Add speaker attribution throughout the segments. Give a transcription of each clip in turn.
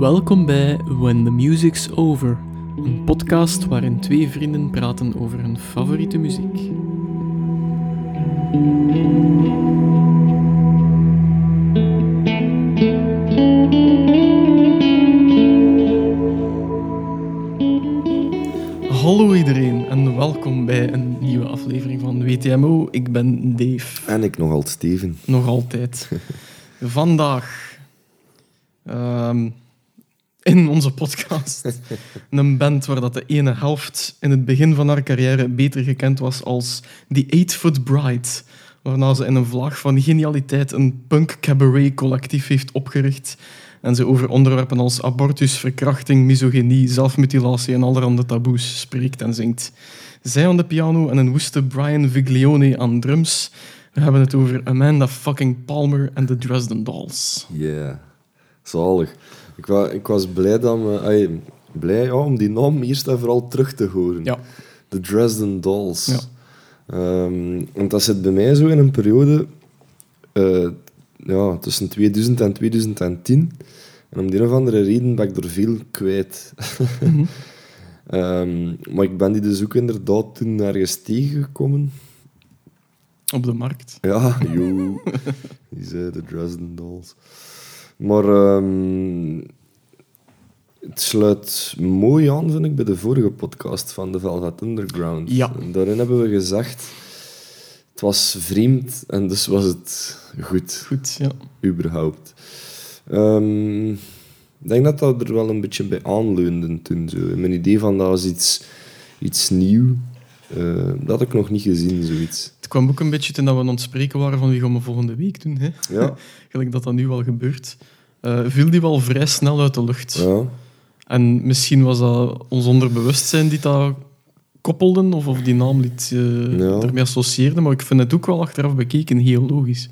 Speaker 1: Welkom bij When the Music's Over, een podcast waarin twee vrienden praten over hun favoriete muziek. Hallo iedereen en welkom bij een nieuwe aflevering van WTMO. Ik ben Dave.
Speaker 2: En ik nog altijd Steven.
Speaker 1: Nog altijd. Vandaag ehm, in onze podcast een band waar dat de ene helft in het begin van haar carrière beter gekend was als The Eight Foot Bride, waarna ze in een vlag van genialiteit een punk cabaret collectief heeft opgericht en ze over onderwerpen als abortus, verkrachting, misogynie, zelfmutilatie en allerhande taboes spreekt en zingt. Zij aan de piano en een woeste Brian Viglione aan drums. We hebben het over Amanda fucking Palmer en de Dresden Dolls.
Speaker 2: Yeah, zalig. Ik, wa, ik was blij, dat ay, blij ja, om die naam eerst en vooral terug te horen.
Speaker 1: Ja.
Speaker 2: De Dresden Dolls.
Speaker 1: Ja.
Speaker 2: Ehm, want dat zit bij mij zo in een periode eh, ja, tussen 2000 en 2010. En om die een of andere reden ben ik er veel kwijt. Ehm, maar ik ben die dus ook inderdaad toen ergens tegengekomen.
Speaker 1: Op de markt.
Speaker 2: Ja, joe. Die zei de Dresden Dolls. Maar ehm, het sluit mooi aan, vind ik, bij de vorige podcast van de Velvet Underground.
Speaker 1: Ja.
Speaker 2: En daarin hebben we gezegd, het was vreemd en dus was het goed,
Speaker 1: Goed, ja.
Speaker 2: überhaupt. Ehm, ik denk dat dat er wel een beetje bij aanleunde toen. Zo. Mijn idee van dat was iets, iets nieuw. Eh, dat had ik nog niet gezien, zoiets.
Speaker 1: Het kwam ook een beetje toen dat we aan het spreken waren van wie gaan we volgende week doen. Hè?
Speaker 2: Ja,
Speaker 1: Gelijk dat dat nu al gebeurt. Eh, viel die wel vrij snel uit de lucht.
Speaker 2: ja.
Speaker 1: En misschien was dat ons onderbewustzijn die dat koppelden, of, of die naam liet eh
Speaker 2: Ja.
Speaker 1: ermee associeerde. Maar ik vind het ook wel achteraf bekeken heel logisch.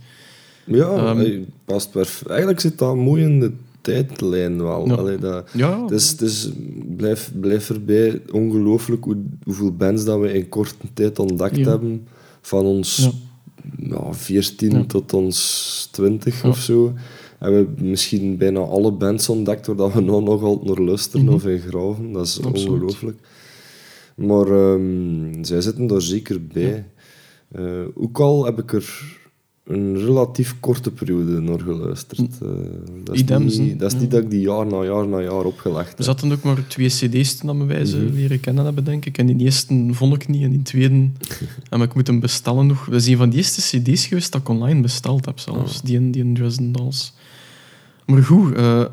Speaker 2: Ja,
Speaker 1: Ehm,
Speaker 2: past perfect. Eigenlijk zit dat mooi in de tijdlijn wel.
Speaker 1: Ja.
Speaker 2: Allee, dat,
Speaker 1: Ja,
Speaker 2: het is, blijf, blijf erbij ongelooflijk hoe, hoeveel bands dat we in korte tijd ontdekt
Speaker 1: Ja.
Speaker 2: hebben. Van ons
Speaker 1: Ja.
Speaker 2: ja, 14
Speaker 1: Ja.
Speaker 2: tot ons 20
Speaker 1: Ja.
Speaker 2: of zo. En we hebben misschien bijna alle bands ontdekt waar we nou nog altijd naar luisteren
Speaker 1: Mhm.
Speaker 2: of in graven. Dat is ongelooflijk. Maar ehm, zij zitten daar zeker bij. Eh, ook al heb ik er een relatief korte periode naar geluisterd. Eh, dat is, niet, dat, is
Speaker 1: Ja.
Speaker 2: niet dat ik die jaar na jaar na jaar opgelegd
Speaker 1: we
Speaker 2: heb.
Speaker 1: zaten ook maar twee cd's toen dat we wij ze
Speaker 2: Mhm.
Speaker 1: leren kennen hebben, denk ik. En die eerste vond ik niet, en die tweede heb ik moeten bestellen nog. Dat is een van die eerste cd's geweest dat ik online besteld heb zelfs,
Speaker 2: Oh.
Speaker 1: die in, die in Dresden Dolls. Maar goed, eh,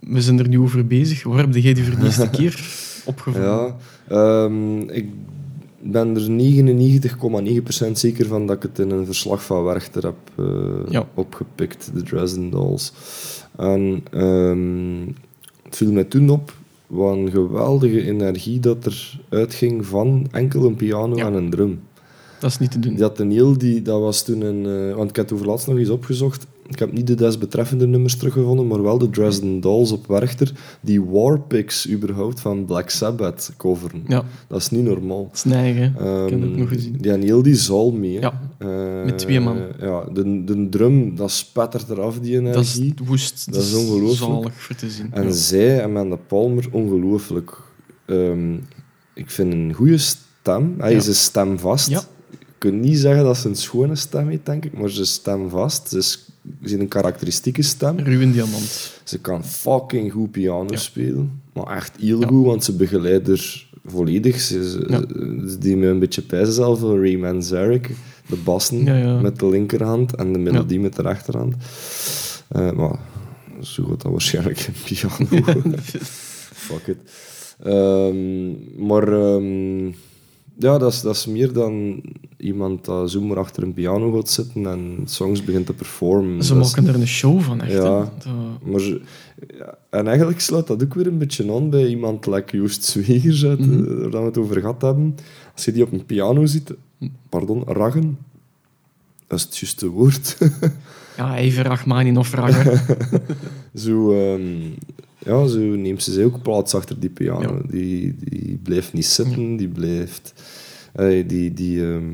Speaker 1: we zijn er nu over bezig. Waar heb jij die voor de eerste keer opgevonden?
Speaker 2: Ja, ehm, ik ben er 99,9% zeker van dat ik het in een verslag van Werchter heb eh,
Speaker 1: Ja.
Speaker 2: opgepikt, de Dresden Dolls. En ehm, het viel mij toen op wat een geweldige energie dat er uitging van enkel een piano
Speaker 1: Ja.
Speaker 2: en een drum.
Speaker 1: Dat is niet te doen.
Speaker 2: Die had een heel, die, dat was toen een... eh, want ik heb het over laatst nog eens opgezocht. Ik heb niet de desbetreffende nummers teruggevonden, maar wel de Dresden Dolls op Werchter, die Warpix überhaupt van Black Sabbath coveren.
Speaker 1: Ja,
Speaker 2: Dat is niet normaal.
Speaker 1: hè.
Speaker 2: Ehm,
Speaker 1: ik heb het nog gezien.
Speaker 2: Die heel die zaal mee.
Speaker 1: Ja,
Speaker 2: Eh,
Speaker 1: met twee man.
Speaker 2: Ja, de, de drum, dat spettert eraf, die
Speaker 1: Dat is
Speaker 2: energie.
Speaker 1: woest.
Speaker 2: Dat is ongelooflijk.
Speaker 1: zalig voor te zien.
Speaker 2: En
Speaker 1: Ja.
Speaker 2: zij, Amanda Palmer, ongelooflijk. Ehm, ik vind een goede stem. Hij
Speaker 1: Ja.
Speaker 2: is een stem vast.
Speaker 1: Ja.
Speaker 2: Ik kan niet zeggen dat ze een schone stem heeft, denk ik, maar ze stem vast. Ze is, heeft een karakteristieke stem.
Speaker 1: Ruwen diamant.
Speaker 2: Ze kan fucking goed piano
Speaker 1: Ja.
Speaker 2: spelen. Maar echt heel
Speaker 1: Ja.
Speaker 2: goed, want ze begeleidt er volledig. Ze, ze-
Speaker 1: Ja.
Speaker 2: ze- die me een beetje pijzen zelf, Ray Manzarek. De bassen met de linkerhand en de melodie met de rechterhand. Eh, maar zo gaat dat waarschijnlijk een piano. Fuck it. Ehm, maar ehm, ja, dat is, dat is meer dan iemand dat zomaar achter een piano gaat zitten en songs begint te performen.
Speaker 1: Ze
Speaker 2: Dat is-
Speaker 1: maken er een show van, echt.
Speaker 2: Ja. maar ja, en eigenlijk sluit dat ook weer een beetje aan bij iemand like Joost Zwegers, uit,
Speaker 1: Mhm.
Speaker 2: eh, waar we het over gehad hebben. Als je die op een piano ziet, pardon, raggen, dat is het juiste woord.
Speaker 1: Ja, even Rachmaninoff vragen.
Speaker 2: zo, ehm, ja, zo neemt ze zich ook plaats achter die piano.
Speaker 1: Ja.
Speaker 2: Die, die blijft niet zitten, die blijft... eh, die, die, ehm,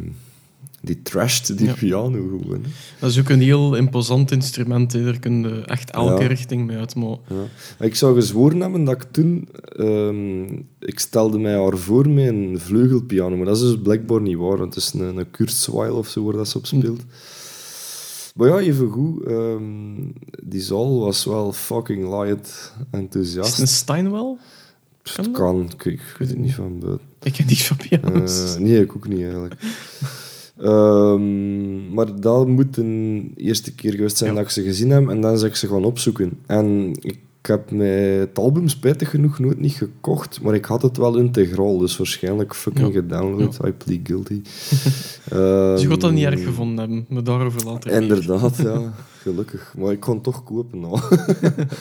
Speaker 2: die trasht die
Speaker 1: Ja.
Speaker 2: piano gewoon. hè.
Speaker 1: Dat is ook een heel imposant instrument. Hè. Daar kun je echt elke
Speaker 2: Ja.
Speaker 1: richting mee uit. Maar
Speaker 2: Ja. Ik zou gezworen hebben dat ik toen... ehm, ik stelde mij haar voor met een vleugelpiano, maar dat is dus blijkbaar niet waar, want het is een, een Kurzweil of zo waar dat ze op speelt. Maar ja, even goed. ehm, die zaal was wel fucking light
Speaker 1: is
Speaker 2: enthousiast.
Speaker 1: het een Steinwell?
Speaker 2: Pff,
Speaker 1: kan
Speaker 2: kan, ik, ik weet het niet van buiten.
Speaker 1: Ik ken niet van piano's.
Speaker 2: Eh, nee, ik ook niet eigenlijk. Ehm, maar dat moet een eerste keer geweest zijn
Speaker 1: Ja.
Speaker 2: dat ik ze gezien heb en dan zou ik ze gaan opzoeken. En ik heb mij het album spijtig genoeg nooit niet gekocht, maar ik had het wel integraal, dus waarschijnlijk fucking
Speaker 1: Ja.
Speaker 2: gedownload. I plead guilty.
Speaker 1: dus je gaat dat niet
Speaker 2: Ehm,
Speaker 1: erg gevonden hebben, maar daarover later.
Speaker 2: Inderdaad, ja. Gelukkig. Maar ik kon toch kopen. Nou.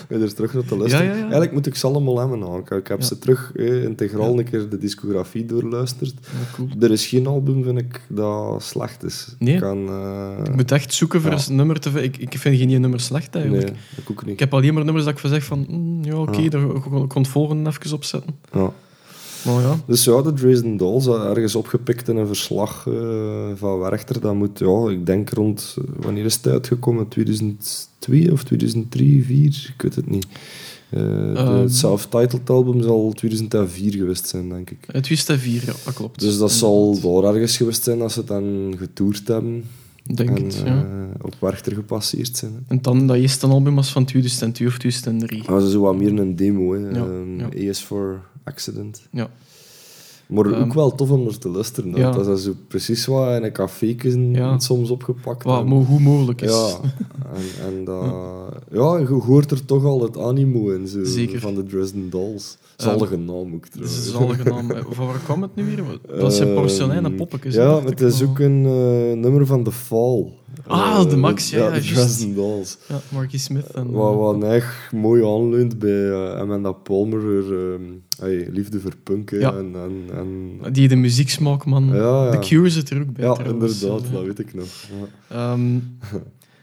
Speaker 2: Weer er terug naar te luisteren.
Speaker 1: Ja, ja, ja.
Speaker 2: Eigenlijk moet ik ze allemaal hebben. Nou. Ik, ik heb ze terug eh, integraal een keer de discografie doorluisterd.
Speaker 1: Cool.
Speaker 2: Er is geen album, vind ik, dat slecht is.
Speaker 1: Nee?
Speaker 2: Ik kan... eh,
Speaker 1: Ik moet echt zoeken voor een nummer te vinden. Ik, ik vind geen nummer slecht eigenlijk.
Speaker 2: nee, ik ook niet.
Speaker 1: Ik heb alleen maar nummers dat ik van zeg van, mm, ja oké,
Speaker 2: Ja.
Speaker 1: daar kon ik het volgende even opzetten.
Speaker 2: Ja.
Speaker 1: Ja,
Speaker 2: Dus ja, de Dresden Dolls, eh, ergens opgepikt in een verslag eh, van Werchter. Dat moet, ja, ik denk rond... eh, Wanneer is het uitgekomen? 2002 of 2003, 2004? Ik weet het niet. Eh, de
Speaker 1: Ehm.
Speaker 2: self-titled album zal 2004 geweest zijn, denk ik.
Speaker 1: het wist hij vier, ja, dat klopt.
Speaker 2: Dus dat zal daar ergens geweest zijn als ze het dan getoerd hebben.
Speaker 1: Denk
Speaker 2: en
Speaker 1: het, ja.
Speaker 2: eh, op Werchter gepasseerd zijn. hè.
Speaker 1: En dan, dat eerste album was van 2002 of 2003.
Speaker 2: Dat was zo wat meer een demo, hè.
Speaker 1: Ja,
Speaker 2: Ehm,
Speaker 1: ja.
Speaker 2: AS for Accident.
Speaker 1: Ja.
Speaker 2: Maar
Speaker 1: Ehm,
Speaker 2: ook wel tof om er te luisteren.
Speaker 1: ja.
Speaker 2: Dat is zo precies wat in een café
Speaker 1: Ja.
Speaker 2: soms opgepakt.
Speaker 1: Wat
Speaker 2: en-
Speaker 1: hoe mogelijk is.
Speaker 2: ja, en, en dat, ja, je hoort er toch al het animo in zo,
Speaker 1: Zeker.
Speaker 2: van de Dresden Dolls. Zalige naam ook trouwens.
Speaker 1: zalige naam. Van waar kwam het nu weer? Dat zijn
Speaker 2: Ehm,
Speaker 1: porseleinen poppetjes.
Speaker 2: Ja, het is ook een eh, nummer van The Fall.
Speaker 1: Ah,
Speaker 2: Eh,
Speaker 1: de Max, ja, ja,
Speaker 2: de. Dresden Dolls.
Speaker 1: Ja, Marky Smith en...
Speaker 2: Wat, wat echt mooi aanleunt bij eh, Amanda Palmer, ehm, hey, liefde voor punk.
Speaker 1: Ja.
Speaker 2: En, en, en,
Speaker 1: Die de muzieksmaak, man.
Speaker 2: Ja, ja.
Speaker 1: The Cure zit er ook bij,
Speaker 2: ja,
Speaker 1: trouwens.
Speaker 2: inderdaad,
Speaker 1: Eh,
Speaker 2: dat weet ik nog. Ja.
Speaker 1: Ehm,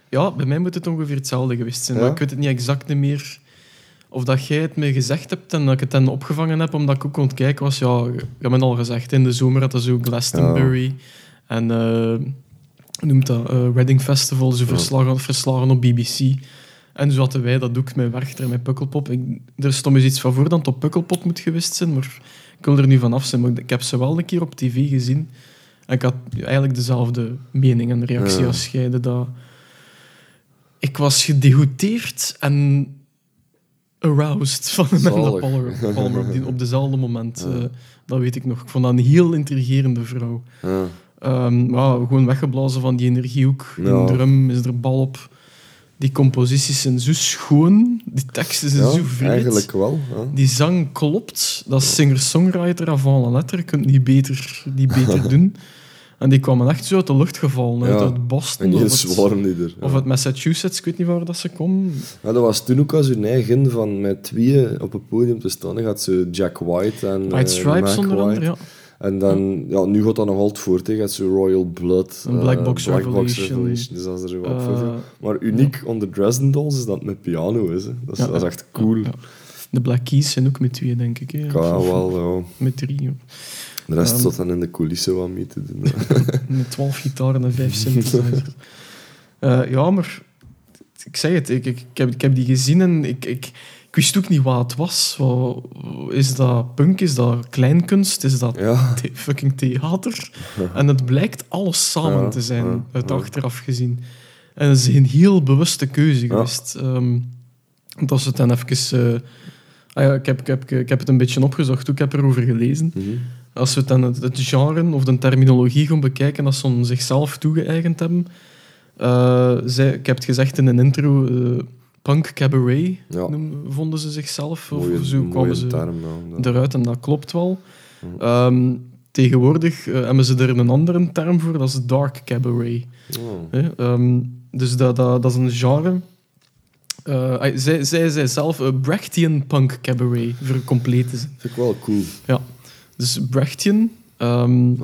Speaker 1: ja, bij mij moet het ongeveer hetzelfde geweest zijn. Maar ik weet het niet exact meer of dat jij het me gezegd hebt en dat ik het dan opgevangen heb, omdat ik ook het kijken was. Ja, je het al gezegd, in de zomer had dat zo Glastonbury en eh, noemt dat, eh, Reading Festival, zo verslagen, verslagen op BBC. En zo hadden wij dat ook met Werchter en met Pukkelpop. Ik, er stond eens iets van voor dat het op Pukkelpop moet geweest zijn, maar ik wil er nu vanaf zijn. Maar ik heb ze wel een keer op tv gezien. En ik had eigenlijk dezelfde mening en reactie
Speaker 2: Ja.
Speaker 1: als. Dat ik was gedegoûteerd en aroused van Amanda. Palmer, Palmer op, die- op dezelfde moment. eh, dat weet ik nog. Ik vond dat een heel intrigerende vrouw.
Speaker 2: Ja.
Speaker 1: Maar gewoon weggeblazen van die energiehoek.
Speaker 2: Ja.
Speaker 1: drum is er bal op. Die composities zijn zo schoon. Die teksten zijn
Speaker 2: Ja,
Speaker 1: zo vreed.
Speaker 2: eigenlijk wel. Ja.
Speaker 1: Die zang klopt. Dat is singer-songwriter avant la lettre. Je kunt niet beter, niet beter doen. En die kwamen echt zo uit de lucht gevallen. Uit, uit Boston.
Speaker 2: En
Speaker 1: Of uit, of uit Massachusetts. Ik weet niet waar dat ze komen.
Speaker 2: Ja, dat was toen ook als hun eigen van met tweeën op het podium te staan. Dan gaat ze Jack White en
Speaker 1: White
Speaker 2: eh,
Speaker 1: Stripes onder andere. Ja.
Speaker 2: En dan, ja, nu gaat dat nog altijd voort. Gaat ze Royal Blood,
Speaker 1: En Black
Speaker 2: eh,
Speaker 1: Box Revelation.
Speaker 2: Revelation, Dus dat is er zo
Speaker 1: Eh.
Speaker 2: Maar uniek onder Dresden Dolls is dat het met piano is. Hè. Dat, is
Speaker 1: Ja,
Speaker 2: dat is
Speaker 1: ja,
Speaker 2: echt cool.
Speaker 1: ja, ja. De Black Keys zijn ook met twee, denk ik. Hè. Of-
Speaker 2: wel, ja.
Speaker 1: Met drie. ja.
Speaker 2: De rest
Speaker 1: Ehm.
Speaker 2: zat dan in de coulissen wat mee te doen.
Speaker 1: Met twaalf gitaren en vijf synthesizers. Eh, ja, maar ik zeg het, ik, ik, ik heb, ik heb die gezien en ik, ik wist ook niet wat het was. Wat, is dat punk? Is dat kleinkunst? Is dat
Speaker 2: ja,
Speaker 1: the- fucking theater? En het blijkt alles samen
Speaker 2: Ja,
Speaker 1: te zijn,
Speaker 2: ja,
Speaker 1: uit achteraf gezien. En dat is een heel bewuste keuze geweest. Ehm, want als het dan even... ah ja, ik, heb, ik, heb, ik heb het een beetje opgezocht, ik heb erover gelezen.
Speaker 2: Mhm.
Speaker 1: Als we dan het, het genre of de terminologie gaan bekijken, als ze zichzelf toegeëigend hebben. eh, zij, ik heb het gezegd in een intro, eh, punk cabaret
Speaker 2: Ja.
Speaker 1: vonden ze zichzelf. Of
Speaker 2: mooie,
Speaker 1: zo kwamen ze
Speaker 2: term. Ja.
Speaker 1: Eruit en dat klopt wel.
Speaker 2: Mhm.
Speaker 1: Ehm, tegenwoordig eh, hebben ze er een andere term voor, dat is dark cabaret.
Speaker 2: Oh.
Speaker 1: Ehm, dus dat, dat, dat is een genre. Eh, zij, zij zei zelf eh, Brechtian punk cabaret, voor compleet te zijn.
Speaker 2: Vind ik wel cool.
Speaker 1: Ja. Dus Brechtian, ehm,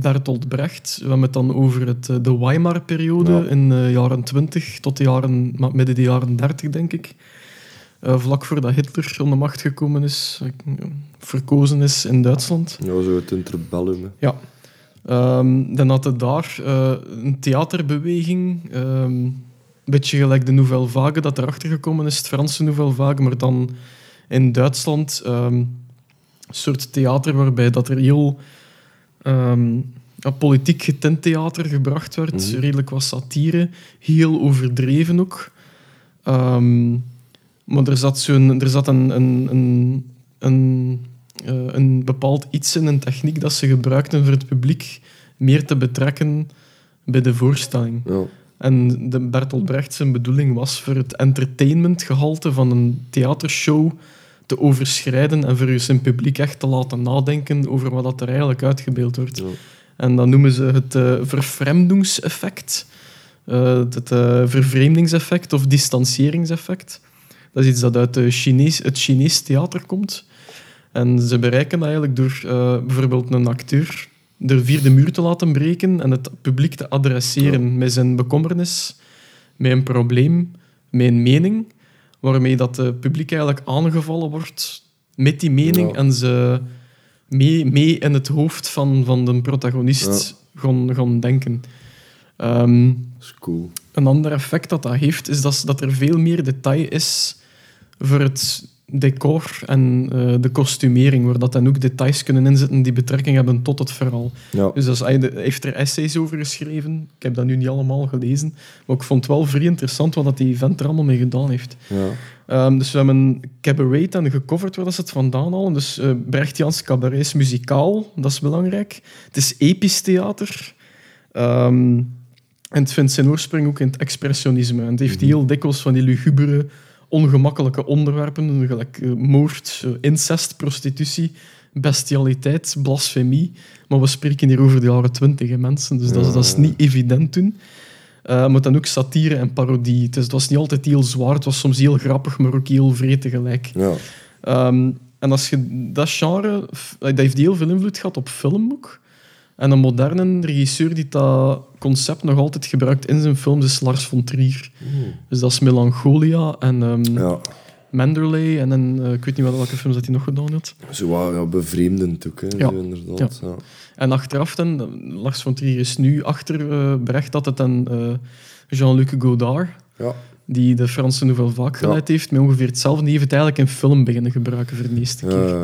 Speaker 2: Bertolt Brecht.
Speaker 1: We hebben het dan over het, eh, de Weimar-periode
Speaker 2: Ja.
Speaker 1: in de jaren 20 tot de jaren, midden de jaren 30, denk ik. Eh, vlak voordat Hitler aan de macht gekomen is, eh, verkozen is in Duitsland.
Speaker 2: Ja, zo het interbellum.
Speaker 1: Ja. Ehm, dan had je daar eh, een theaterbeweging, ehm, een beetje gelijk de Nouvelle Vague dat erachter gekomen is, het Franse Nouvelle Vague, maar dan in Duitsland soort theater waarbij dat er heel ehm, politiek getint theater gebracht werd,
Speaker 2: Mhm.
Speaker 1: redelijk wat satire, heel overdreven ook. Ehm, maar er zat, zo'n, er zat een, een, een, een, eh, een bepaald iets in een techniek dat ze gebruikten voor het publiek meer te betrekken bij de voorstelling.
Speaker 2: Ja.
Speaker 1: En de Bertolt Brecht zijn bedoeling was voor het entertainmentgehalte van een theatershow te overschrijden en voor je zijn publiek echt te laten nadenken over wat dat er eigenlijk uitgebeeld wordt.
Speaker 2: Ja.
Speaker 1: En dat noemen ze het eh vervreemdingseffect, eh, het eh, vervreemdingseffect of distancieringseffect. Dat is iets dat uit de Chinees, het Chinees theater komt. En ze bereiken dat eigenlijk door bijvoorbeeld een acteur de vierde muur te laten breken en het publiek te adresseren met zijn bekommernis, met een probleem, met een mening, waarmee dat het publiek eigenlijk aangevallen wordt met die mening
Speaker 2: Ja.
Speaker 1: en ze mee, mee in het hoofd van, van de protagonist gaan, gaan denken.
Speaker 2: Dat is cool.
Speaker 1: een ander effect dat dat heeft, is dat, dat er veel meer detail is voor het decor en eh, de kostumering, waar dat dan ook details kunnen inzetten die betrekking hebben tot het verhaal.
Speaker 2: Ja.
Speaker 1: Dus dat is, hij heeft er essays over geschreven. Ik heb dat nu niet allemaal gelezen, maar ik vond het wel vrij interessant wat dat die event er allemaal mee gedaan heeft.
Speaker 2: Ja.
Speaker 1: Ehm, dus we hebben Cabaret en gecoverd waar dat ze het vandaan halen. Dus eh Brecht-Jans Cabaret is muzikaal, dat is belangrijk. Het is episch theater. Ehm, en het vindt zijn oorsprong ook in het expressionisme. En het heeft heel dikwijls van die lugubere, ongemakkelijke onderwerpen, gelijk eh, moord, eh, incest, prostitutie, bestialiteit, blasfemie. Maar we spreken hier over de jaren twintig, mensen. Dus dat, is- dat is niet evident toen. Eh, maar dan ook satire en parodie. Dus het was niet altijd heel zwaar, het was soms heel grappig, maar ook heel vreed tegelijk.
Speaker 2: Ja.
Speaker 1: Ehm, en als je dat genre, dat heeft heel veel invloed gehad op film ook. En een moderne regisseur die dat concept nog altijd gebruikt in zijn films is Lars von Trier. Dus dat is Melancholia en ehm,
Speaker 2: ja.
Speaker 1: Manderley en een, eh, ik weet niet welke films dat hij nog gedaan had.
Speaker 2: Zo wat ja, bevreemdend ook, hè.
Speaker 1: Ja.
Speaker 2: Zo, inderdaad. Ja.
Speaker 1: En achteraf dan, Lars von Trier is nu achter eh Brecht dat het dan eh, Jean-Luc Godard,
Speaker 2: Ja.
Speaker 1: die de Franse Nouvelle Vague
Speaker 2: Ja.
Speaker 1: geleid heeft, met ongeveer hetzelfde, die heeft het eigenlijk in film beginnen gebruiken voor de eerste keer.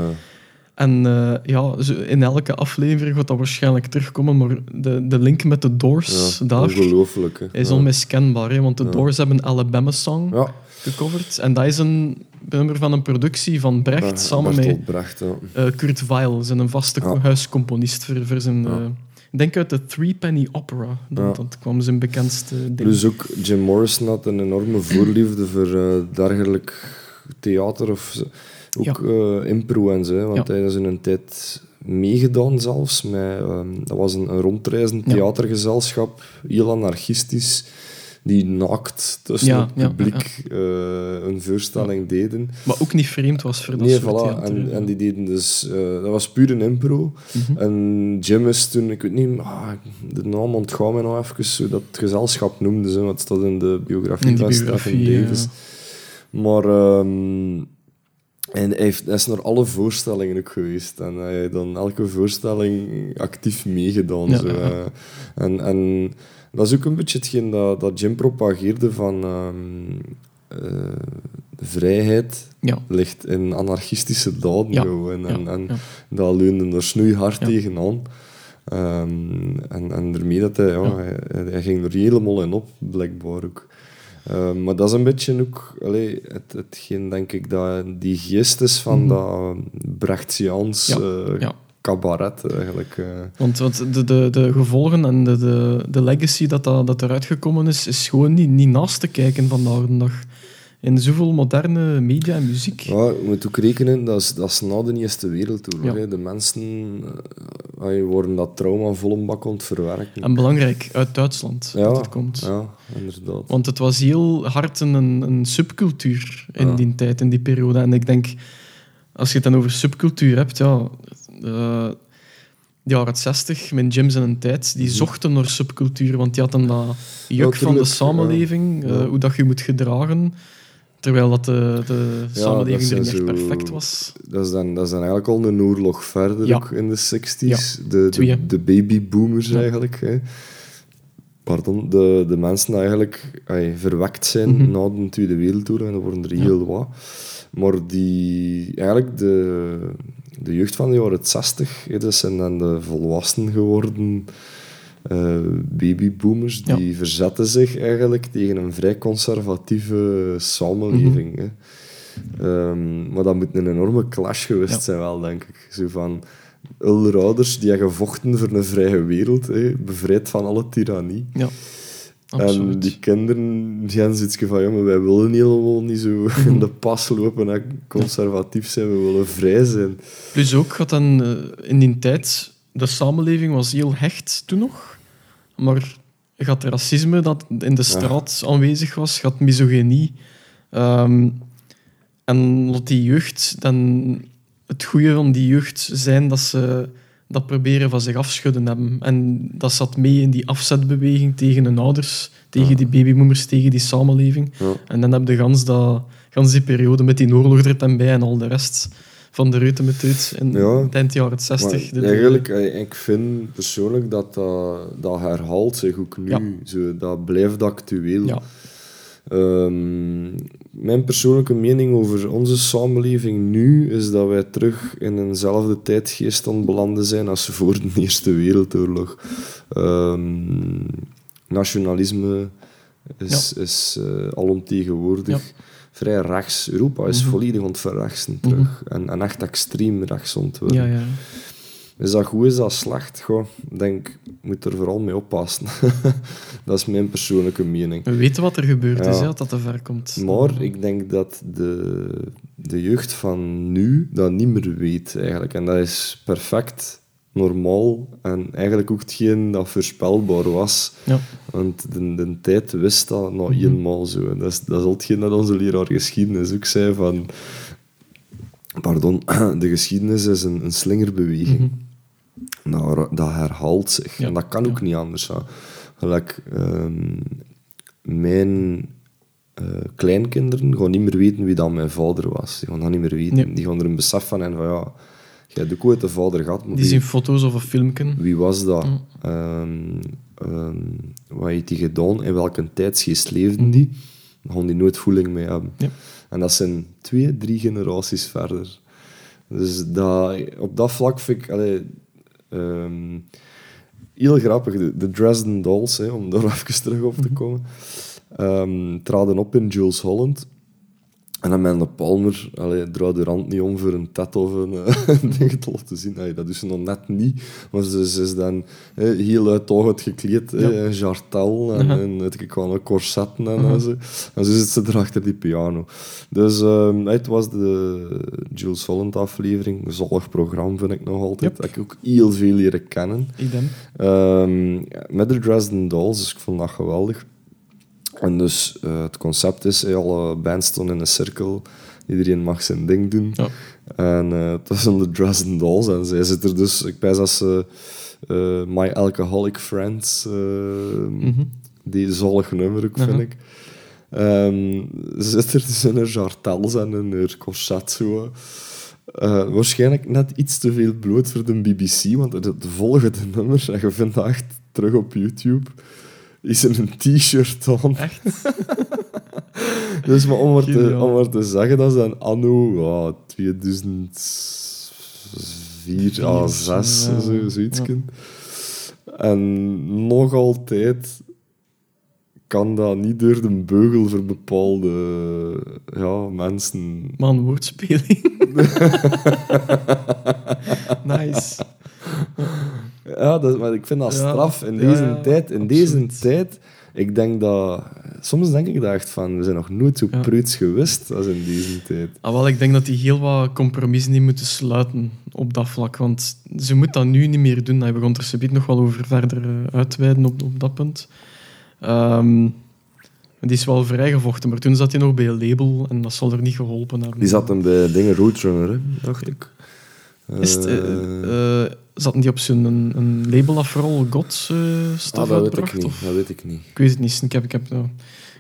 Speaker 1: En eh, ja, in elke aflevering gaat dat waarschijnlijk terugkomen, maar de, de link met de Doors
Speaker 2: Ja,
Speaker 1: daar is
Speaker 2: ja.
Speaker 1: onmiskenbaar. Hè, want de
Speaker 2: Ja.
Speaker 1: Doors hebben een Alabama-song
Speaker 2: Ja.
Speaker 1: gecoverd. En dat is een nummer van een productie van Brecht, samen met
Speaker 2: Brecht,
Speaker 1: eh, Kurt Weill, zijn een vaste huiscomponist voor, voor zijn... Eh, ik denk uit de Three Penny Opera. Dat,
Speaker 2: Ja.
Speaker 1: dat kwam zijn bekendste ding.
Speaker 2: Dus ook Jim Morrison had een enorme voorliefde voor dergelijk theater of ook eh, impro en zo. Want
Speaker 1: Ja.
Speaker 2: hij is in een tijd meegedaan zelfs. Met, ehm, dat was een, een rondreizend
Speaker 1: Ja.
Speaker 2: theatergezelschap, heel anarchistisch, die naakt tussen
Speaker 1: Ja,
Speaker 2: het
Speaker 1: ja,
Speaker 2: publiek eh, een voorstelling deden.
Speaker 1: Maar ook niet vreemd was voor dat
Speaker 2: Nee,
Speaker 1: soort
Speaker 2: voilà.
Speaker 1: theater.
Speaker 2: En, en die deden dus... eh, dat was puur een impro.
Speaker 1: Mhm.
Speaker 2: En Jim is toen... Ik weet niet... Ah, de naam ontgaan me nog even. Hoe dat het gezelschap noemde ze. Want het staat in de biografie
Speaker 1: In
Speaker 2: van Stephen Davis. Maar... ehm, en hij, heeft, hij is naar alle voorstellingen ook geweest. En hij heeft dan elke voorstelling actief meegedaan.
Speaker 1: Ja,
Speaker 2: zo, eh. en, en dat is ook een beetje hetgeen dat, dat Jim propageerde van... ehm, eh, de vrijheid
Speaker 1: Ja.
Speaker 2: ligt in anarchistische daden.
Speaker 1: Ja.
Speaker 2: En, en, en dat leunde er snoeihard tegenaan. Ehm, en, en daarmee dat hij, ja,
Speaker 1: Ja.
Speaker 2: hij, hij ging er helemaal in op, blijkbaar ook. Ehm, maar dat is een beetje ook allee, het, hetgeen, denk ik, dat die geest is van
Speaker 1: Mhm.
Speaker 2: dat Brechtiaans
Speaker 1: Ja,
Speaker 2: eh,
Speaker 1: ja.
Speaker 2: cabaret, eigenlijk. eh.
Speaker 1: Want wat de, de, de gevolgen en de, de, de legacy dat, dat, dat eruit gekomen is, is gewoon niet, niet naast te kijken vandaag de dag. In zoveel moderne media en muziek.
Speaker 2: Ja, je moet ook rekenen, dat is, dat is na de Eerste Wereldoorlog.
Speaker 1: Ja.
Speaker 2: hè. De mensen allee, worden dat trauma vol een bak aan het verwerken.
Speaker 1: En belangrijk, uit Duitsland
Speaker 2: Ja,
Speaker 1: dat het komt.
Speaker 2: Ja, inderdaad.
Speaker 1: Want het was heel hard een, een subcultuur in die tijd, in die periode. En ik denk, als je het dan over subcultuur hebt, ja... eh, de jaren 60, met Jim's in een tijd, die
Speaker 2: Mhm.
Speaker 1: zochten naar subcultuur, want die hadden dat juk van de samenleving, eh, hoe dat je moet gedragen. Terwijl dat de, de
Speaker 2: Ja,
Speaker 1: samenleving
Speaker 2: dat
Speaker 1: er niet echt perfect was.
Speaker 2: Dat is, dan, dat is dan eigenlijk al een oorlog verder,
Speaker 1: Ja.
Speaker 2: ook in de 60s.
Speaker 1: Ja,
Speaker 2: De, de, de babyboomers eigenlijk. Hè. Pardon, de, de mensen die eigenlijk ay, verwekt zijn
Speaker 1: Mhm.
Speaker 2: na de Tweede Wereldoorlog, en er worden er heel wat. Maar die, eigenlijk de, de jeugd van de jaren 60, hè, dat zijn dan de volwassen geworden eh, babyboomers,
Speaker 1: Ja.
Speaker 2: die verzetten zich eigenlijk tegen een vrij conservatieve samenleving. hè. Ehm, maar dat moet een enorme clash geweest
Speaker 1: Ja.
Speaker 2: zijn, wel, denk ik. Zo van ouders die hebben gevochten voor een vrije wereld, hè, bevrijd van alle tirannie.
Speaker 1: Ja,
Speaker 2: En die kinderen die hebben zoiets van, ja, maar wij willen helemaal niet zo in de pas lopen en conservatief zijn, we willen vrij zijn.
Speaker 1: Plus ook gaat dan eh, in die tijd, de samenleving was heel hecht toen nog, maar gaat racisme dat in de straat aanwezig was, gaat misogynie. Ehm, en laat die jeugd dan het goede van die jeugd zijn dat ze dat proberen van zich afschudden hebben. En dat zat mee in die afzetbeweging tegen hun ouders, tegen
Speaker 2: Ja.
Speaker 1: die babyboomers, tegen die samenleving.
Speaker 2: Ja.
Speaker 1: En dan heb je gans, dat, gans die periode met die oorlog er dan bij en al de rest van de reutemeteut in
Speaker 2: Ja.
Speaker 1: het eind jaren 60.
Speaker 2: Maar
Speaker 1: De-
Speaker 2: eigenlijk, eh, ik vind persoonlijk dat dat, dat herhaalt zich ook nu.
Speaker 1: Ja.
Speaker 2: Zo, dat blijft actueel.
Speaker 1: Ja.
Speaker 2: Ehm, mijn persoonlijke mening over onze samenleving nu is dat wij terug in eenzelfde tijdgeest aan het belanden zijn als voor de Eerste Wereldoorlog. Ehm, nationalisme is, is eh, alomtegenwoordig vrij rechts. Europa is
Speaker 1: Mhm.
Speaker 2: volledig ontverrechtsen terug. en, en echt extreem rechts
Speaker 1: ja, ja.
Speaker 2: Is dat goed, is dat slecht? Goh, ik denk, moet er vooral mee oppassen. dat is mijn persoonlijke mening.
Speaker 1: We weten wat er gebeurd
Speaker 2: Ja.
Speaker 1: is, dat dat te ver komt.
Speaker 2: Maar ik denk dat de, de jeugd van nu dat niet meer weet, eigenlijk. En dat is perfect normaal en eigenlijk ook hetgeen dat voorspelbaar was.
Speaker 1: Ja.
Speaker 2: Want de, de tijd wist dat nog
Speaker 1: Mhm.
Speaker 2: eenmaal zo. En Dat is, dat is hetgeen dat onze leraar geschiedenis ook zei van... Pardon, de geschiedenis is een, een slingerbeweging.
Speaker 1: Mhm.
Speaker 2: dat, dat herhaalt zich.
Speaker 1: Ja.
Speaker 2: En dat kan ook niet anders. Hè. Gelijk, ehm, mijn eh, kleinkinderen gaan niet meer weten wie dan mijn vader was. Die gaan dat niet meer weten.
Speaker 1: Nee.
Speaker 2: Die gaan er een besef van hebben van ja, jij hebt ook ooit een vader gehad,
Speaker 1: Die zien foto's of een filmpje.
Speaker 2: wie was dat?
Speaker 1: Ja.
Speaker 2: Ehm, ehm, wat heeft hij gedaan? In welke tijdsgeest leefde die? Daar gaan die nooit voeling mee hebben.
Speaker 1: Ja.
Speaker 2: En dat zijn twee, drie generaties verder. Dus dat, op dat vlak vind ik allee, ehm, heel grappig. De, de Dresden Dolls, hè, om daar even terug op te komen, ehm, traden op in Jules Holland. En Amanda Palmer allee, draait de rand niet om voor een tet of een ding te laten zien. Allee, dat doet ze nog net niet. Maar ze, ze is dan eh, heel uitdagend gekleed.
Speaker 1: Ja.
Speaker 2: jartel en,
Speaker 1: Aha.
Speaker 2: en weet ik wel, een corsetten en
Speaker 1: Aha.
Speaker 2: zo. En zo zit ze er achter die piano. Dus ehm, het was de Jules Holland aflevering. Een programma vind ik nog altijd.
Speaker 1: Yep.
Speaker 2: Dat ik ook heel veel leren kennen. Ehm, ja, met de Dresden Dolls, dus ik vond dat geweldig. En dus eh, het concept is, eh, alle bands stonden in een cirkel, iedereen mag zijn ding doen.
Speaker 1: Ja.
Speaker 2: En eh, het was om de Dresden Dolls en zij zit er dus, ik wijs als ze eh, My Alcoholic Friends, eh,
Speaker 1: Mhm.
Speaker 2: die zalig nummer ook, vind ik. Ehm, ze zit er dus in haar jartels en in haar corset zo. Eh, waarschijnlijk net iets te veel bloot voor de BBC, want het volgende nummer, en je vindt dat echt terug op YouTube, is er een t-shirt aan.
Speaker 1: Echt?
Speaker 2: Dus maar om maar, te, om maar te zeggen, dat is dan anno ja, 2004 à
Speaker 1: of
Speaker 2: 6,
Speaker 1: zo, ja.
Speaker 2: zo, zoiets.
Speaker 1: Ja.
Speaker 2: En nog altijd kan dat niet door de beugel voor bepaalde ja, mensen.
Speaker 1: Een woordspeling. nice.
Speaker 2: Ja, dat, maar ik vind dat
Speaker 1: Ja,
Speaker 2: straf in deze
Speaker 1: ja,
Speaker 2: tijd. In
Speaker 1: absoluut.
Speaker 2: deze tijd, ik denk dat... Soms denk ik echt van, we zijn nog nooit zo
Speaker 1: Ja.
Speaker 2: preuts gewist als in deze tijd.
Speaker 1: Ah, wel, ik denk dat die heel wat compromissen niet moeten sluiten op dat vlak. Want ze moet dat nu niet meer doen. We gaan er subiet nog wel over verder eh, uitweiden op, op dat punt. Ehm, die is wel vrijgevochten, maar toen zat hij nog bij een label en dat zal er niet geholpen hebben.
Speaker 2: Die zat hem bij dingen Roadrunner, hè, dacht ik.
Speaker 1: Is het, eh, eh, zaten die op zo'n een, een label dat vooral God eh
Speaker 2: ah, dat weet ik niet.
Speaker 1: Of?
Speaker 2: Dat weet ik niet.
Speaker 1: Ik weet het niet. Ik heb, ik heb, nou,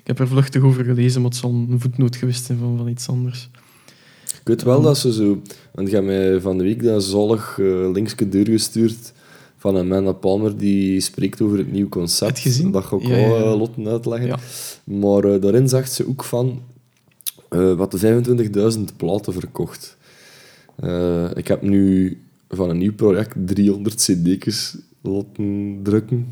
Speaker 1: Ik heb er vluchtig over gelezen, maar het zal een voetnoot geweest zijn van, van iets anders.
Speaker 2: Ik weet wel dat ze zo... Want ik heb mij van de week dat zollig uh, linkske doorgestuurd van Amanda Palmer, die spreekt over het nieuw concept.
Speaker 1: Het gezien?
Speaker 2: Dat ga ik
Speaker 1: Ja, ja.
Speaker 2: eh, lotten uitleggen.
Speaker 1: Ja.
Speaker 2: Maar eh, daarin zegt ze ook van... eh, wat de 25.000 platen verkocht. Eh, ik heb nu van een nieuw project 300 cd's laten drukken.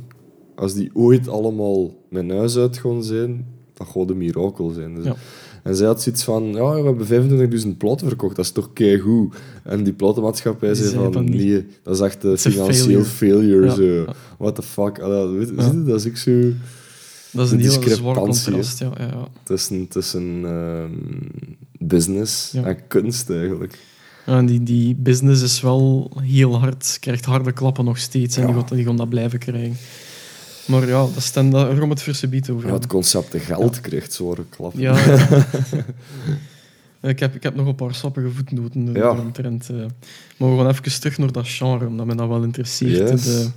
Speaker 2: Als die ooit allemaal mijn huis uit gaan zijn, dat gaat een mirakel zijn. Dus-
Speaker 1: Ja.
Speaker 2: En zij had zoiets van, ja, we hebben 25.000 platen verkocht, dat is toch keigoed. En die platenmaatschappij zei van, nee, dat is echt een
Speaker 1: een
Speaker 2: financieel failure.
Speaker 1: failure. Ja,
Speaker 2: zo. What the fuck. Allee, weet,
Speaker 1: Ja.
Speaker 2: zie je, dat is ook zo
Speaker 1: Dat is een zwaar
Speaker 2: discrepantie,
Speaker 1: contrast. Ja, ja, ja.
Speaker 2: tussen, tussen ehm, business en kunst eigenlijk.
Speaker 1: Ja, en die, die business is wel heel hard, krijgt harde klappen nog steeds. En die, gaat, die gaan dat blijven krijgen. Maar ja, dat is dan, daar we het versubiet over
Speaker 2: Ja, het concept de geld krijgt zware klappen.
Speaker 1: Ja, ik, heb, ik heb nog een paar sappige voetnoten
Speaker 2: Ja.
Speaker 1: eh. maar we gaan even terug naar dat genre, omdat me dat wel interesseert.
Speaker 2: Yes.
Speaker 1: De,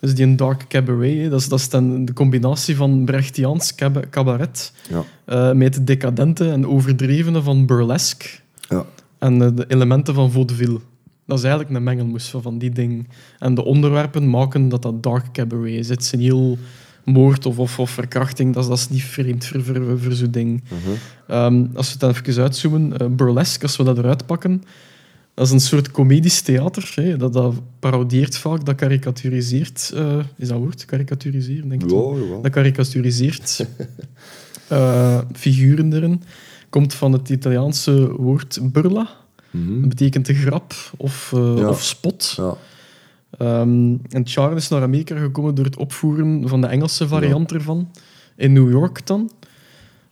Speaker 1: dus die Dark Cabaret, dat is, dat is dan de combinatie van Brechtiaans cab- cabaret
Speaker 2: Ja.
Speaker 1: eh, met het decadente en overdrevene van burlesque
Speaker 2: Ja.
Speaker 1: En de elementen van vaudeville. Dat is eigenlijk een mengelmoes van, van die dingen. En de onderwerpen maken dat dat dark cabaret is. Het heel moord of, of, of verkrachting, dat is, dat is niet vreemd voor, voor, zo'n ding.
Speaker 2: Mhm.
Speaker 1: Ehm, als we het dan even uitzoomen, eh, burlesque, als we dat eruit pakken, dat is een soort comedisch theater. Hè, dat, dat parodieert vaak, dat karikaturiseert. eh, is dat woord? Karikaturiseren, denk ik. Dat karikaturiseert eh, figuren erin. Komt van het Italiaanse woord burla.
Speaker 2: Mhm.
Speaker 1: Dat betekent de grap of, eh,
Speaker 2: Ja.
Speaker 1: of spot.
Speaker 2: Ja.
Speaker 1: Ehm, en Charles is naar Amerika gekomen door het opvoeren van de Engelse variant ervan. In New York dan.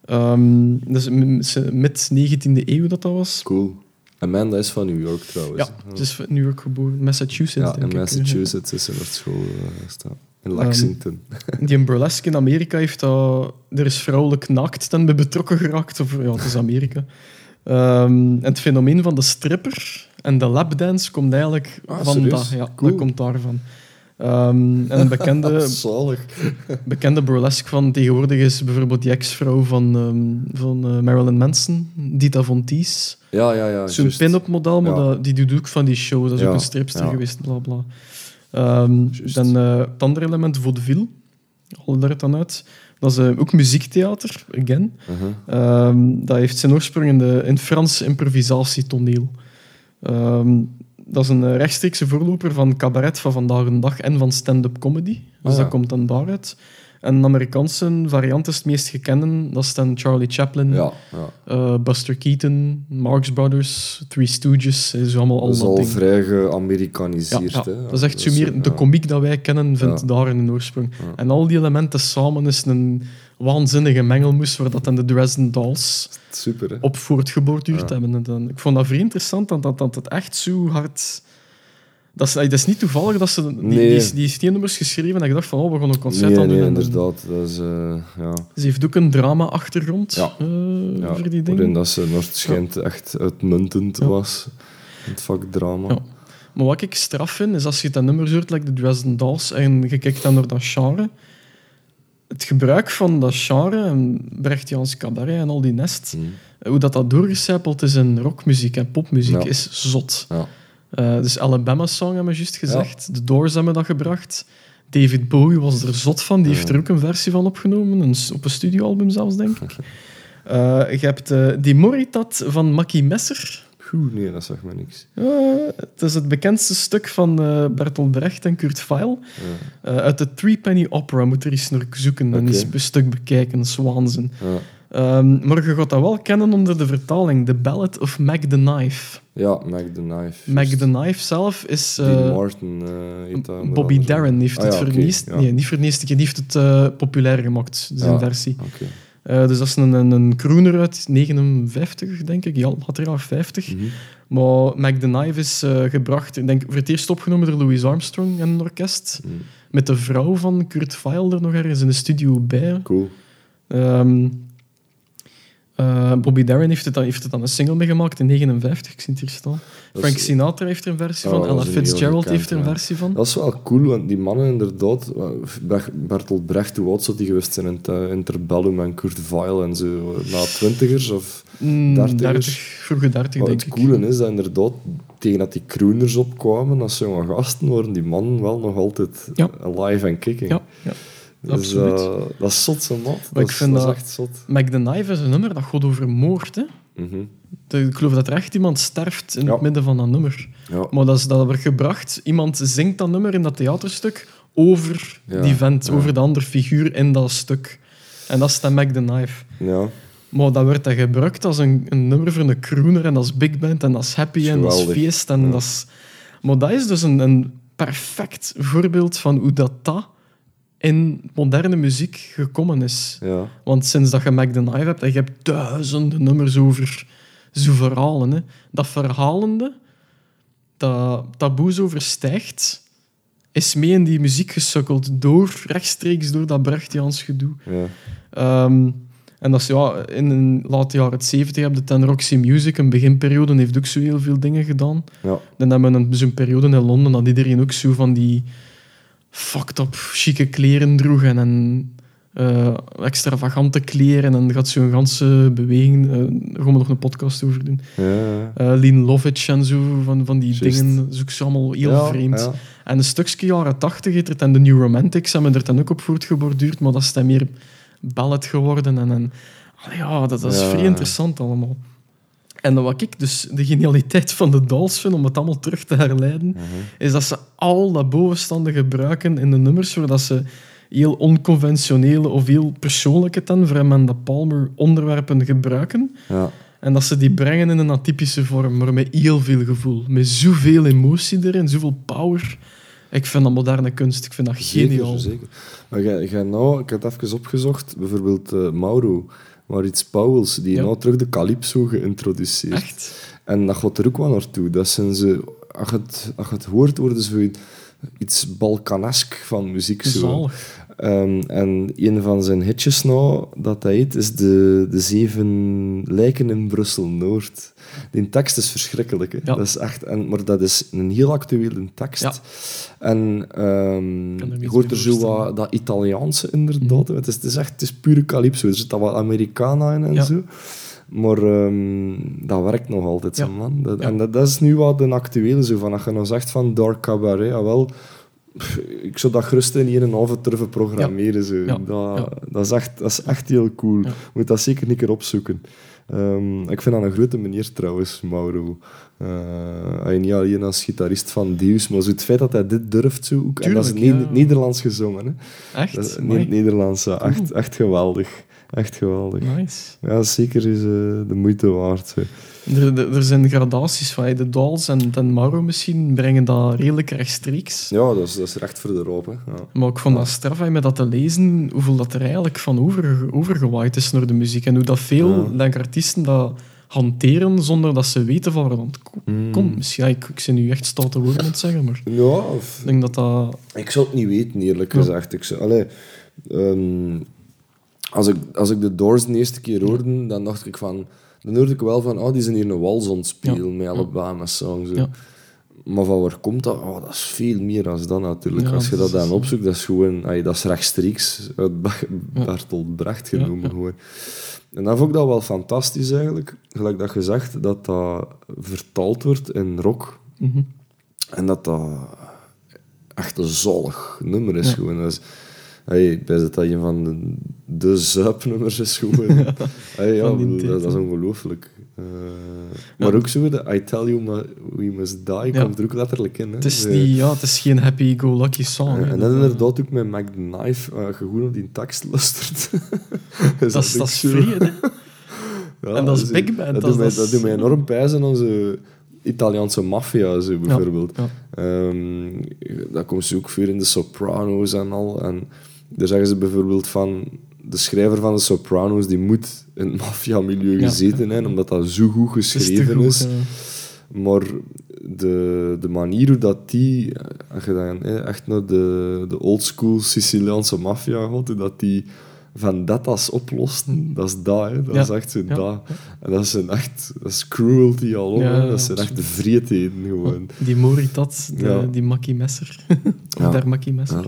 Speaker 1: Ehm dus m- m- mid 19e eeuw dat dat was.
Speaker 2: Cool. Amanda is van New York trouwens.
Speaker 1: Ja, ze is in New York geboren. Massachusetts,
Speaker 2: Ja,
Speaker 1: denk
Speaker 2: in. Massachusetts is ze naar school uh, gestaan. In Lexington.
Speaker 1: Die in burlesque in Amerika heeft dat... Er is vrouwelijk naakt dan bij betrokken geraakt. Of, ja, het is Amerika. Ehm, en het fenomeen van de stripper en de lapdance komt eigenlijk
Speaker 2: Ah,
Speaker 1: van
Speaker 2: serieus?
Speaker 1: dat. Ja,
Speaker 2: Cool.
Speaker 1: dat komt daarvan. Ehm, en een bekende, bekende burlesque van tegenwoordig is bijvoorbeeld die ex-vrouw van, van eh, Marilyn Manson, Dita Von Teese.
Speaker 2: Ja, ja, ja.
Speaker 1: Zo'n pin-up model, maar
Speaker 2: Ja.
Speaker 1: dat, die doet ook van die show. Dat is
Speaker 2: Ja,
Speaker 1: ook een stripster
Speaker 2: ja.
Speaker 1: geweest, bla bla.
Speaker 2: Juist.
Speaker 1: dan eh, het andere element, vaudeville. Haal daar het dan uit. Dat is eh, ook muziektheater, again.
Speaker 2: Mhm.
Speaker 1: Ehm, dat heeft zijn oorsprong in, de, in Frans improvisatietoneel. Ehm, dat is een eh, rechtstreekse voorloper van cabaret van vandaag de dag en van stand-up comedy. Dus
Speaker 2: Ah, ja.
Speaker 1: dat komt dan daaruit. En een Amerikaanse variant is het meest gekende. Dat is dan Charlie Chaplin,
Speaker 2: Ja, ja.
Speaker 1: eh, Buster Keaton, Marx Brothers, Three Stooges. eh, Zo allemaal
Speaker 2: Dat is al vrij geamerikaniseerd.
Speaker 1: ja.
Speaker 2: hè.
Speaker 1: Dat is echt zo
Speaker 2: is,
Speaker 1: meer de
Speaker 2: ja.
Speaker 1: komiek dat wij kennen, vindt daar een oorsprong. En al die elementen samen is een waanzinnige mengelmoes waar dat dan de Dresden Dolls
Speaker 2: Super, hè?
Speaker 1: op voortgeborduurd hebben. En dan, ik vond dat vrij interessant, dat, dat, dat het echt zo hard... Dat is, dat is niet toevallig dat ze die,
Speaker 2: Nee.
Speaker 1: die, die steennummers geschreven en ik dacht van, oh, we gaan een concert
Speaker 2: Nee,
Speaker 1: aan doen.
Speaker 2: nee, inderdaad. Dat is, eh, ja.
Speaker 1: Ze heeft ook een drama-achtergrond
Speaker 2: Ja.
Speaker 1: eh,
Speaker 2: ja.
Speaker 1: voor die
Speaker 2: Waarin
Speaker 1: dingen.
Speaker 2: dat ze naar het schijnt echt uitmuntend was. in Het vak drama.
Speaker 1: Ja. Maar wat ik straf vind, is als je dat nummer hoort, like de Dresden Dolls, en je kijkt dan naar dat genre, het gebruik van dat genre, en Brechtiaans cabaret en al die nest,
Speaker 2: Mhm.
Speaker 1: hoe dat, dat doorgecijpeld is in rockmuziek en popmuziek, is zot.
Speaker 2: Ja.
Speaker 1: Eh, dus Alabama Song hebben we juist gezegd. De Doors hebben dat gebracht. David Bowie was er zot van. Die heeft er ook een versie van opgenomen. Een, op een studioalbum zelfs, denk ik. Eh, je hebt eh, Die Moritat van Mackie Messer.
Speaker 2: Oeh, nee, dat zag me niks.
Speaker 1: Het is het bekendste stuk van Bertolt Brecht en Kurt Weill. Uit de Three Penny Opera. Moet er eens naar zoeken en eens een stuk bekijken. Zwaanzin.
Speaker 2: Ja.
Speaker 1: Ehm, maar je gaat dat wel kennen onder de vertaling. The Ballad of Mac the Knife.
Speaker 2: ja, Mac the Knife.
Speaker 1: Mac the Knife zelf is... Eh,
Speaker 2: Martin onder
Speaker 1: Bobby. Darren heeft
Speaker 2: Ah,
Speaker 1: het
Speaker 2: ja, ja.
Speaker 1: nee, niet keer, die heeft het eh, populair gemaakt, zijn
Speaker 2: Ja.
Speaker 1: versie.
Speaker 2: Oké.
Speaker 1: Eh, dus dat is een, een, een crooner uit 59, denk ik. Ja, had er al 50.
Speaker 2: Mhm.
Speaker 1: Maar Mac the Knife is gebracht, ik denk voor het eerst opgenomen door Louis Armstrong en een orkest.
Speaker 2: Mhm.
Speaker 1: Met de vrouw van Kurt Weill er nog ergens in de studio bij.
Speaker 2: Cool.
Speaker 1: Ehm, Eh, Bobby Darin heeft het, dan, heeft het dan een single meegemaakt in 59, ik zie het hier staan. Frank Sinatra heeft er een versie
Speaker 2: Oh,
Speaker 1: van.
Speaker 2: dat
Speaker 1: Ella Fitzgerald
Speaker 2: bekend,
Speaker 1: heeft er een
Speaker 2: ja.
Speaker 1: versie van.
Speaker 2: Dat is wel cool, want die mannen inderdaad... Ber- Bertolt Brecht, hoe oud zou die geweest zijn in het eh, Interbellum en Kurt Weill en zo? Na twintigers of...
Speaker 1: Mm,
Speaker 2: dertigers.
Speaker 1: 30, vroege 30,
Speaker 2: Maar
Speaker 1: denk
Speaker 2: het
Speaker 1: ik.
Speaker 2: coole is dat inderdaad, tegen dat die crooners opkwamen, als jonge gasten, worden die mannen wel nog altijd
Speaker 1: Ja.
Speaker 2: alive en kicking.
Speaker 1: Ja, ja.
Speaker 2: Dus,
Speaker 1: absoluut.
Speaker 2: eh, dat is zot, zo mat.
Speaker 1: Maar
Speaker 2: Dat,
Speaker 1: ik vind
Speaker 2: dat echt zot.
Speaker 1: Mac the Knife is een nummer dat gaat over moord. Hè?
Speaker 2: Mhm.
Speaker 1: De- Ik geloof dat er echt iemand sterft in
Speaker 2: Ja.
Speaker 1: het midden van dat nummer.
Speaker 2: Ja.
Speaker 1: Maar dat, is, dat wordt gebracht. Iemand zingt dat nummer in dat theaterstuk over
Speaker 2: Ja,
Speaker 1: die vent, over de andere figuur in dat stuk. En dat is dan Mac the Knife.
Speaker 2: ja,
Speaker 1: Maar dat wordt dan gebruikt als een, een nummer voor een crooner en dat is big band en dat is happy en dat is
Speaker 2: Geweldig.
Speaker 1: feest. En dat is... Maar dat is dus een, een perfect voorbeeld van hoe dat, dat in moderne muziek gekomen is.
Speaker 2: ja.
Speaker 1: Want sinds dat je Mac the Knife hebt, en je hebt duizenden nummers over zo'n verhalen. Hè. Dat verhalende, dat taboes overstijgt, is mee in die muziek gesukkeld door, rechtstreeks door dat Brechtiaans gedoe.
Speaker 2: ja.
Speaker 1: Ehm, en dat is ja, in de late jaren 70 heb je ten Roxy Music, een beginperiode, heeft ook zo heel veel dingen gedaan.
Speaker 2: ja.
Speaker 1: Dan hebben we een- zo'n periode in Londen dat iedereen ook zo van die fucked up, chique kleren droeg en, en eh, extravagante kleren. En gaat zo'n ganse beweging, eh, daar gaan we nog een podcast over doen.
Speaker 2: ja.
Speaker 1: Eh Lean Lovitch en zo, van, van die dingen, dat is ook zo allemaal heel
Speaker 2: Ja,
Speaker 1: vreemd.
Speaker 2: ja.
Speaker 1: En een stukje jaren 80 heeft er dan de New Romantics, hebben er dan ook op voortgeborduurd, maar dat is dan meer ballad geworden. En, en ja, dat, dat is vrij interessant allemaal. En wat ik dus de genialiteit van de Dolls vind, om het allemaal terug te herleiden,
Speaker 2: Mhm.
Speaker 1: is dat ze al dat bovenstaande gebruiken in de nummers, zodat ze heel onconventionele of heel persoonlijke ten voor Amanda Palmer onderwerpen gebruiken.
Speaker 2: ja.
Speaker 1: En dat ze die brengen in een atypische vorm, maar met heel veel gevoel. Met zoveel emotie erin, zoveel power. Ik vind dat moderne kunst. Ik vind dat geniaal.
Speaker 2: Zeker, zeker. Maar jij, jij nou, ik heb het even opgezocht, bijvoorbeeld eh, Mauro, Maurits Pauwels, die
Speaker 1: Ja.
Speaker 2: nou terug de calypso geïntroduceerd.
Speaker 1: Echt?
Speaker 2: En dat gaat er ook wel naartoe. Dat zijn ze, als, je het, als je het hoort, worden ze iets Balkanesk van muziek. Zo.
Speaker 1: Zalig.
Speaker 2: Ehm, en een van zijn hitjes nou, dat hij heet, is de, de Zeven Lijken in Brussel-Noord. Die tekst is verschrikkelijk. Hè?
Speaker 1: Ja.
Speaker 2: Dat is echt, en, maar dat is een heel actuele tekst.
Speaker 1: Ja.
Speaker 2: En
Speaker 1: me
Speaker 2: je hoort er zo wat, dat Italiaanse inderdaad. Het, is, het is echt het is pure calypso. Er zit al wat Americana in en
Speaker 1: Ja.
Speaker 2: zo. Maar ehm, dat werkt nog altijd, zo, man. Dat,
Speaker 1: Ja.
Speaker 2: En dat, dat is nu wat een actuele, zo van, als je nou zegt van Dark Cabaret, ja wel, pff, ik zou dat gerust in hier een halve durven programmeren. Zo. Dat. Dat, is echt, dat is echt heel cool. Moet dat zeker een keer opzoeken. Ehm, ik vind dat een grote meneer trouwens, Mauro. Hij niet alleen als gitarist van Deus, maar zo het feit dat hij dit durft zo ook. en dat is
Speaker 1: ja.
Speaker 2: Nederlands gezongen. Hè.
Speaker 1: Echt?
Speaker 2: Dat is ne-. Nederlands, ja. echt, echt geweldig. Echt geweldig.
Speaker 1: Nice.
Speaker 2: Ja, zeker is eh, de moeite waard. Zo.
Speaker 1: Er, er, er zijn gradaties van de Dolls en Den Mauro misschien brengen dat redelijk rechtstreeks.
Speaker 2: Ja, dat is, dat is recht voor de roop. Hè. Ja.
Speaker 1: Maar ik vond dat straf met dat te lezen, hoeveel dat er eigenlijk van over, overgewaaid is naar de muziek. En hoe dat veel denk artiesten dat hanteren zonder dat ze weten van waar dat ko-
Speaker 2: Mm.
Speaker 1: komt. Misschien, ja, ik, ik nu echt stoute woorden aan het zeggen, maar
Speaker 2: Ja, of,
Speaker 1: ik denk dat dat...
Speaker 2: ik zou het niet weten, eerlijk
Speaker 1: Ja.
Speaker 2: gezegd. Ik zou, allee, ehm, als, ik, als ik de Doors de eerste keer hoorde, dan dacht ik van... Dan hoorde ik wel van, oh, die zijn hier een wals aan het spelen met Alabama-songs.
Speaker 1: Ja.
Speaker 2: Maar van waar komt dat? Oh, dat is veel meer dan dat natuurlijk.
Speaker 1: Ja,
Speaker 2: Als je
Speaker 1: dat
Speaker 2: dan opzoekt, dat is gewoon... allee, dat is rechtstreeks uit Bertolt Brecht genomen. Gewoon. En dan vond ik dat wel fantastisch eigenlijk. Gelijk dat je zegt, dat dat vertaald wordt in rock.
Speaker 1: Mhm.
Speaker 2: En dat dat echt een zalig nummer is. Gewoon. Dat is, hey, ik weet dat dat een van de, de zuipnummers is. Gewoon. Hey, ja, bedoel, dat, is ongelooflijk. Eh, maar ook zo, de I Tell You We Must Die
Speaker 1: Ja.
Speaker 2: komt er ook letterlijk in. Hè.
Speaker 1: Het, is
Speaker 2: Eh,
Speaker 1: niet, ja, het is geen happy-go-lucky song. hè.
Speaker 2: en, dan
Speaker 1: eh,
Speaker 2: inderdaad ook met Mac the Knife, eh, als je goed op die tekst luistert. is
Speaker 1: Dat is, dat is hè.
Speaker 2: Ja,
Speaker 1: En dat is big band,
Speaker 2: Dat,
Speaker 1: dat
Speaker 2: doet mij,
Speaker 1: is-
Speaker 2: dat doet mij enorm pijzen aan onze Italiaanse maffia, bijvoorbeeld.
Speaker 1: Ja.
Speaker 2: Ehm, dat komt ze ook voor in de Sopranos en al. En daar zeggen ze bijvoorbeeld van... De schrijver van de Sopranos die moet in het maffia-milieu gezeten hebben, omdat dat zo goed
Speaker 1: is
Speaker 2: geschreven
Speaker 1: goed,
Speaker 2: is. Maar de, de manier hoe dat die, als je dan, echt naar de, de oldschool Siciliaanse maffia gaat, hoe dat die vendettas oplosten, dat is dat, hè. Dat
Speaker 1: Ja.
Speaker 2: is echt zo
Speaker 1: Ja.
Speaker 2: dat. En dat is een echt... Dat is cruelty al,
Speaker 1: Ja,
Speaker 2: Dat zijn echt de vreedheden, gewoon.
Speaker 1: Die Moritat, die Makkie Messer. of
Speaker 2: Ja.
Speaker 1: der Makkie Messer.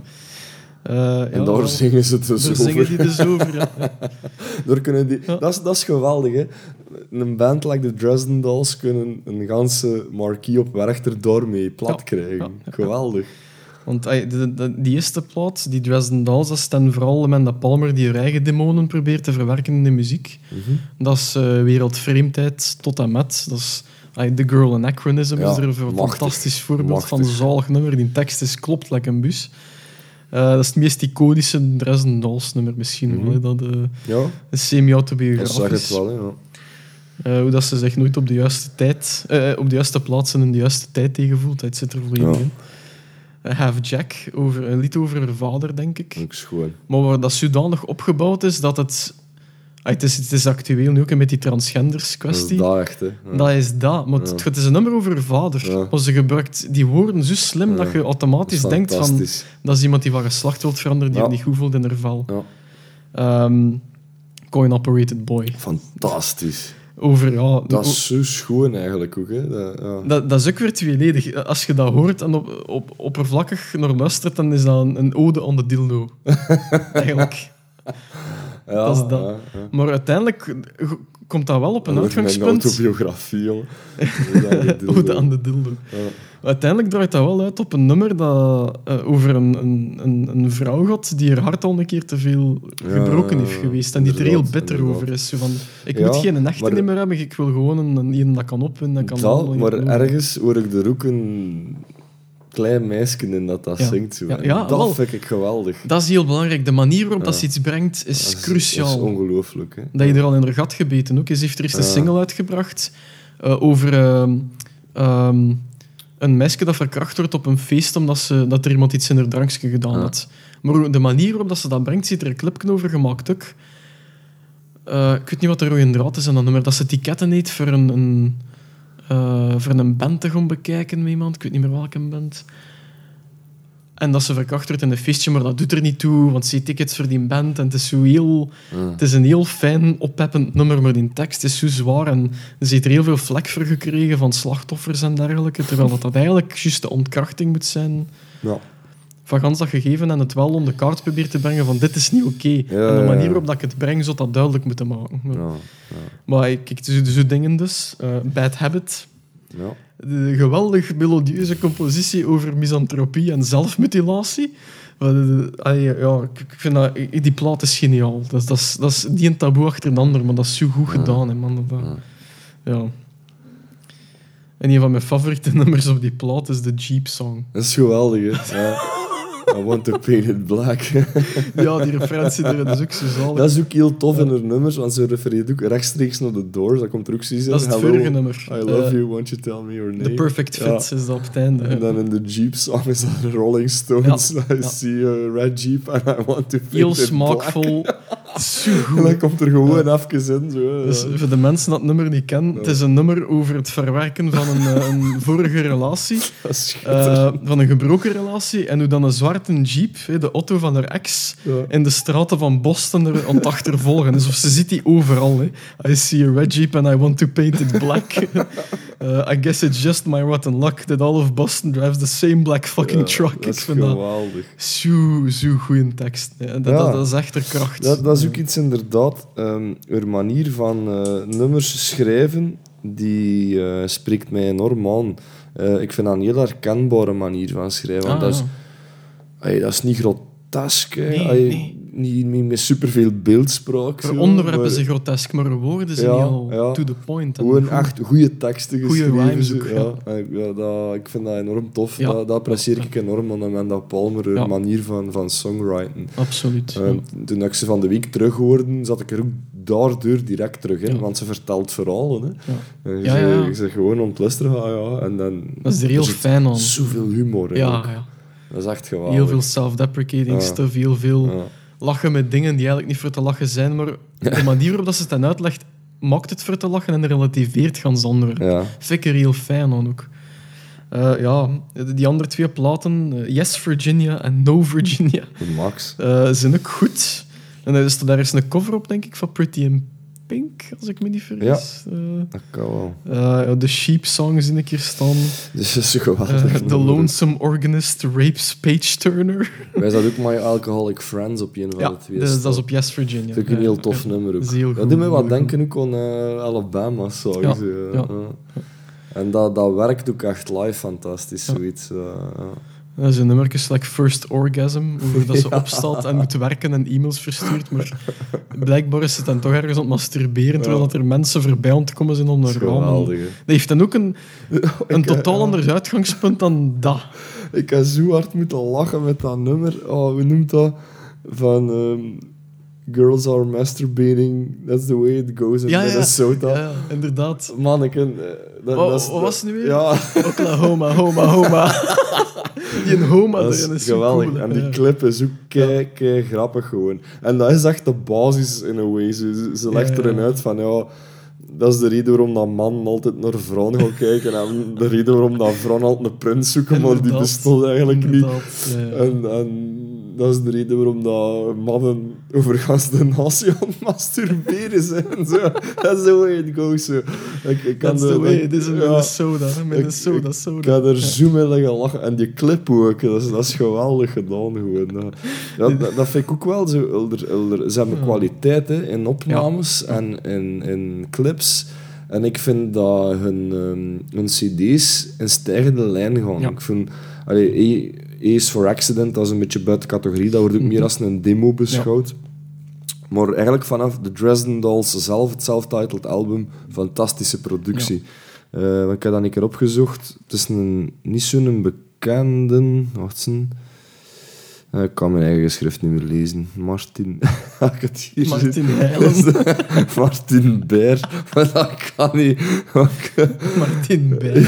Speaker 1: Eh,
Speaker 2: En daar zingen ze het dus
Speaker 1: daar
Speaker 2: over.
Speaker 1: zingen die dus over. Ja. Ja.
Speaker 2: Daar kunnen die,
Speaker 1: Ja.
Speaker 2: dat, is, dat is geweldig, hè. Een band like de Dresden Dolls kunnen een ganse marquee op Werchter daarmee plat
Speaker 1: Ja.
Speaker 2: krijgen. Geweldig.
Speaker 1: Want die eerste plaat, die Dresden Dolls, dat staan vooral Amanda Palmer die haar eigen demonen probeert te verwerken in de muziek.
Speaker 2: Mhm.
Speaker 1: Dat is eh, wereldvreemdheid tot en met. Dat is The Girl Anachronism
Speaker 2: Ja,
Speaker 1: is er een
Speaker 2: machtig.
Speaker 1: fantastisch voorbeeld van een zalig nummer. Die tekst is klopt like een bus. Eh, dat is het meest iconische Dresden Dolls nummer misschien
Speaker 2: Mhm.
Speaker 1: wel. hè. Dat eh,
Speaker 2: Ja,
Speaker 1: is
Speaker 2: ik zag het
Speaker 1: semi-autobiografisch.
Speaker 2: wel. Ja.
Speaker 1: Eh, hoe dat ze zich nooit op de juiste tijd, eh, op de juiste plaats en in de juiste tijd tegenvoelt. Het zit er volledig
Speaker 2: Ja.
Speaker 1: in. Have Jack, over, een lied over haar vader, denk ik.
Speaker 2: Ook schoon.
Speaker 1: Maar waar dat zodanig opgebouwd is dat het... Ah, het, is, het is actueel nu ook met die transgenders
Speaker 2: Dat is
Speaker 1: kwestie.
Speaker 2: dat echt, hè. Ja.
Speaker 1: Dat is dat. Maar het, is een nummer over haar vader.
Speaker 2: Ja.
Speaker 1: Maar ze gebruikt die woorden zo slim dat je automatisch
Speaker 2: is
Speaker 1: denkt van... Dat is iemand die van geslacht wilt veranderen, die het niet goed voelt in haar val.
Speaker 2: Ja.
Speaker 1: Ehm, Coin-operated boy.
Speaker 2: Fantastisch.
Speaker 1: Over, ja...
Speaker 2: Dat is zo schoon eigenlijk ook, hè. Dat, ja.
Speaker 1: Dat, dat is ook weer tweeledig. Als je dat hoort en op, op, oppervlakkig naar luistert, dan is dat een, een ode aan de dildo. Eigenlijk.
Speaker 2: Ja,
Speaker 1: dat is dat.
Speaker 2: ja, ja.
Speaker 1: Maar uiteindelijk komt dat wel op een uitgangspunt.
Speaker 2: autobiografie. Dat is die
Speaker 1: Ode aan de dildo. Uiteindelijk draait dat wel uit op een nummer dat eh, over een, een, een, een vrouw gaat die haar hart al een keer te veel gebroken heeft geweest en die er heel bitter
Speaker 2: inderdaad.
Speaker 1: over is. Zo van, ik moet geen echte meer hebben, ik wil gewoon een, een, een dat kan op en dat kan
Speaker 2: Dat, maar ergens hoor ik er ook een klein meisje in dat dat zingt. Zo. Dat
Speaker 1: wel.
Speaker 2: vind ik geweldig.
Speaker 1: Dat is heel belangrijk. De manier waarop dat ze iets brengt is,
Speaker 2: Dat is,
Speaker 1: cruciaal.
Speaker 2: Dat is ongelooflijk. Hè.
Speaker 1: dat je er al in haar gat gebeten ook is. Ze heeft er eerst een single uitgebracht eh, over ehm, ehm, een meisje dat verkracht wordt op een feest omdat ze, dat er iemand iets in haar drankje gedaan
Speaker 2: Ja.
Speaker 1: had. Maar de manier waarop dat ze dat brengt, ziet er een clipje over gemaakt ook. Eh, ik weet niet wat er rode draad is aan dat nummer. Dat ze ticketten heeft voor een, een, eh, voor een band te gaan bekijken met iemand. Ik weet niet meer welke band. En dat ze verkracht wordt in een feestje, maar dat doet er niet toe, want ze heeft tickets voor die band. En het is zo heel...
Speaker 2: Ja.
Speaker 1: Het is een heel fijn, oppeppend nummer, maar die tekst is zo zwaar. En ze heeft er heel veel vlek voor gekregen van slachtoffers en dergelijke. Terwijl dat, dat eigenlijk juist de ontkrachting moet zijn
Speaker 2: Ja.
Speaker 1: Van gans dat gegeven en het wel onder de kaart probeert te brengen van dit is niet oké.
Speaker 2: Ja,
Speaker 1: en de manier waarop dat ik het breng, zou dat duidelijk moeten maken. Maar,
Speaker 2: Ja.
Speaker 1: maar ik kijk, zo, zo dingen dus. Eh, Bad Habit.
Speaker 2: Ja.
Speaker 1: De geweldig melodieuze compositie over misantropie en zelfmutilatie. Eh, ja, ik vind dat, die plaat is geniaal. Dat is, dat is, dat is niet een taboe achter een ander, maar dat is zo goed gedaan. Hè, man. Dat,
Speaker 2: Ja.
Speaker 1: ja. En een van mijn favoriete nummers op die plaat is de Jeep Song.
Speaker 2: Dat is geweldig, hè. Ja. I want to paint it black.
Speaker 1: Ja, die referentie erin is ook zo zalig.
Speaker 2: dat is ook heel tof in haar nummers, want ze refereert ook rechtstreeks naar de Doors. Dat komt er ook zoiets in.
Speaker 1: Dat is het
Speaker 2: Hello,
Speaker 1: vorige nummer.
Speaker 2: I love you, won't you tell me your name?
Speaker 1: The Perfect
Speaker 2: Ja.
Speaker 1: Fit is dat op het einde.
Speaker 2: En dan in de Jeep song is dat de Rolling Stones.
Speaker 1: Ja,
Speaker 2: I
Speaker 1: ja.
Speaker 2: see a red Jeep and I want to paint
Speaker 1: Heel
Speaker 2: it black.
Speaker 1: smaakvol. Zo
Speaker 2: En dan komt er gewoon even in. Zo,
Speaker 1: Dus
Speaker 2: ja.
Speaker 1: voor de mensen dat het nummer niet kennen, het is een nummer over het verwerken van een, eh, een vorige relatie,
Speaker 2: Dat
Speaker 1: eh, van een gebroken relatie, en hoe dan een zwarte jeep, de auto van haar ex,
Speaker 2: Ja.
Speaker 1: in de straten van Boston er aan het achtervolgen. Dus ze ziet die overal. Hè. I see a red jeep and I want to paint it black. Eh, I guess it's just my rotten luck that all of Boston drives the same black fucking
Speaker 2: Ja,
Speaker 1: truck.
Speaker 2: Dat
Speaker 1: Ik
Speaker 2: is
Speaker 1: vind dat
Speaker 2: geweldig.
Speaker 1: zo, zo goede tekst. Ja, dat,
Speaker 2: Ja.
Speaker 1: dat, dat is echt de kracht.
Speaker 2: Dat, dat is ook iets inderdaad, haar manier van eh, nummers schrijven, die eh, spreekt mij enorm aan. Ik vind dat een heel herkenbare manier van schrijven.
Speaker 1: Ah,
Speaker 2: dat, is,
Speaker 1: ja.
Speaker 2: Dat is niet grotesk, hè.
Speaker 1: Nee, nee.
Speaker 2: Niet, niet met superveel beeldspraak. Zo,
Speaker 1: onderwerpen
Speaker 2: maar
Speaker 1: zijn grotesk, maar woorden zijn
Speaker 2: Ja,
Speaker 1: heel
Speaker 2: ja.
Speaker 1: to the point.
Speaker 2: Gewoon echt goede teksten
Speaker 1: Goeie
Speaker 2: geschreven.
Speaker 1: rhymes ook,
Speaker 2: ja. Ik- ja, dat, ik vind dat enorm tof.
Speaker 1: Ja.
Speaker 2: Dat, dat apprecieer ik enorm aan Amanda Palmer,
Speaker 1: Ja.
Speaker 2: manier van, van songwriting.
Speaker 1: Absoluut.
Speaker 2: Eh,
Speaker 1: ja.
Speaker 2: toen ik ze van de week terug hoorde, zat ik er ook daardoor direct terug in,
Speaker 1: Ja.
Speaker 2: want ze vertelt verhalen. Hè.
Speaker 1: Ja.
Speaker 2: En je
Speaker 1: Ja, ja, ja.
Speaker 2: Zegt gewoon aan het luisteren, ah, ja, en dan...
Speaker 1: Dat is er heel fijn aan.
Speaker 2: Zoveel humor in.
Speaker 1: Ja, ja.
Speaker 2: Dat is echt geweldig.
Speaker 1: Heel veel self-deprecating stuff, heel veel lachen met dingen die eigenlijk niet voor te lachen zijn, maar de manier waarop dat ze het dan uitlegt, maakt het voor te lachen en relativeert gans andere.
Speaker 2: Ja.
Speaker 1: Vind ik er heel fijn aan ook. Eh, ja, die andere twee platen, eh, Yes Virginia en No Virginia,
Speaker 2: Max.
Speaker 1: eh, zijn ook goed. En er is, daar is een cover op, denk ik, van Pretty in Pink, als ik me niet vergis. Eh,
Speaker 2: Dat kan wel.
Speaker 1: eh, ja, de Sheep Song is een keer staan.
Speaker 2: Dus dat is geweldig.
Speaker 1: Eh, The Lonesome Organist Rapes Page Turner.
Speaker 2: Wij zaten ook My Alcoholic Friends op een van
Speaker 1: Ja, dat is, dat is op Yes Virginia.
Speaker 2: Vind ik een
Speaker 1: Ja,
Speaker 2: heel tof
Speaker 1: ja.
Speaker 2: nummer ook.
Speaker 1: Dat is
Speaker 2: dat doet me wat denken ook aan Alabama songs.
Speaker 1: Ja, ja.
Speaker 2: ja. En dat, dat werkt ook echt live fantastisch,
Speaker 1: Ja.
Speaker 2: zoiets. Ja.
Speaker 1: Dat is een nummer like First Orgasm, over dat ze opstaat en moet werken en e-mails verstuurt. Maar blijkbaar is ze dan toch ergens aan het masturberen, terwijl dat er mensen voorbij ontkomen zijn om
Speaker 2: is
Speaker 1: raam. Dat heeft dan ook een, een
Speaker 2: eh,
Speaker 1: totaal
Speaker 2: ja.
Speaker 1: ander uitgangspunt dan dat.
Speaker 2: Ik heb zo hard moeten lachen met dat nummer. Oh, hoe noemt dat? Van ehm, Girls are masturbating, that's the way it goes in
Speaker 1: Ja, ja.
Speaker 2: Minnesota.
Speaker 1: Ja, inderdaad.
Speaker 2: Manneken, eh, dat,
Speaker 1: Wat-
Speaker 2: dat is-
Speaker 1: wat was het nu weer?
Speaker 2: Ja,
Speaker 1: Oklahoma, homa, homa. Die een homa
Speaker 2: dat
Speaker 1: erin
Speaker 2: is geweldig.
Speaker 1: cool,
Speaker 2: en die clip is ook kei, kei grappig gewoon. En dat is echt de basis in a way. Ze, legt erin uit van ja, dat is de reden waarom dat man altijd naar vrouwen gaat kijken. En de reden waarom dat vrouwen altijd een prins zoeken, maar die bestond eigenlijk niet.
Speaker 1: Inderdaad, ja, ja.
Speaker 2: En, en dat is de reden waarom dat mannen over gans de natie aan het masturberen zijn. Zo. That's the way it goes. Zo. Ik, ik kan
Speaker 1: That's
Speaker 2: de-
Speaker 1: the way
Speaker 2: ik-
Speaker 1: it is in
Speaker 2: ja,
Speaker 1: Minnesota. hè. Minnesota,
Speaker 2: ik, ik
Speaker 1: soda.
Speaker 2: kan er zo mee lachen. En die clip ook, dat is, dat is geweldig gedaan gewoon. Ja, dat, dat vind ik ook wel zo. Elder, elder. Ze hebben
Speaker 1: Ja.
Speaker 2: kwaliteit hè, in opnames en in, in clips. En ik vind dat hun, ehm, hun cd's in stijgende lijn gaan. Ik vind... Allee, E, E is for Accident, dat is een beetje buiten categorie. Dat wordt ook meer als een demo beschouwd. Maar eigenlijk vanaf de Dresden Dolls zelf, het self-titled album, fantastische productie. Eh, want ik heb dat een keer opgezocht. Het is een, niet zo'n bekende... Wacht eens. Eh, ik kan mijn eigen schrift niet meer lezen. Martin...
Speaker 1: Martin.
Speaker 2: Martin Beer. Maar dat kan niet.
Speaker 1: Martin Bij.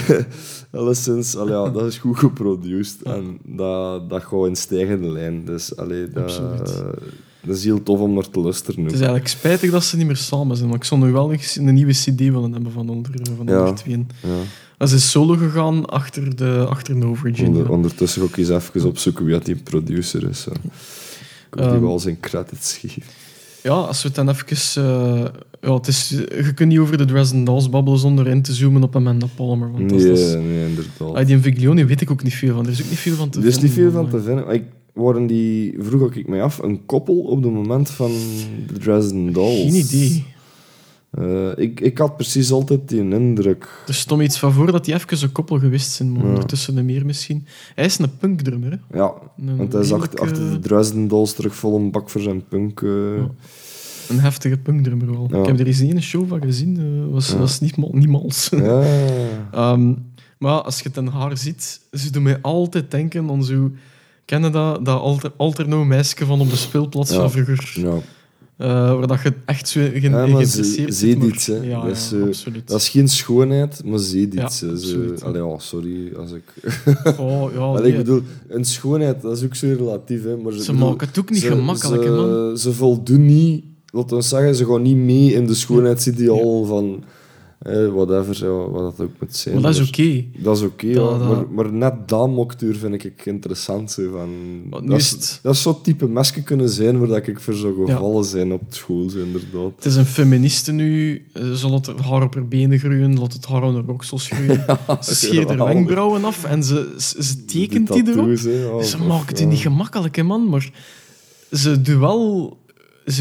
Speaker 2: Alleszins, allee, ja, dat is goed geproduceerd. En dat, dat gaat in stijgende lijn. Dus allee, dat,
Speaker 1: Absoluut.
Speaker 2: dat is heel tof om naar te luisteren.
Speaker 1: Het
Speaker 2: ook.
Speaker 1: is eigenlijk spijtig dat ze niet meer samen zijn, maar ik zou nog wel eens een nieuwe CD willen hebben van onder, van
Speaker 2: Ja.
Speaker 1: onder tweeën.
Speaker 2: Ja.
Speaker 1: Ze is solo gegaan achter, de, achter No Virginia.
Speaker 2: Onder, ondertussen ik eens even opzoeken wie dat die producer is. Ik wil die
Speaker 1: Ehm,
Speaker 2: wel zijn credits geven.
Speaker 1: Ja, als we het dan even... eh, ja, het is, je kunt niet over de Dresden Dolls babbelen zonder in te zoomen op Amanda Palmer. Want is- dat is-
Speaker 2: Nee, nee, inderdaad.
Speaker 1: Ah, die Viglione weet ik ook niet veel van. Er is ook niet veel van te
Speaker 2: Er is niet
Speaker 1: vinden,
Speaker 2: veel van te vinden. Ik, waren die, vroeg ik mij af, een koppel op het moment van de Dresden Dolls?
Speaker 1: Geen idee.
Speaker 2: Eh, ik, ik had precies altijd die indruk.
Speaker 1: Er stond iets van voor dat die even een koppel geweest zijn, maar
Speaker 2: Ja.
Speaker 1: ondertussen niet meer misschien. Hij is een punkdrummer, hè.
Speaker 2: Ja,
Speaker 1: Een
Speaker 2: want hij is achter, achter de Dresden Dolls terug vol een bak voor zijn punk. eh.
Speaker 1: Ja. Een heftige punkdrummer wel.
Speaker 2: Ja.
Speaker 1: Ik heb er eens één show van gezien. eh was,
Speaker 2: Ja.
Speaker 1: was niet, niet mals.
Speaker 2: Ja.
Speaker 1: Ehm, maar als je het in haar ziet, ze doet mij altijd denken aan zo... Ken je dat, dat alter, alterno meisje van op de speelplaats van vroeger?
Speaker 2: ja.
Speaker 1: Eh, waar dat je echt zo ge
Speaker 2: Ja,
Speaker 1: geïnteresseerd
Speaker 2: ze-
Speaker 1: zit.
Speaker 2: ze
Speaker 1: maar-
Speaker 2: iets, hè.
Speaker 1: Ja,
Speaker 2: Dat is, eh,
Speaker 1: absoluut.
Speaker 2: Dat is geen schoonheid, maar ze iets.
Speaker 1: Ja,
Speaker 2: allee, ja, sorry als ik...
Speaker 1: Oh, ja,
Speaker 2: Allee,
Speaker 1: nee.
Speaker 2: ik bedoel, een schoonheid, dat is ook zo relatief. Hè, maar
Speaker 1: Ze
Speaker 2: bedoel,
Speaker 1: maken het ook niet
Speaker 2: ze-
Speaker 1: gemakkelijk,
Speaker 2: ze,
Speaker 1: man.
Speaker 2: Ze voldoen niet, laten we zeggen, ze gaan niet mee in de schoonheidsideaal van eh, whatever, ja, wat dat ook moet zijn.
Speaker 1: Maar dat is oké.
Speaker 2: Dat is oké,
Speaker 1: Dat-
Speaker 2: ja,
Speaker 1: dat-
Speaker 2: maar, maar net dat moktuur vind ik interessant. Zo, van, dat,
Speaker 1: is het-
Speaker 2: dat is zo'n type mesje kunnen zijn waar dat ik voor zou
Speaker 1: Ja.
Speaker 2: gevallen zijn op school, zo, inderdaad.
Speaker 1: Het is een feministe nu. eh, Ze laat haar op haar benen groeien, laat het haar aan haar oksels groeien. ze scheert haar wenkbrauwen af en ze, ze, tekent die erop.
Speaker 2: tattoos, hè, ja,
Speaker 1: Ze maakt het
Speaker 2: ja.
Speaker 1: niet gemakkelijk, hè, man. Maar ze doet wel... Ze,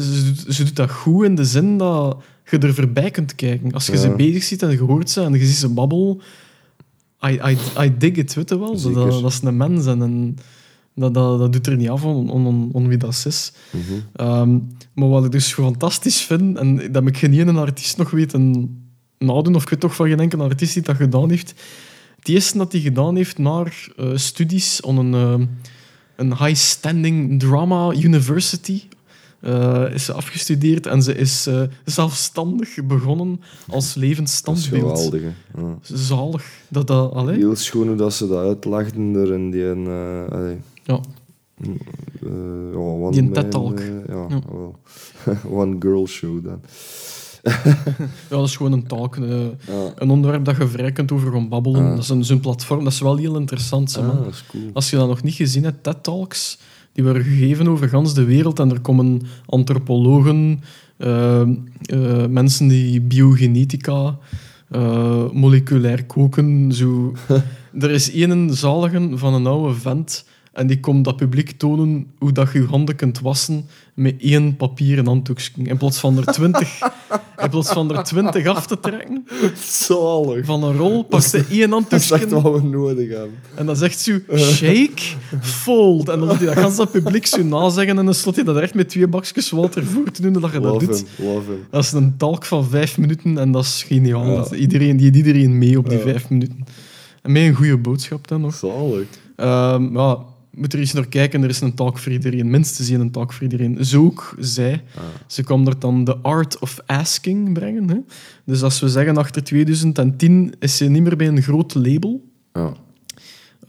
Speaker 1: ze, doet- ze doet dat goed in de zin dat je er voorbij kunt kijken. Als je
Speaker 2: Ja.
Speaker 1: ze bezig ziet en je hoort ze en je ziet ze babbel... I, I, I dig it, weet je wel. Dat,
Speaker 2: Zeker.
Speaker 1: dat, dat is een mens en een, dat, dat, dat doet er niet af on, on wie dat is.
Speaker 2: Mhm.
Speaker 1: Ehm, maar wat ik dus fantastisch vind, en dat ik geen ene artiest nog weet en nadoen, of ik weet toch van geen enkele artiest die dat gedaan heeft. Het eerste dat hij gedaan heeft naar eh, studies aan een, eh, een high-standing drama university, eh, is ze afgestudeerd en ze is eh, zelfstandig begonnen als levend
Speaker 2: Dat is
Speaker 1: standbeeld.
Speaker 2: geweldig. Ja.
Speaker 1: Zalig. Dat, dat, allee.
Speaker 2: Heel schoon hoe dat ze dat uitlegden er in die... allee,
Speaker 1: Ja. Die TED-talk.
Speaker 2: ja,
Speaker 1: Ja.
Speaker 2: wel. one girl show dan.
Speaker 1: ja, dat is gewoon een talk.
Speaker 2: Ja.
Speaker 1: een onderwerp dat je vrij kunt over gaan babbelen.
Speaker 2: Ah.
Speaker 1: Dat is een, zo'n platform, dat is wel heel interessant. Man.
Speaker 2: Ah, cool.
Speaker 1: Als je dat nog niet gezien hebt, TED Talks, Die worden gegeven over gans de wereld en er komen antropologen, eh, eh, mensen die biogenetica, eh, moleculair koken. Zo. er is één zalige van een oude vent en die komt dat publiek tonen hoe dat je je handen kunt wassen met één papieren handdoekje. In plaats van er twintig, in plaats van er twintig af te trekken
Speaker 2: Zalig.
Speaker 1: van een rol, hij één
Speaker 2: Dat is echt
Speaker 1: handdoekje
Speaker 2: wat we nodig hebben.
Speaker 1: en dan zegt ze shake, fold. En dan hij dat gans dat publiek zo nazeggen en dan slot hij dat echt met twee bakjes water voor te doen dat je dat doet. Dat is een talk van vijf minuten en dat is geniaal.
Speaker 2: Ja.
Speaker 1: Dat is Iedereen, die iedereen mee op die
Speaker 2: Ja.
Speaker 1: vijf minuten. En met een goede boodschap dan nog.
Speaker 2: Zalig.
Speaker 1: Ehm ja, moet er eens naar kijken. Er is een talk voor iedereen. Minstens één talk voor iedereen. Zo ook zij.
Speaker 2: Ah.
Speaker 1: Ze kwam er dan The Art of Asking brengen. Hè. Dus als we zeggen, achter 2010 is ze niet meer bij een groot label.
Speaker 2: Ja.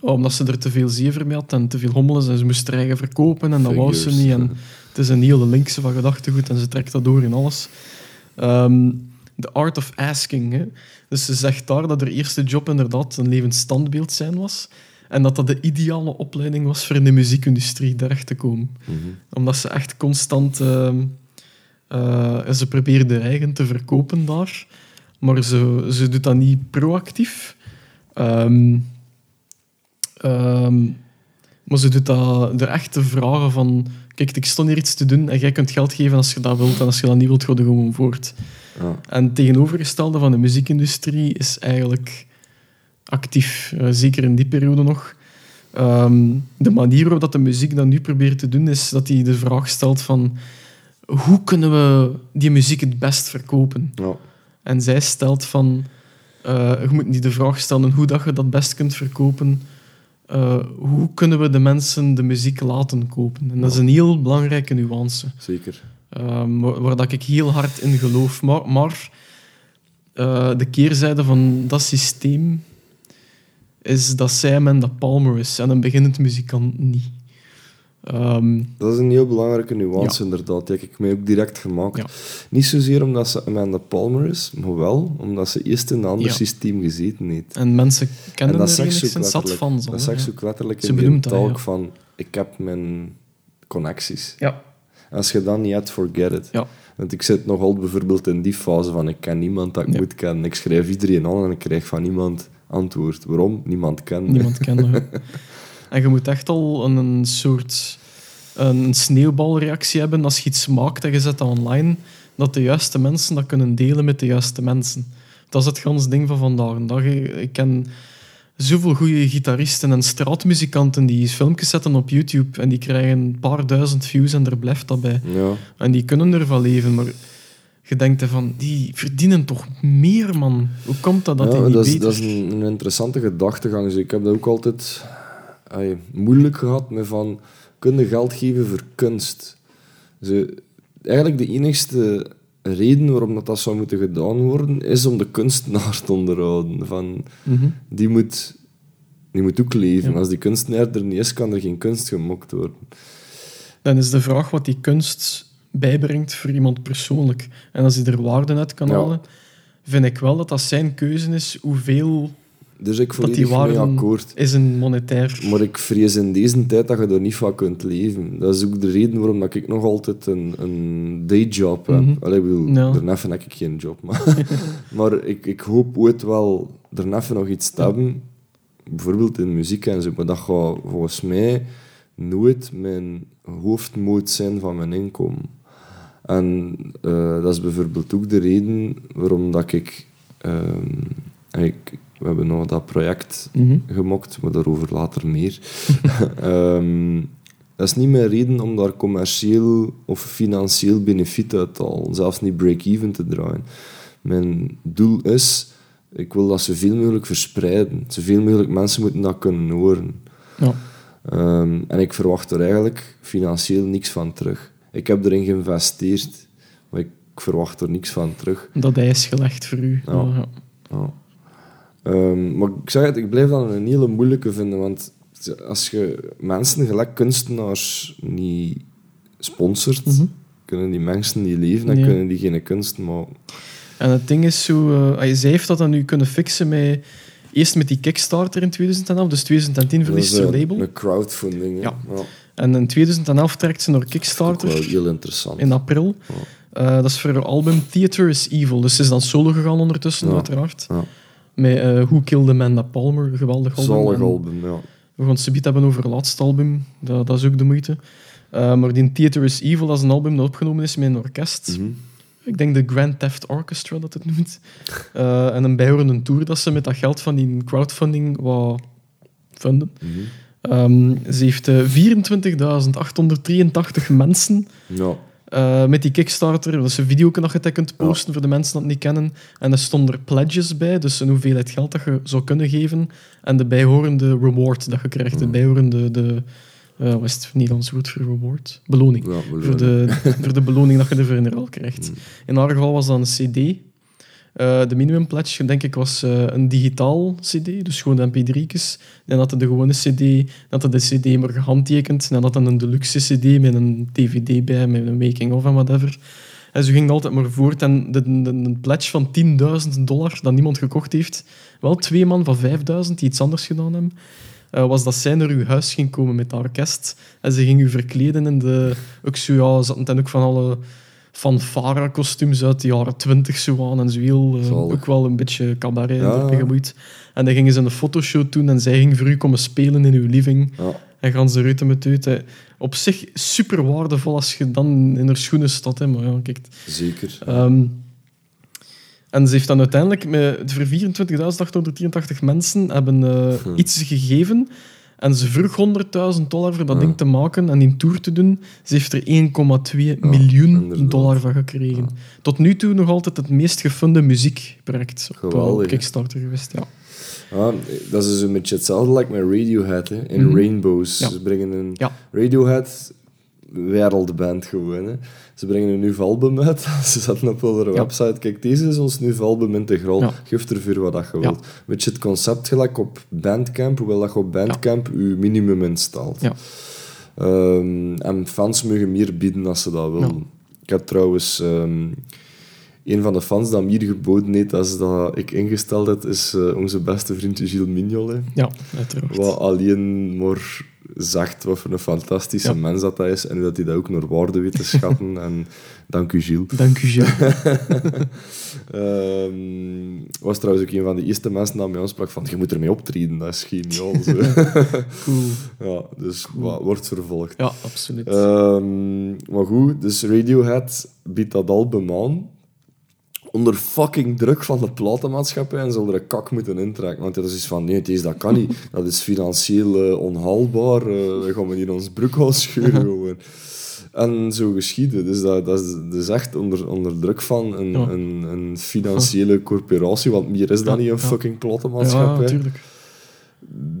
Speaker 1: Omdat ze er te veel zever mee had en te veel hommels en ze moest er eigen verkopen en dat wou ze niet. En het is een hele linkse van gedachtegoed en ze trekt dat door in alles. Ehm The Art of Asking. Hè. Dus ze zegt daar dat haar eerste job inderdaad een levend standbeeld zijn was. En dat dat de ideale opleiding was voor in de muziekindustrie terecht te komen.
Speaker 2: Mhm.
Speaker 1: Omdat ze echt constant... eh, ze probeerde haar eigen te verkopen daar. Maar ze, ze doet dat niet proactief. Ehm, ehm, maar ze doet dat er echt te vragen van... Kijk, ik stond hier iets te doen en jij kunt geld geven als je dat wilt. En als je dat niet wilt, ga je gewoon voort.
Speaker 2: Ja.
Speaker 1: En het tegenovergestelde van de muziekindustrie is eigenlijk actief. Eh, zeker in die periode nog. Ehm, de manier waarop dat de muziek dat nu probeert te doen, is dat hij de vraag stelt van... Hoe kunnen we die muziek het best verkopen?
Speaker 2: Ja.
Speaker 1: En zij stelt van... eh, je moet niet de vraag stellen hoe dat je dat best kunt verkopen. Eh, hoe kunnen we de mensen de muziek laten kopen? En dat is een heel belangrijke nuance.
Speaker 2: Zeker.
Speaker 1: Ehm, waar, waar dat ik heel hard in geloof. Maar, maar de keerzijde van dat systeem is dat zij men dat Palmer is en een beginnend muzikant niet. Ehm,
Speaker 2: Dat is een heel belangrijke nuance, inderdaad. Die heb ik mij ook direct gemaakt.
Speaker 1: Ja.
Speaker 2: Niet zozeer omdat ze Amanda Palmer is, maar wel omdat ze eerst in een ander
Speaker 1: Ja.
Speaker 2: systeem gezeten heeft.
Speaker 1: en mensen kennen
Speaker 2: en dat
Speaker 1: er enigszins zat van. Zo,
Speaker 2: dat
Speaker 1: ja.
Speaker 2: ze ook letterlijk in
Speaker 1: dat,
Speaker 2: talk van ik heb mijn connecties.
Speaker 1: Ja.
Speaker 2: Als je dat niet hebt, forget it.
Speaker 1: Ja.
Speaker 2: Want ik zit nog altijd bijvoorbeeld in die fase van ik ken niemand dat ik moet kennen. Ik schrijf iedereen aan en ik krijg van niemand antwoord. Waarom? Niemand kent.
Speaker 1: Niemand kende. hè. En je moet echt al een, een soort een sneeuwbalreactie hebben als je iets maakt en je zet dat online, dat de juiste mensen dat kunnen delen met de juiste mensen. Dat is het gans ding van vandaag de dag. Ik ken zoveel goede gitaristen en straatmuzikanten die filmpjes zetten op YouTube en die krijgen een paar duizend views en er blijft dat bij.
Speaker 2: Ja.
Speaker 1: En die kunnen ervan leven, maar je denkt van, die verdienen toch meer, man. Hoe komt dat dat die
Speaker 2: ja,
Speaker 1: niet
Speaker 2: dat, is,
Speaker 1: beter...
Speaker 2: dat is een, een interessante gedachtegang. Dus ik heb dat ook altijd moeilijk gehad met van kunnen geld geven voor kunst. Dus, eigenlijk de enigste reden waarom dat, dat zou moeten gedaan worden, is om de kunstenaar te onderhouden. Van,
Speaker 1: Mhm.
Speaker 2: die, moet, die moet ook leven.
Speaker 1: Ja.
Speaker 2: Als die kunstenaar er niet is, kan er geen kunst gemokt worden.
Speaker 1: Dan is de vraag wat die kunst bijbrengt voor iemand persoonlijk. En als hij er waarde uit kan
Speaker 2: Ja.
Speaker 1: halen, vind ik wel dat dat zijn keuze is hoeveel
Speaker 2: Dus ik
Speaker 1: dat die waarde
Speaker 2: akkoord.
Speaker 1: is een monetair...
Speaker 2: Maar ik vrees in deze tijd dat je er niet van kunt leven. Dat is ook de reden waarom dat ik nog altijd een, een dayjob heb.
Speaker 1: Mhm.
Speaker 2: Allee, ik bedoel, daarna heb ik geen job. Maar, maar ik, ik hoop ooit wel daarna nog iets te hebben. Bijvoorbeeld in muziek en zo. Maar dat gaat volgens mij nooit mijn hoofdmoot zijn van mijn inkomen. En eh, dat is bijvoorbeeld ook de reden waarom dat ik... ehm, ik we hebben nog dat project
Speaker 1: Mhm.
Speaker 2: gemokt, maar daarover later meer. Ehm, dat is niet mijn reden om daar commercieel of financieel benefiet uit te halen, zelfs niet break-even te draaien. Mijn doel is, ik wil dat zoveel mogelijk verspreiden. Zoveel mogelijk mensen moeten dat kunnen horen.
Speaker 1: Ja.
Speaker 2: Ehm, en ik verwacht er eigenlijk financieel niks van terug. Ik heb erin geïnvesteerd, maar ik verwacht er niks van terug.
Speaker 1: Dat ijs gelegd voor u.
Speaker 2: Ja.
Speaker 1: Ja, ja.
Speaker 2: Ja. Ehm, maar ik zeg het, ik blijf dat een hele moeilijke vinden, want als je mensen gelijk kunstenaars niet sponsort,
Speaker 1: Mhm.
Speaker 2: kunnen die mensen niet leven en
Speaker 1: Ja.
Speaker 2: kunnen die geen kunst maken.
Speaker 1: En het ding is zo... eh, zij heeft dat dan nu kunnen fixen met... Eerst met die Kickstarter in 2011, dus 2010
Speaker 2: Dat
Speaker 1: verliest
Speaker 2: is
Speaker 1: ze label.
Speaker 2: een crowdfunding.
Speaker 1: Ja. En in 2011 trekt ze naar Kickstarter
Speaker 2: wel heel interessant.
Speaker 1: in april.
Speaker 2: Ja.
Speaker 1: Eh, dat is voor haar album Theater is Evil. Dus ze is dan solo gegaan ondertussen,
Speaker 2: Ja.
Speaker 1: uiteraard.
Speaker 2: Ja.
Speaker 1: Met eh Who Killed Amanda Palmer, een geweldig album.
Speaker 2: Zalig album, ja.
Speaker 1: We gaan het subiet hebben over het laatste album. Dat, dat is ook de moeite. Eh, maar die Theater is Evil, dat is een album dat opgenomen is met een orkest.
Speaker 2: Mhm.
Speaker 1: Ik denk de Grand Theft Orchestra dat het noemt. En een bijhorende tour dat ze met dat geld van die crowdfunding wat funden.
Speaker 2: Mhm.
Speaker 1: Ehm, ze heeft eh, 24.883 mensen
Speaker 2: Ja.
Speaker 1: eh, met die Kickstarter. Dat is een video dat je kunt posten voor de mensen die het niet kennen. En er stonden pledges bij, dus een hoeveelheid geld dat je zou kunnen geven. En de bijhorende reward dat je krijgt. De bijhorende, de, eh, wat is het Nederlands woord voor reward? Beloning.
Speaker 2: Ja,
Speaker 1: Voor de, voor de beloning dat je ervoor in ruil krijgt. In haar geval was dat een CD. Eh, de minimum pledge, denk ik, was eh, een digitaal CD, dus gewoon de MP3'tjes. Dan had de gewone CD, dan had de CD maar gehandtekend. Dan had hij een deluxe CD met een DVD bij, met een making-of en whatever. En zo ging altijd maar voort. En de pledge van 10.000 dollar dat niemand gekocht heeft, wel twee man van 5.000 die iets anders gedaan hebben, eh, was dat zij naar uw huis ging komen met dat orkest. En ze ging u verkleden in de... Ook zo, ja, ze hadden dan ook van alle fanfare-kostuums uit de jaren twintig zo aan en zo heel... eh, ook wel een beetje cabaret
Speaker 2: Ja.
Speaker 1: En dan gingen ze een fotoshoot doen en zij ging voor u komen spelen in uw living.
Speaker 2: Ja.
Speaker 1: En gaan ze ruiten met uit. hè. Op zich super waardevol als je dan in haar schoenen staat. Hè. Maar ja, kijk,
Speaker 2: Zeker.
Speaker 1: Ehm, en ze heeft dan uiteindelijk met voor 24.883 mensen hebben eh,
Speaker 2: Hm.
Speaker 1: iets gegeven. En ze vroeg 100.000 dollar voor dat ding te maken en in tour te doen. Ze heeft er 1,2 miljoen
Speaker 2: inderdaad.
Speaker 1: dollar van gekregen. Tot nu toe nog altijd het meest gefunde muziekproject op,
Speaker 2: Geweldig?
Speaker 1: Kickstarter geweest. Ja.
Speaker 2: Ja, dat is dus een beetje hetzelfde like met Radiohead hè, in
Speaker 1: Mhm.
Speaker 2: Rainbows.
Speaker 1: Ja.
Speaker 2: Ze brengen een
Speaker 1: Ja.
Speaker 2: Radiohead wereldband gewoon. Hè. Ze brengen een nieuw album uit. Ze zetten op hun
Speaker 1: Ja.
Speaker 2: website. Kijk, deze is ons nieuw album integraal.
Speaker 1: Ja.
Speaker 2: Geef ervoor wat dat je wilt. Beetje het concept gelijk op Bandcamp, hoewel dat je op Bandcamp je minimum instalt.
Speaker 1: Ja.
Speaker 2: Ehm, en fans mogen meer bieden als ze dat willen. Ik heb trouwens... ehm, een van de fans dat meer geboden heeft als dat ik ingesteld heb, is eh, onze beste vriend Gilles Mignol.
Speaker 1: ja, uiteraard.
Speaker 2: Wat alleen maar zegt wat voor een fantastische
Speaker 1: Ja.
Speaker 2: mens dat hij is en dat hij dat ook naar waarde weet te schatten. en dank u, Gilles.
Speaker 1: Dank u, Gilles.
Speaker 2: Ehm was trouwens ook een van de eerste mensen die mij aansprak van je moet ermee optreden, dat is geniaal. Zo.
Speaker 1: Cool.
Speaker 2: ja, dus wat wordt vervolgd.
Speaker 1: Ja, absoluut.
Speaker 2: Ehm, maar goed, dus Radiohead biedt dat album aan. Onder fucking druk van de platenmaatschappij en zal er een kak moeten intrekken. Want dat is iets van, nee, deze, dat kan niet. Dat is financieel eh, onhaalbaar. eh we gaan hier ons broek al scheuren. gewoon. En zo geschieden. Dus dat, dat, is, dat is echt onder, onder druk van een,
Speaker 1: Ja.
Speaker 2: een, een financiële corporatie. Want meer is dat
Speaker 1: Ja,
Speaker 2: niet een
Speaker 1: ja.
Speaker 2: fucking
Speaker 1: ja,
Speaker 2: platenmaatschappij
Speaker 1: natuurlijk.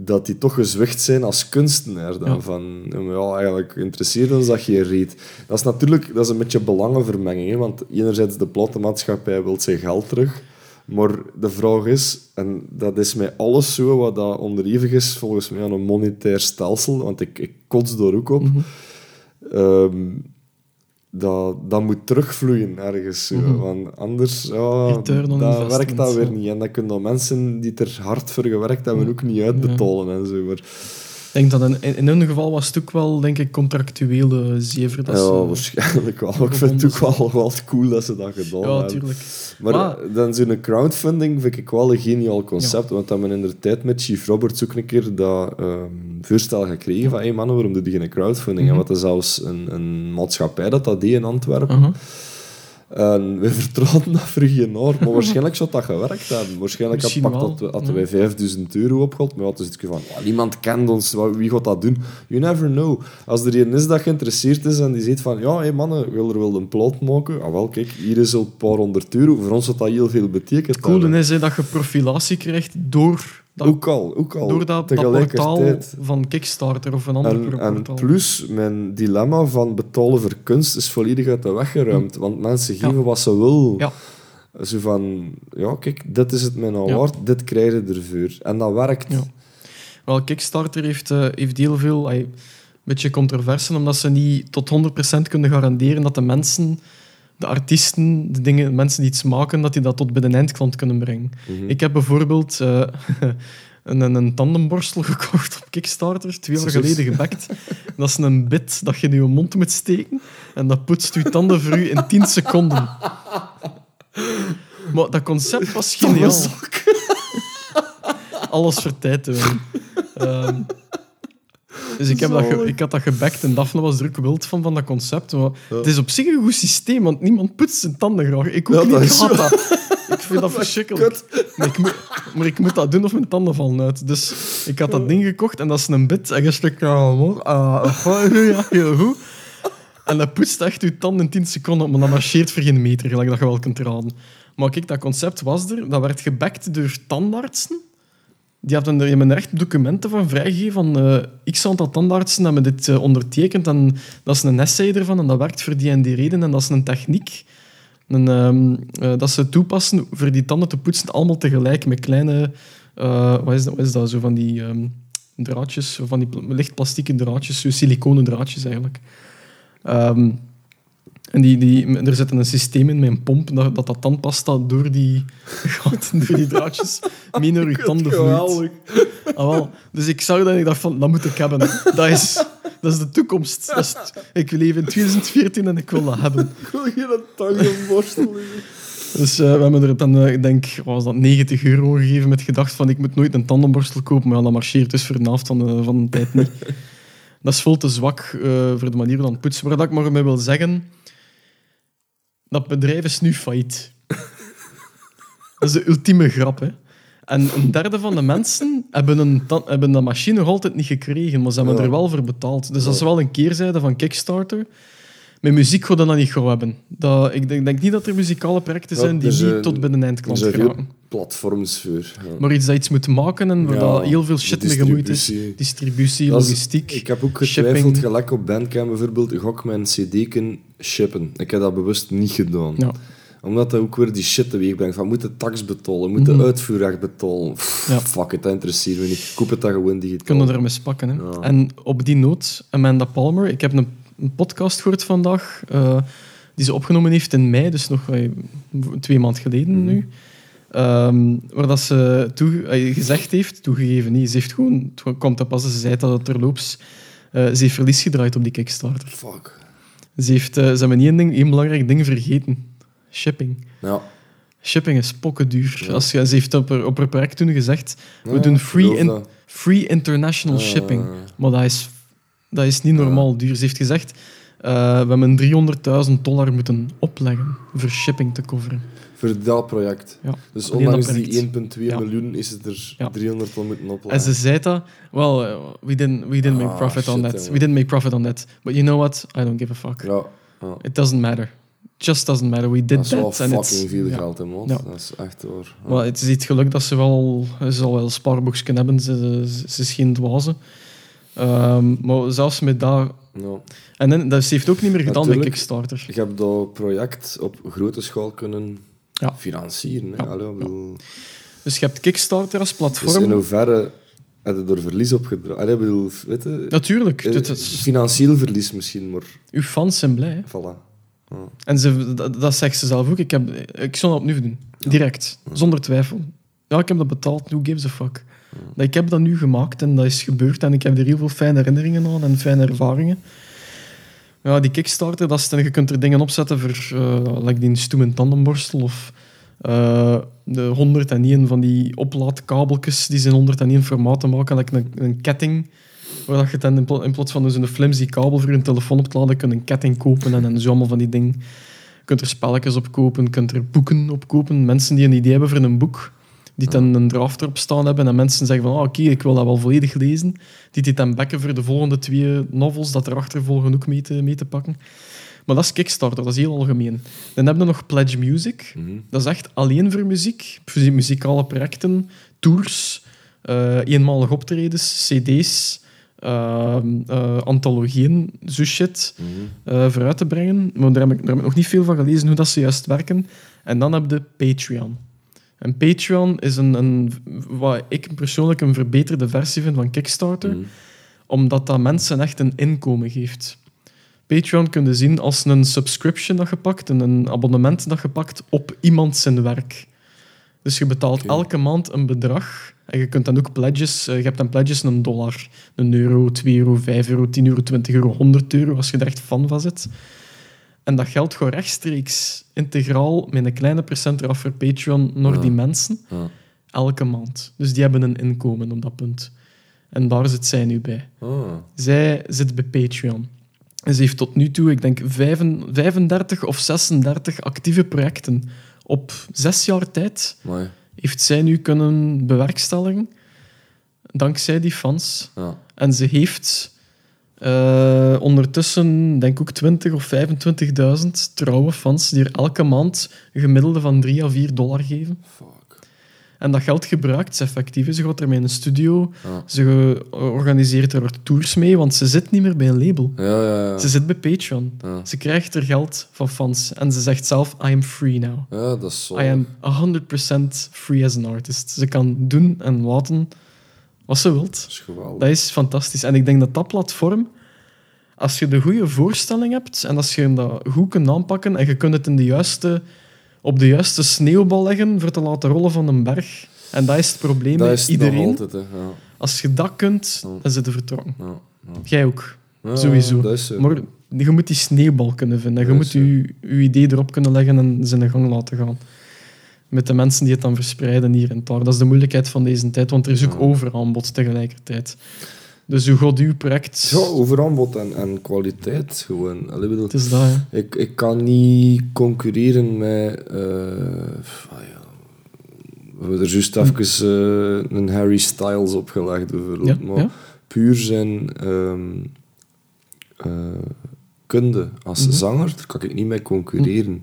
Speaker 2: Dat die toch gezwicht zijn als kunstenaar. Dan.
Speaker 1: Ja.
Speaker 2: Van, ja, eigenlijk interesseert ons dat geen reet. Dat is natuurlijk dat is een beetje belangenvermenging. Hè? Want enerzijds de platenmaatschappij wil zijn geld terug. Maar de vraag is, en dat is met alles zo wat dat onderhevig is volgens mij aan een monetair stelsel, want ik, ik kots daar ook op, ehm, dat, dat moet terugvloeien ergens.
Speaker 1: Mhm.
Speaker 2: Want anders ja, dat werkt dat weer
Speaker 1: ja.
Speaker 2: niet. En dan kunnen dan mensen die er hard voor gewerkt hebben ook niet uitbetalen. En zo. Maar,
Speaker 1: denk dat in, in hun geval was het ook wel, denk ik, contractuele zever. Dat
Speaker 2: ja,
Speaker 1: ze-
Speaker 2: waarschijnlijk wel. Ik vind het ook wel, wel cool dat ze dat gedaan
Speaker 1: Ja,
Speaker 2: hebben.
Speaker 1: tuurlijk.
Speaker 2: Maar,
Speaker 1: Maar-
Speaker 2: dan zo'n crowdfunding vind ik wel een geniaal concept. Want hebben we in de tijd met Chief Roberts ook een keer dat ehm, voorstel gekregen van hey mannen, waarom doe je geen crowdfunding?
Speaker 1: Mhm.
Speaker 2: En wat is zelfs een, een maatschappij dat dat deed in Antwerpen.
Speaker 1: Aha.
Speaker 2: En we vertrouwden dat voor geen. Maar waarschijnlijk zou dat gewerkt hebben. Waarschijnlijk had, pakt dat, hadden wij 5000 euro opgehaald. Maar toen zit ik van, "Ja, niemand kent ons. Wie gaat dat doen? You never know. Als er een is dat geïnteresseerd is en die zegt van... Ja, hé mannen, wil er wel een plot maken? Ah, wel, kijk, hier is al een paar honderd euro. Voor ons had dat heel veel betekend.
Speaker 1: Het coole is hè, dat je profilatie krijgt door dat,
Speaker 2: Ook al, ook al.
Speaker 1: door dat, dat portaal van Kickstarter of een ander
Speaker 2: En, en plus, mijn dilemma van betalen voor kunst is volledig uit de weg geruimd. Want mensen geven
Speaker 1: Ja.
Speaker 2: wat ze willen.
Speaker 1: Ja.
Speaker 2: Zo van, ja, kijk, dit is het mijn
Speaker 1: Ja.
Speaker 2: waard, dit krijg je ervoor. En dat werkt.
Speaker 1: Wel, Kickstarter heeft, eh, heeft heel veel... ay, een beetje controverse, omdat ze niet tot 100% kunnen garanderen dat de mensen, de artiesten, de dingen, de mensen die iets maken, dat die dat tot bij de eindklant kunnen brengen.
Speaker 2: Mhm.
Speaker 1: Ik heb bijvoorbeeld... eh, een, een, tandenborstel gekocht op Kickstarter, twee jaar geleden gebakt. Dat is een bit dat je in je mond moet steken en dat poetst je tanden voor u in 10 seconden. Maar dat concept was geniaal. Alles voor tijd te. Dus ik, heb dat ge- ik had dat gebackt en Daphne was ook wild van, van dat concept. Maar Het is op zich een goed systeem, want niemand poetst zijn tanden graag. Ik ook
Speaker 2: Ja,
Speaker 1: niet, dat. Ik vind dat verschrikkelijk. Maar ik, moet, maar ik moet dat doen of mijn tanden vallen uit. Dus ik had dat ding gekocht en dat is een bit. En je ja, hoor. Ah, ja, heel goed. En dat poetst echt je tanden in 10 seconden, maar dat marcheert voor geen meter, gelijk dat je wel kunt raden. Maar kijk, dat concept was er. Dat werd gebackt door tandartsen. Die hadden er, hebben er echt documenten van vrijgegeven van eh x aantal tandartsen hebben dit eh, ondertekend en dat is een essay ervan en dat werkt voor die en die reden. En dat is een techniek. Ehm, eh, dat ze toepassen voor die tanden te poetsen allemaal tegelijk met kleine wat, is dat, wat is dat zo van die ehm, draadjes van die licht plastieke draadjes zo siliconen draadjes eigenlijk. Ehm, en die, die, er zit een systeem in een pomp dat dat, dat tandpasta door die, gaat, door die draadjes mee naar je tanden vloeit.
Speaker 2: Geweldig.
Speaker 1: Ah, wel. Dus ik zag dat en ik dacht van, dat moet ik hebben. Dat is, dat is de toekomst. Dat is het- ik leef in 2014 en ik wil dat hebben.
Speaker 2: Ik wil geen tangenborstel.
Speaker 1: Dus eh, we hebben er dan, eh, ik denk, wat was dat, 90 euro gegeven met gedacht van, ik moet nooit een tandenborstel kopen, maar ja, dat marcheert dus voor de helft van de, van de tijd niet. Dat is veel te zwak eh, voor de manier van poetsen. Maar dat ik maar mee wil zeggen, dat bedrijf is nu failliet. Dat is de ultieme grap, hè. En een derde van de mensen hebben, een hebben dat machine nog altijd niet gekregen, maar ze hebben
Speaker 2: Ja.
Speaker 1: er wel voor betaald. Dus dat is wel een keerzijde van Kickstarter. Met muziek gaan dat niet gauw hebben. Dat, ik denk, denk niet dat er muzikale projecten zijn die
Speaker 2: zijn-
Speaker 1: niet tot bij de eindklant geraken.
Speaker 2: platforms voor. Ja.
Speaker 1: Maar iets dat iets moet maken en waar
Speaker 2: Ja,
Speaker 1: heel veel shit mee gemoeid is.
Speaker 2: distributie. Is-
Speaker 1: logistiek.
Speaker 2: Ik heb ook getwijfeld, gelijk op Bandcamp bijvoorbeeld, ga ik mijn cd kunnen shippen. Ik heb dat bewust niet gedaan. Omdat dat ook weer die shit teweeg brengt. Van, moet de tax betalen, moet de
Speaker 1: Mhm.
Speaker 2: uitvoerrecht betalen. Pff. Fuck it, dat interesseert me niet. Koop het dan gewoon digitaal.
Speaker 1: kunnen we er mee pakken. Hè. En op die noot, Amanda Palmer, ik heb een, een podcast gehoord vandaag, eh, die ze opgenomen heeft in mei, dus nog eh, twee maanden geleden
Speaker 2: Mhm.
Speaker 1: nu. Ehm, waar dat ze toe, eh, gezegd heeft, toegegeven niet, ze heeft gewoon, het kwam te passen, ze zei dat het terloops, eh, ze heeft verlies gedraaid op die Kickstarter.
Speaker 2: Fuck.
Speaker 1: Ze, heeft, ze hebben één, ding, één belangrijk ding vergeten. Shipping.
Speaker 2: Ja.
Speaker 1: Shipping is pokkenduur.
Speaker 2: Ja.
Speaker 1: Als ze heeft op haar, op haar project toen gezegd, we doen free, in- free international
Speaker 2: Ah.
Speaker 1: shipping. Maar dat is, dat is niet normaal duur. Ze heeft gezegd, eh, we hebben 300.000 dollar moeten opleggen voor shipping te coveren.
Speaker 2: Voor dat project.
Speaker 1: Ja.
Speaker 2: Dus ondanks die
Speaker 1: project.
Speaker 2: 1,2
Speaker 1: Ja.
Speaker 2: miljoen is het er
Speaker 1: Ja.
Speaker 2: 300 al moeten
Speaker 1: En
Speaker 2: opleggen.
Speaker 1: ze zei dat, well, uh, we didn't, we didn't make
Speaker 2: Ah,
Speaker 1: profit on that. We didn't make profit on that. But you know what? I don't give a fuck.
Speaker 2: Ja.
Speaker 1: It doesn't matter. Just doesn't matter. We did
Speaker 2: Dat is
Speaker 1: that.
Speaker 2: fucking veel geld, hè, man.
Speaker 1: Ja.
Speaker 2: Dat is echt. Ja.
Speaker 1: Maar het is iets geluk dat ze wel, ze zal wel een spaarboekje hebben. Ze, ze, ze Ehm, maar zelfs met dat... En dan, dat ze heeft ook niet meer gedaan met. Kickstarter.
Speaker 2: Ik heb dat project op grote schaal kunnen
Speaker 1: Ja.
Speaker 2: financieren. Hè.
Speaker 1: Ja.
Speaker 2: Allee, ik bedoel,
Speaker 1: Dus je hebt Kickstarter als
Speaker 2: Dus
Speaker 1: platform.
Speaker 2: in hoeverre heb je door verlies ik bedoel, weet je,
Speaker 1: Natuurlijk.
Speaker 2: eh,
Speaker 1: is,
Speaker 2: financieel verlies misschien, maar
Speaker 1: uw fans zijn blij. hè.
Speaker 2: voilà.
Speaker 1: En ze, dat, dat zegt ze zelf ook. Ik, heb, ik zal dat opnieuw doen. Direct. Zonder twijfel. Ja, ik heb dat betaald. Who gives a fuck? Ik heb dat nu gemaakt en dat is gebeurd. En ik heb er heel veel fijne herinneringen aan en fijne ervaringen. Ja, die Kickstarter, dat is, je kunt er dingen opzetten voor eh like die stoem- en tandenborstel of eh, de 101 van die oplaadkabeltjes die ze in 101 formaten maken, like een, een ketting. Waar je dan in, pla- in plaats van dus een flimsy kabel voor je telefoon op te laden, kun je een ketting kopen en, en zo allemaal van die dingen. Je kunt er spelletjes op kopen, je kunt er boeken op kopen. Mensen die een idee hebben voor een boek, die dan een draft erop staan hebben en mensen zeggen van ah, oké, ik wil dat wel volledig lezen, die dit dan bekken voor de volgende twee novels dat erachter volgen ook mee te, mee te pakken. Maar dat is Kickstarter, dat is heel algemeen. Dan hebben we nog Pledge Music.
Speaker 2: Mhm.
Speaker 1: Dat is echt alleen voor muziek, voor muzikale projecten, tours, eh, eenmalige optredens, cd's, ehm, eh, antologieën, zo shit,
Speaker 2: Mhm.
Speaker 1: eh, vooruit te brengen. Maar daar heb, ik, daar heb ik nog niet veel van gelezen hoe dat ze juist werken. En dan heb je Patreon. En Patreon is een, een, wat ik persoonlijk een verbeterde versie vind van Kickstarter,
Speaker 2: Mhm.
Speaker 1: omdat dat mensen echt een inkomen geeft. Patreon kun je zien als een subscription dat je pakt, een- een abonnement dat je pakt op iemand zijn werk. Dus je betaalt elke maand een bedrag. En je kunt dan ook pledges... eh, je hebt dan pledges een dollar, een euro, 2 euro, 5 euro, 10 euro, 20 euro, 100 euro, als je er echt fan van zit. En dat geld gaat rechtstreeks integraal met een kleine percent eraf voor Patreon naar
Speaker 2: Ja.
Speaker 1: die mensen.
Speaker 2: Ja.
Speaker 1: Elke maand. Dus die hebben een inkomen op dat punt. En daar zit zij nu bij.
Speaker 2: Ah,
Speaker 1: Zij zit bij Patreon. En ze heeft tot nu toe, ik denk, vijfen- 35 of 36 actieve projecten op zes jaar tijd
Speaker 2: mooi.
Speaker 1: heeft zij nu kunnen bewerkstelligen. Dankzij die fans.
Speaker 2: Ja.
Speaker 1: En ze heeft eh, ondertussen, denk ik ook 20 of 25.000 trouwe fans die er elke maand een gemiddelde van 3 à 4 dollar geven.
Speaker 2: Fuck.
Speaker 1: En dat geld gebruikt ze effectief. Ze gaat ermee in een studio.
Speaker 2: Ja.
Speaker 1: Ze organiseert er tours mee, want ze zit niet meer bij een label.
Speaker 2: Ja, ja, ja.
Speaker 1: Ze zit bij Patreon. Ze krijgt er geld van fans. En ze zegt zelf, I am free now.
Speaker 2: Ja, dat is zo.
Speaker 1: I am 100% free as an artist. Ze kan doen en laten wat ze wilt.
Speaker 2: Dat is geweldig.
Speaker 1: Dat is fantastisch. En ik denk dat dat platform, als je de goede voorstelling hebt en als je dat goed kunt aanpakken en je kunt het in de juiste, op de juiste sneeuwbal leggen voor te laten rollen van een berg. En dat is het probleem
Speaker 2: dat is
Speaker 1: iedereen.
Speaker 2: altijd, hè. Ja.
Speaker 1: Als je dat kunt, dan zit je vertrokken.
Speaker 2: Ja. Ja.
Speaker 1: Jij ook. Sowieso.
Speaker 2: Dat is zo.
Speaker 1: Maar je moet die sneeuwbal kunnen vinden. Je moet je, je idee erop kunnen leggen en ze in de gang laten gaan. Met de mensen die het dan verspreiden hier en daar. Dat is de moeilijkheid van deze tijd, want er is ook overaanbod tegelijkertijd. Dus hoe gaat uw project...
Speaker 2: Ja, over aanbod en, en kwaliteit gewoon. Allee, bedoel,
Speaker 1: Het is dat, hè.
Speaker 2: ik, ik kan niet concurreren met... eh, ah ja, we hebben er juist even eh, een Harry Styles opgelegd, bijvoorbeeld.
Speaker 1: Ja,
Speaker 2: maar
Speaker 1: ja.
Speaker 2: puur zijn ehm, eh, kunde als
Speaker 1: Mhm.
Speaker 2: zanger, daar kan ik niet mee concurreren.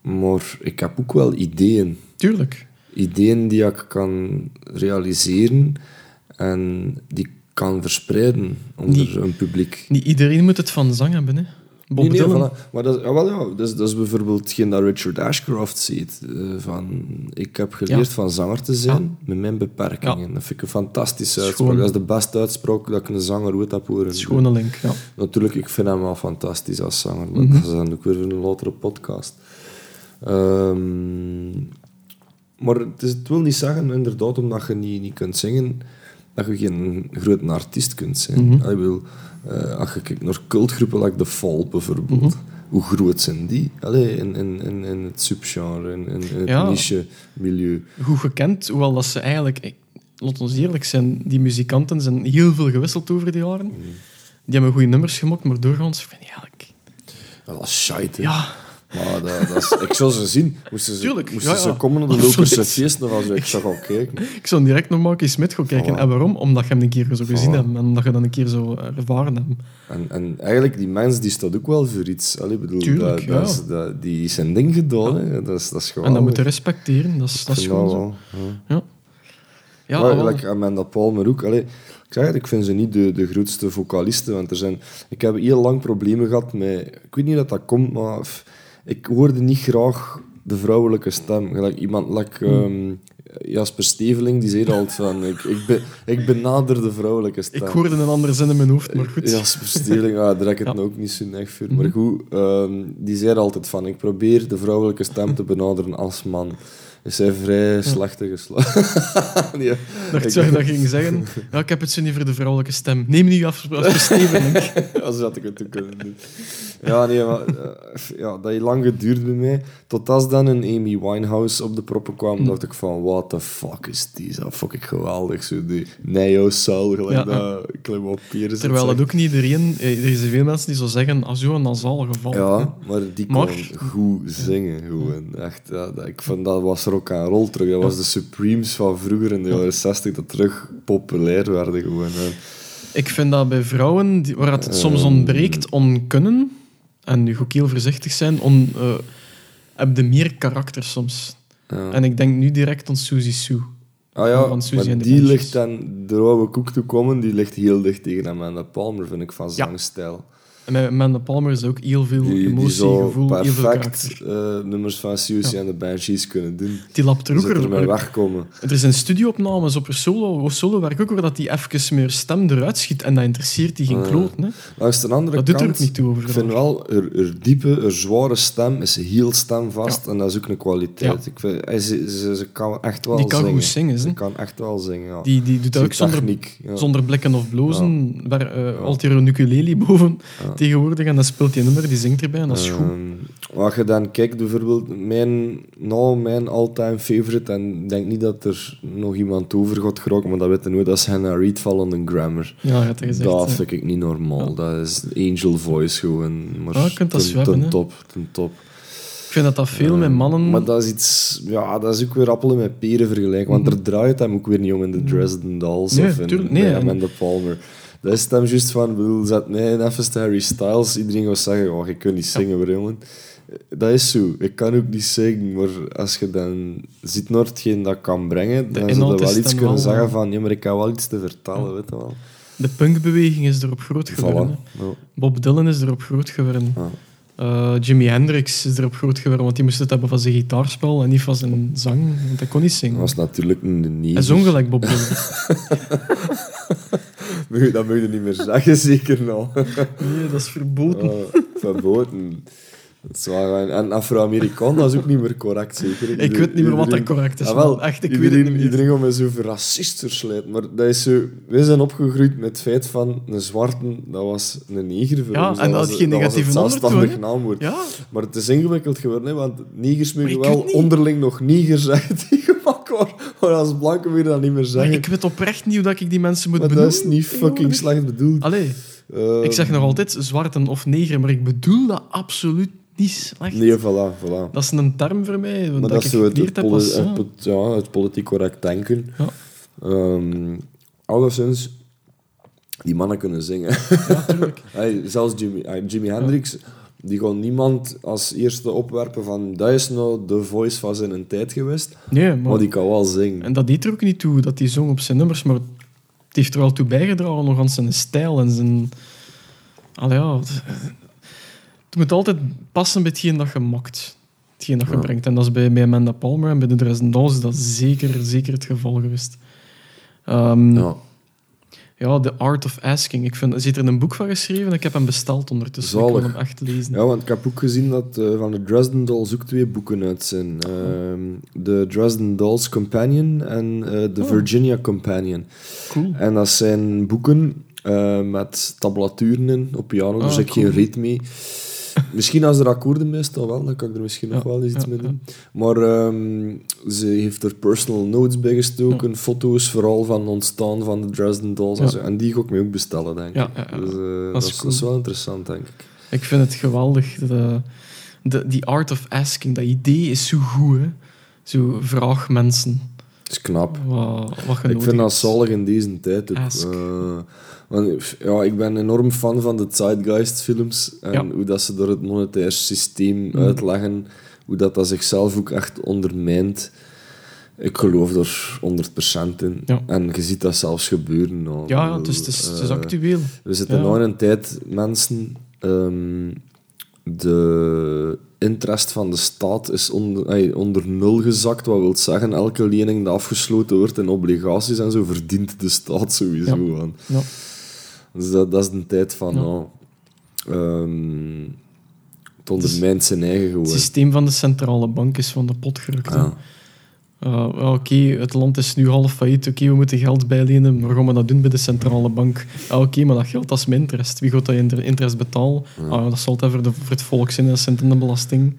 Speaker 2: Maar ik heb ook wel ideeën.
Speaker 1: Tuurlijk.
Speaker 2: Ideeën die ik kan realiseren en die kan verspreiden onder een publiek.
Speaker 1: Niet iedereen moet het van zang hebben, hè. Bob
Speaker 2: Nee, nee,
Speaker 1: Dylan.
Speaker 2: voilà. Maar dat, is- ja, wel, ja, dat, is, dat is bijvoorbeeld hetgeen dat Richard Ashcroft ziet. eh, van, ik heb geleerd
Speaker 1: Ja.
Speaker 2: van zanger te zijn met mijn beperkingen. Dat vind ik een fantastische uitspraak. Dat is de beste uitspraak dat ik een zanger ooit heb horen.
Speaker 1: Een link, ja.
Speaker 2: Natuurlijk, ik vind hem wel fantastisch als zanger. Maar
Speaker 1: Mhm.
Speaker 2: dat is dan ook weer een latere podcast. Ehm, maar het, is, het wil niet zeggen, inderdaad, omdat je niet, niet kunt zingen, dat je geen grote artiest kunt zijn.
Speaker 1: Mhm.
Speaker 2: Ik bedoel, eh, als je kijkt naar cultgroepen like The Fall bijvoorbeeld,
Speaker 1: Mhm.
Speaker 2: hoe groot zijn die? Allee, in, in, in, in het subgenre, in, het
Speaker 1: Ja.
Speaker 2: niche-milieu.
Speaker 1: Goed gekend, hoewel dat ze eigenlijk... Laat ons eerlijk zijn, die muzikanten zijn heel veel gewisseld over de jaren.
Speaker 2: Mhm.
Speaker 1: Die hebben goede nummers gemaakt, maar doorgaans vind ik eigenlijk...
Speaker 2: Dat is shite, hè.
Speaker 1: Ja,
Speaker 2: Maar dat, dat is, ik zou ze zien. Moesten ze,
Speaker 1: Tuurlijk,
Speaker 2: moesten
Speaker 1: ja,
Speaker 2: ze
Speaker 1: ja.
Speaker 2: komen naar de. Lokerse feesten, als ik zou gaan kijken.
Speaker 1: ik zou direct naar Marky Smith gaan kijken.
Speaker 2: Voilà.
Speaker 1: En waarom? Omdat je hem een keer zo gezien
Speaker 2: Voilà.
Speaker 1: hebt en omdat je dat een keer zo ervaren hebt.
Speaker 2: En, en eigenlijk, die mens die staat ook wel voor iets. Allee, bedoel,
Speaker 1: Tuurlijk,
Speaker 2: dat, dat
Speaker 1: ja.
Speaker 2: is, dat, die is zijn ding gedaan. Hè. Dat, is, dat is gewoon.
Speaker 1: En dat moet je respecteren, dat is, dat is gewoon zo.
Speaker 2: Ja.
Speaker 1: Ja,
Speaker 2: maar like Amanda Palmer ook. Allee, ik zeg het, ik vind ze niet de, de grootste vocalisten. Want er zijn, ik heb heel lang problemen gehad met... Ik weet niet dat dat komt, maar f- ik hoorde niet graag de vrouwelijke stem. Gelijk iemand, like,
Speaker 1: Hmm.
Speaker 2: ehm, Jasper Steveling, die zei altijd van... Ik, ik, be, ik benader de vrouwelijke stem.
Speaker 1: ik hoorde een andere zin in mijn hoofd, maar goed.
Speaker 2: Jasper Steeling, ah, daar heb ik het
Speaker 1: Ja.
Speaker 2: nou ook niet zo echt voor.
Speaker 1: Mhm.
Speaker 2: Maar goed, ehm, die zei altijd van, ik probeer de vrouwelijke stem te benaderen als man. Is hij vrij slechte geslacht. nee,
Speaker 1: Ik dacht
Speaker 2: ik-
Speaker 1: zo dat ging zeggen, ja, ik heb het zo niet voor de vrouwelijke stem. Neem nu af als besteven.
Speaker 2: Als had ik het ook kunnen doen. Ja, nee, maar eh, ja, dat heeft lang geduurd bij mij. Tot als dan een Amy Winehouse op de proppen kwam,
Speaker 1: Mhm.
Speaker 2: dacht ik van, what the fuck is die? Zo fucking geweldig. Zo die neo-soul, gelijk
Speaker 1: Ja,
Speaker 2: dat Clement Pierce het
Speaker 1: Terwijl het ook niet iedereen... eh, Er zijn veel mensen die zo zeggen, als zo'n nasaal geval.
Speaker 2: Ja, maar die kon
Speaker 1: Maar-
Speaker 2: goed zingen. Gewoon. Echt, ja, dat, ik vond dat was rock and roll terug. Dat was de Supremes van vroeger in de jaren 60 dat terug populair werden. Gewoon. En,
Speaker 1: Ik vind dat bij vrouwen, die, waar het
Speaker 2: Ehm.
Speaker 1: soms ontbreekt, onkunnen, en nu ook heel voorzichtig zijn, on, eh, heb je meer karakter soms.
Speaker 2: ja.
Speaker 1: En ik denk nu direct aan Suzy Sue.
Speaker 2: ah ja,
Speaker 1: van Suzy
Speaker 2: maar
Speaker 1: and the
Speaker 2: die ligt dan, de oude koek te komen, die ligt heel dicht tegen Amanda Palmer, vind ik, van zangstijl.
Speaker 1: En met Amanda Palmer is ook heel veel
Speaker 2: Die, die
Speaker 1: emotie,
Speaker 2: zou
Speaker 1: gevoel, heel veel
Speaker 2: perfect eh, nummers van Siouxsie en de Banshees kunnen doen.
Speaker 1: Die lapt er
Speaker 2: Die
Speaker 1: ook er-
Speaker 2: wegkomen.
Speaker 1: Er zijn studioopnames op haar solo, solowerk ook waar dat die even meer stem eruit schiet en dat interesseert die geen
Speaker 2: Ah.
Speaker 1: kloot. Hè?
Speaker 2: Langs de andere
Speaker 1: Dat doet er
Speaker 2: kant,
Speaker 1: ook niet toe over
Speaker 2: ik vind wel, haar, haar diepe, haar zware stem is heel stemvast en dat is ook een kwaliteit. Ik vind, hij- ze, ze, ze kan echt wel
Speaker 1: Die kan
Speaker 2: zingen.
Speaker 1: goed zingen,
Speaker 2: Ze kan echt wel zingen, ja.
Speaker 1: Die, die doet dat ook zonder,
Speaker 2: ja.
Speaker 1: zonder blikken of blozen. Waar, eh
Speaker 2: Ja.
Speaker 1: altijd een ukulele boven
Speaker 2: Ja.
Speaker 1: Tegenwoordig en dan speelt hij een nummer, die zingt erbij en dat is goed.
Speaker 2: Ehm, als je dan kijkt, bijvoorbeeld, mijn, nou, mijn all-time favorite, en ik denk niet dat er nog iemand over gaat geraken, maar dat weten we, dat is Hannah Reid van London Grammar.
Speaker 1: Ja, je het gezegd.
Speaker 2: dat vind ik niet normaal.
Speaker 1: Ja.
Speaker 2: Dat is angel voice gewoon. Maar
Speaker 1: Ah, je kunt dat
Speaker 2: ten,
Speaker 1: zwemmen,
Speaker 2: ten top, ten top.
Speaker 1: Ik vind dat dat veel met
Speaker 2: Ehm,
Speaker 1: mannen...
Speaker 2: Maar dat is iets... Ja, dat is ook weer appelen met peren vergelijken. Want er draait hem ook weer niet om in de Dresden Dolls.
Speaker 1: Nee,
Speaker 2: of in
Speaker 1: tuurlijk, nee,
Speaker 2: bij
Speaker 1: en-
Speaker 2: Amanda Palmer. Dat is hem juist van, bedoel, zet mij even te Harry Styles. Iedereen gaat zeggen, oh, je kunt niet zingen, maar jongen. Dat is zo. Ik kan ook niet zingen, maar als je dan ziet naar hetgeen dat kan brengen, dan zou je wel
Speaker 1: is
Speaker 2: iets
Speaker 1: dan
Speaker 2: kunnen
Speaker 1: wel,
Speaker 2: zeggen van, ja, maar ik kan wel iets te vertellen, weet je wel.
Speaker 1: De punkbeweging is erop groot geworden. hè.
Speaker 2: Voilà. Ja.
Speaker 1: Bob Dylan is erop groot geworden.
Speaker 2: Ja.
Speaker 1: Eh, Jimi Hendrix is erop groot geworden, want die moest het hebben van zijn gitaarspel en niet van zijn zang, want hij kon niet
Speaker 2: Dat
Speaker 1: zingen.
Speaker 2: was natuurlijk een
Speaker 1: Hij zong gelijk Bob Dylan.
Speaker 2: Dat moet je niet meer zeggen, zeker nog.
Speaker 1: nee, dat is verboden.
Speaker 2: Verboden. Dat is waar. En- Afro-Amerikaan, dat is ook niet meer correct, zeker.
Speaker 1: Ik weet niet meer wat dat correct is,
Speaker 2: Ah, wel.
Speaker 1: Echt, ik weet
Speaker 2: iedereen,
Speaker 1: het niet meer.
Speaker 2: Iedereen gaat met zo'n racist verslijten. Maar dat is zo... Wij zijn opgegroeid met het feit van een zwarte, dat was een neger voor
Speaker 1: Ja,
Speaker 2: ons.
Speaker 1: en dat
Speaker 2: was,
Speaker 1: had geen negatieve
Speaker 2: Dat zelfstandig naamwoord.
Speaker 1: Ja,
Speaker 2: Maar het is ingewikkeld geworden, hè, want negers mogen wel
Speaker 1: niet-
Speaker 2: onderling nog neger zeggen tegen Maar als blanke je dat niet meer
Speaker 1: maar
Speaker 2: zeggen.
Speaker 1: ik weet oprecht niet hoe dat ik die mensen moet
Speaker 2: maar dat
Speaker 1: benoemen.
Speaker 2: is niet fucking slecht bedoeld.
Speaker 1: Allee,
Speaker 2: Eh,
Speaker 1: ik zeg nog altijd zwarten of neger, maar ik bedoel dat absoluut niet slecht.
Speaker 2: Nee, voilà, voilà.
Speaker 1: Dat is een term voor mij,
Speaker 2: Maar
Speaker 1: dat,
Speaker 2: dat
Speaker 1: ik
Speaker 2: is zo het, poli-
Speaker 1: ja.
Speaker 2: het politiek correct denken.
Speaker 1: Ja.
Speaker 2: Ehm, alleszins, die mannen kunnen zingen.
Speaker 1: Ja, tuurlijk.
Speaker 2: Hey, zelfs Jimi, Jimi Hendrix, die gewoon niemand als eerste opwerpen van dat is nou de voice van zijn tijd geweest.
Speaker 1: Nee, maar...
Speaker 2: Maar die kan wel zingen.
Speaker 1: En dat deed er ook niet toe, dat hij zong op zijn nummers, maar het heeft er wel toe bijgedragen, nog aan zijn stijl en zijn... Allee, ja... Het, moet altijd passen bij hetgeen dat je mokt. Hetgeen dat je
Speaker 2: Ja.
Speaker 1: brengt. En dat is bij, bij Amanda Palmer en bij de Dresden Dolls is dat zeker, zeker het geval geweest. Ehm, ja.
Speaker 2: Ja.
Speaker 1: The Art of Asking. Ik vind, er zit er een boek van geschreven, ik heb hem besteld ondertussen. Ik wil hem echt lezen.
Speaker 2: ja, want ik heb ook gezien dat eh, van de Dresden Dolls ook twee boeken uit zijn. Ehm, de Dresden Dolls Companion en eh, de
Speaker 1: Oh.
Speaker 2: Virginia Companion.
Speaker 1: Cool.
Speaker 2: En dat zijn boeken eh, met tablaturen in op piano,
Speaker 1: Ah,
Speaker 2: zeg ik
Speaker 1: cool.
Speaker 2: geen reet mee. Misschien als er akkoorden mee staan wel, dan kan ik er misschien nog wel eens iets mee doen. Maar ehm, ze heeft er personal notes bij gestoken, foto's vooral van het ontstaan van de Dresden Dolls. En, zo. en die ga ik me ook bestellen, denk ik.
Speaker 1: Ja, ja, ja.
Speaker 2: Dus, eh,
Speaker 1: Dat
Speaker 2: dat,
Speaker 1: is
Speaker 2: is,
Speaker 1: cool.
Speaker 2: dat is wel interessant, denk ik.
Speaker 1: Ik vind het geweldig. De, de, die art of asking, dat idee is zo goed. Hè? Zo vraag mensen
Speaker 2: Het is knap.
Speaker 1: wat
Speaker 2: Ik vind dat zalig in deze tijd ook.
Speaker 1: Ask.
Speaker 2: Want, ja, ik ben enorm fan van de Zeitgeist-films en
Speaker 1: Ja.
Speaker 2: hoe dat ze door het monetair systeem
Speaker 1: Mhm.
Speaker 2: uitleggen, hoe dat, dat zichzelf ook echt ondermijnt. Ik geloof er 100% in.
Speaker 1: Ja.
Speaker 2: En je ziet dat zelfs gebeuren. nou.
Speaker 1: Ja, het is, het is, het is
Speaker 2: eh,
Speaker 1: actueel.
Speaker 2: we zitten
Speaker 1: Ja.
Speaker 2: nu in een tijd, mensen, ehm, de interest van de staat is onder, onder nul gezakt. Wat wil zeggen, elke lening die afgesloten wordt in obligaties en zo, verdient de staat sowieso aan.
Speaker 1: Ja.
Speaker 2: Dus dat, dat is een tijd van,
Speaker 1: Ja.
Speaker 2: ehm, het ondermijnt zijn eigen
Speaker 1: Het
Speaker 2: gewoon.
Speaker 1: systeem van de centrale bank is van de pot gerukt.
Speaker 2: Ja.
Speaker 1: Uh, wel, Oké, het land is nu half failliet. Oké, we moeten geld bijlenen. Maar gaan we dat doen bij de centrale bank? Oké, maar dat geld dat is mijn interest. Wie gaat dat inter- interest betalen? Ah, dat zal het voor, de, voor het volk zijn. Dat is in de belasting.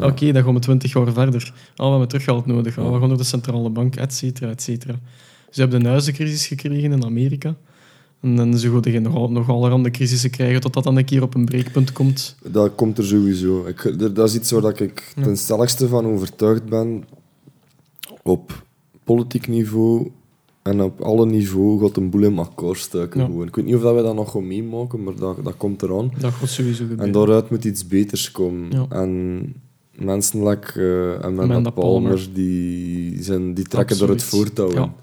Speaker 1: Oké, dan gaan we twintig jaar verder. Ah, we hebben teruggeld nodig. Ah, we gaan naar de centrale bank, et cetera, et cetera. Ze hebben een huizencrisis gekregen in Amerika. En dan ze gaan nog, nog allerhande crisissen krijgen totdat dat een keer op een breekpunt komt.
Speaker 2: Dat komt er sowieso. Ik, dat is iets waar dat ik ten stelligste van overtuigd ben. Op politiek niveau en op alle niveau gaat een boel in elkaar stuiken.
Speaker 1: Ja.
Speaker 2: Gewoon. Ik weet niet of dat wij dat nog gaan meemaken, maar dat, dat komt eraan.
Speaker 1: Dat gaat sowieso gebeuren.
Speaker 2: En daaruit moet iets beters komen.
Speaker 1: Ja.
Speaker 2: En mensen like uh, Amanda, Palmer,
Speaker 1: Palmer.
Speaker 2: die, zijn, die trekken door het voortouw.
Speaker 1: Ja.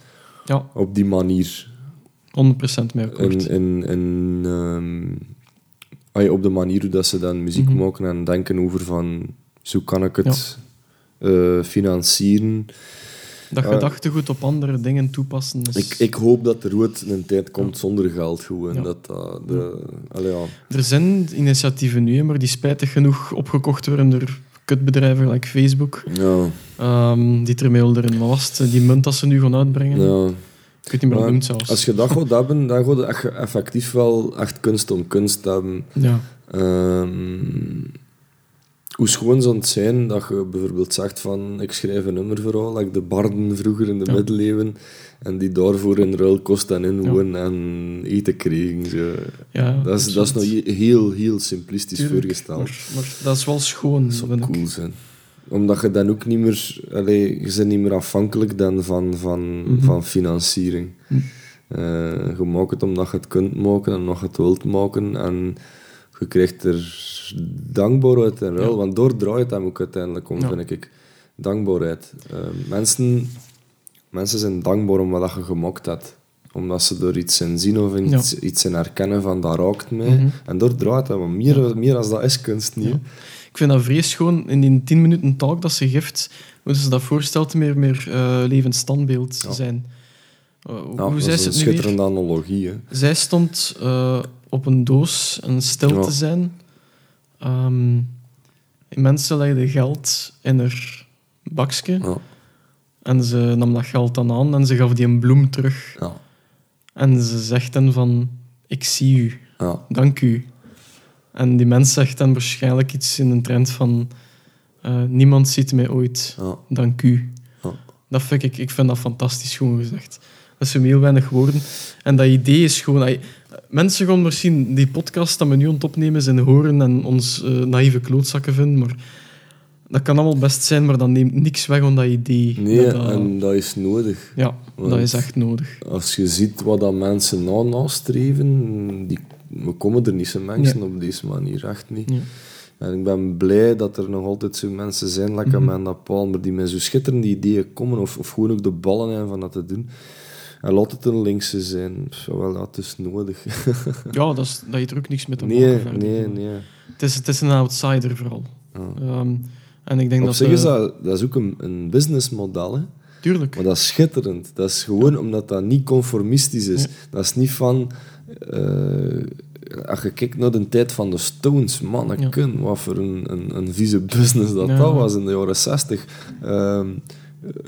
Speaker 1: Ja,
Speaker 2: Op die manier.
Speaker 1: 100% mee akkoord.
Speaker 2: In, in, in, ehm, op de manier hoe dat ze dan muziek
Speaker 1: Mhm.
Speaker 2: maken en denken over van zo kan ik het eh, financieren.
Speaker 1: Dat
Speaker 2: Ja.
Speaker 1: gedachtegoed op andere dingen toepassen.
Speaker 2: Ik, ik hoop dat er ooit een tijd komt zonder geld. Dat, dat, de, allee.
Speaker 1: Er zijn initiatieven nu, maar die spijtig genoeg opgekocht worden door kutbedrijven like Facebook.
Speaker 2: Ja,
Speaker 1: Ehm, die ermee. Wat was het? Die munt dat ze nu gaan uitbrengen?
Speaker 2: Ja.
Speaker 1: Ik weet niet meer hoe
Speaker 2: Maar
Speaker 1: het noemt zelfs.
Speaker 2: Als je dat gaat hebben, dan gaat je echt effectief wel echt kunst om kunst hebben.
Speaker 1: Ja.
Speaker 2: Ehm, hoe schoon zou het zijn dat je bijvoorbeeld zegt van ik schrijf een nummer vooral, like de barden vroeger in de
Speaker 1: Ja.
Speaker 2: middeleeuwen, en die daarvoor in ruil kost en inwonen en eten kregen. Zo.
Speaker 1: Ja,
Speaker 2: Dat, is, dat is nog heel, heel simplistisch
Speaker 1: Tuurlijk,
Speaker 2: voorgesteld.
Speaker 1: Maar, maar dat is wel schoon.
Speaker 2: Dat zou cool zijn. Omdat je dan ook niet meer... Allee, je bent niet meer afhankelijk dan van, van,
Speaker 1: Mhm.
Speaker 2: van financiering. Eh, je maakt het omdat je het kunt maken en nog het wilt maken. En je krijgt er dankbaarheid ruil.
Speaker 1: Ja.
Speaker 2: Want door draait hem ook uiteindelijk om,
Speaker 1: Ja.
Speaker 2: vind ik. Dankbaarheid. Eh, mensen, mensen zijn dankbaar om wat je gemaakt hebt. Omdat ze er iets in zien of in
Speaker 1: Ja.
Speaker 2: iets, iets in herkennen van dat raakt mij.
Speaker 1: Mhm.
Speaker 2: En door draait het. Maar meer, meer als dat is kunst niet.
Speaker 1: Ik vind dat vrees gewoon in die 10 minuten talk dat ze geeft, hoe ze dat voorstelt, meer, meer eh levend standbeeld
Speaker 2: Ja.
Speaker 1: zijn. Eh,
Speaker 2: Ja,
Speaker 1: hoe zei
Speaker 2: is
Speaker 1: ze
Speaker 2: een
Speaker 1: het nu weer?
Speaker 2: schitterende analogie. Hè.
Speaker 1: Zij stond eh, op een doos en stil
Speaker 2: Ja.
Speaker 1: te zijn. Ehm, mensen legden geld in haar bakje en ze nam dat geld dan aan en ze gaf die een bloem terug.
Speaker 2: ja,
Speaker 1: En ze zegt dan van, ik zie u,
Speaker 2: ja.
Speaker 1: dank u. En die mens zegt dan waarschijnlijk iets in een trend van, eh, niemand ziet mij ooit,
Speaker 2: ja.
Speaker 1: dank u.
Speaker 2: Ja.
Speaker 1: Dat vind ik, ik vind dat fantastisch gewoon gezegd. Dat zijn heel weinig woorden. En dat idee is gewoon... mensen gaan misschien die podcast dat we nu aan het opnemen zijn horen en ons eh, naïeve klootzakken vinden, maar dat kan allemaal best zijn, maar dat neemt niks weg van dat idee.
Speaker 2: Nee,
Speaker 1: dat, dat-
Speaker 2: en dat is nodig.
Speaker 1: ja, dat is echt nodig.
Speaker 2: Als je ziet wat dat mensen nou nastreven, die, we komen er niet zo mensen op deze manier, echt niet.
Speaker 1: Ja.
Speaker 2: En ik ben blij dat er nog altijd zo mensen zijn, lekker met dat Palmer, die met zo schitterende ideeën komen, of, of gewoon ook de ballen hebben van dat te doen. En laat het een linkse zijn. Wel, dat is nodig.
Speaker 1: Ja, dat, is, dat heeft er ook niks mee te maken.
Speaker 2: Nee, nee, nee.
Speaker 1: Het, is, het is een outsider vooral.
Speaker 2: Ja.
Speaker 1: Ehm, en ik denk
Speaker 2: Op
Speaker 1: dat...
Speaker 2: zich
Speaker 1: eh,
Speaker 2: is dat, dat is ook een, een businessmodel, hè.
Speaker 1: Tuurlijk.
Speaker 2: Maar dat is schitterend. Dat is gewoon omdat dat niet conformistisch is.
Speaker 1: Ja.
Speaker 2: Dat is niet van... eh, als je kijkt naar de tijd van de Stones, manneken, wat voor een, een, een vieze business dat
Speaker 1: Ja.
Speaker 2: dat was in de jaren zestig. Ehm,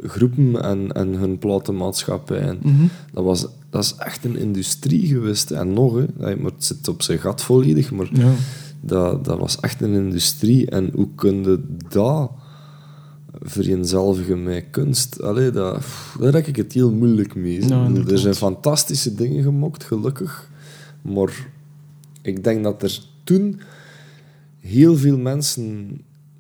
Speaker 2: groepen en, en hun platenmaatschappijen.
Speaker 1: Mhm.
Speaker 2: Dat, was, dat is echt een industrie geweest. En nog, hè, maar het zit op zijn gat volledig, maar
Speaker 1: Ja.
Speaker 2: dat, dat was echt een industrie. En hoe kun je dat vereenzelvigen met kunst? Allee, dat, daar heb ik het heel moeilijk mee.
Speaker 1: Ja,
Speaker 2: bedoel, er zijn fantastische dingen gemokt, gelukkig. Maar ik denk dat er toen heel veel mensen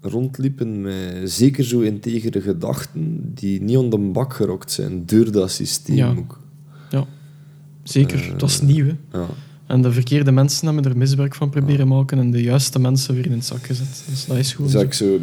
Speaker 2: rondliepen met zeker zo integere gedachten die niet aan de bak gerokt zijn door dat systeem
Speaker 1: Ja.
Speaker 2: ook.
Speaker 1: ja. Zeker.
Speaker 2: Eh,
Speaker 1: het was nieuw, hè.
Speaker 2: Ja.
Speaker 1: En de verkeerde mensen hebben er misbruik van proberen maken en de juiste mensen weer in het zak gezet. Dus dat is gewoon
Speaker 2: Dus ik zo,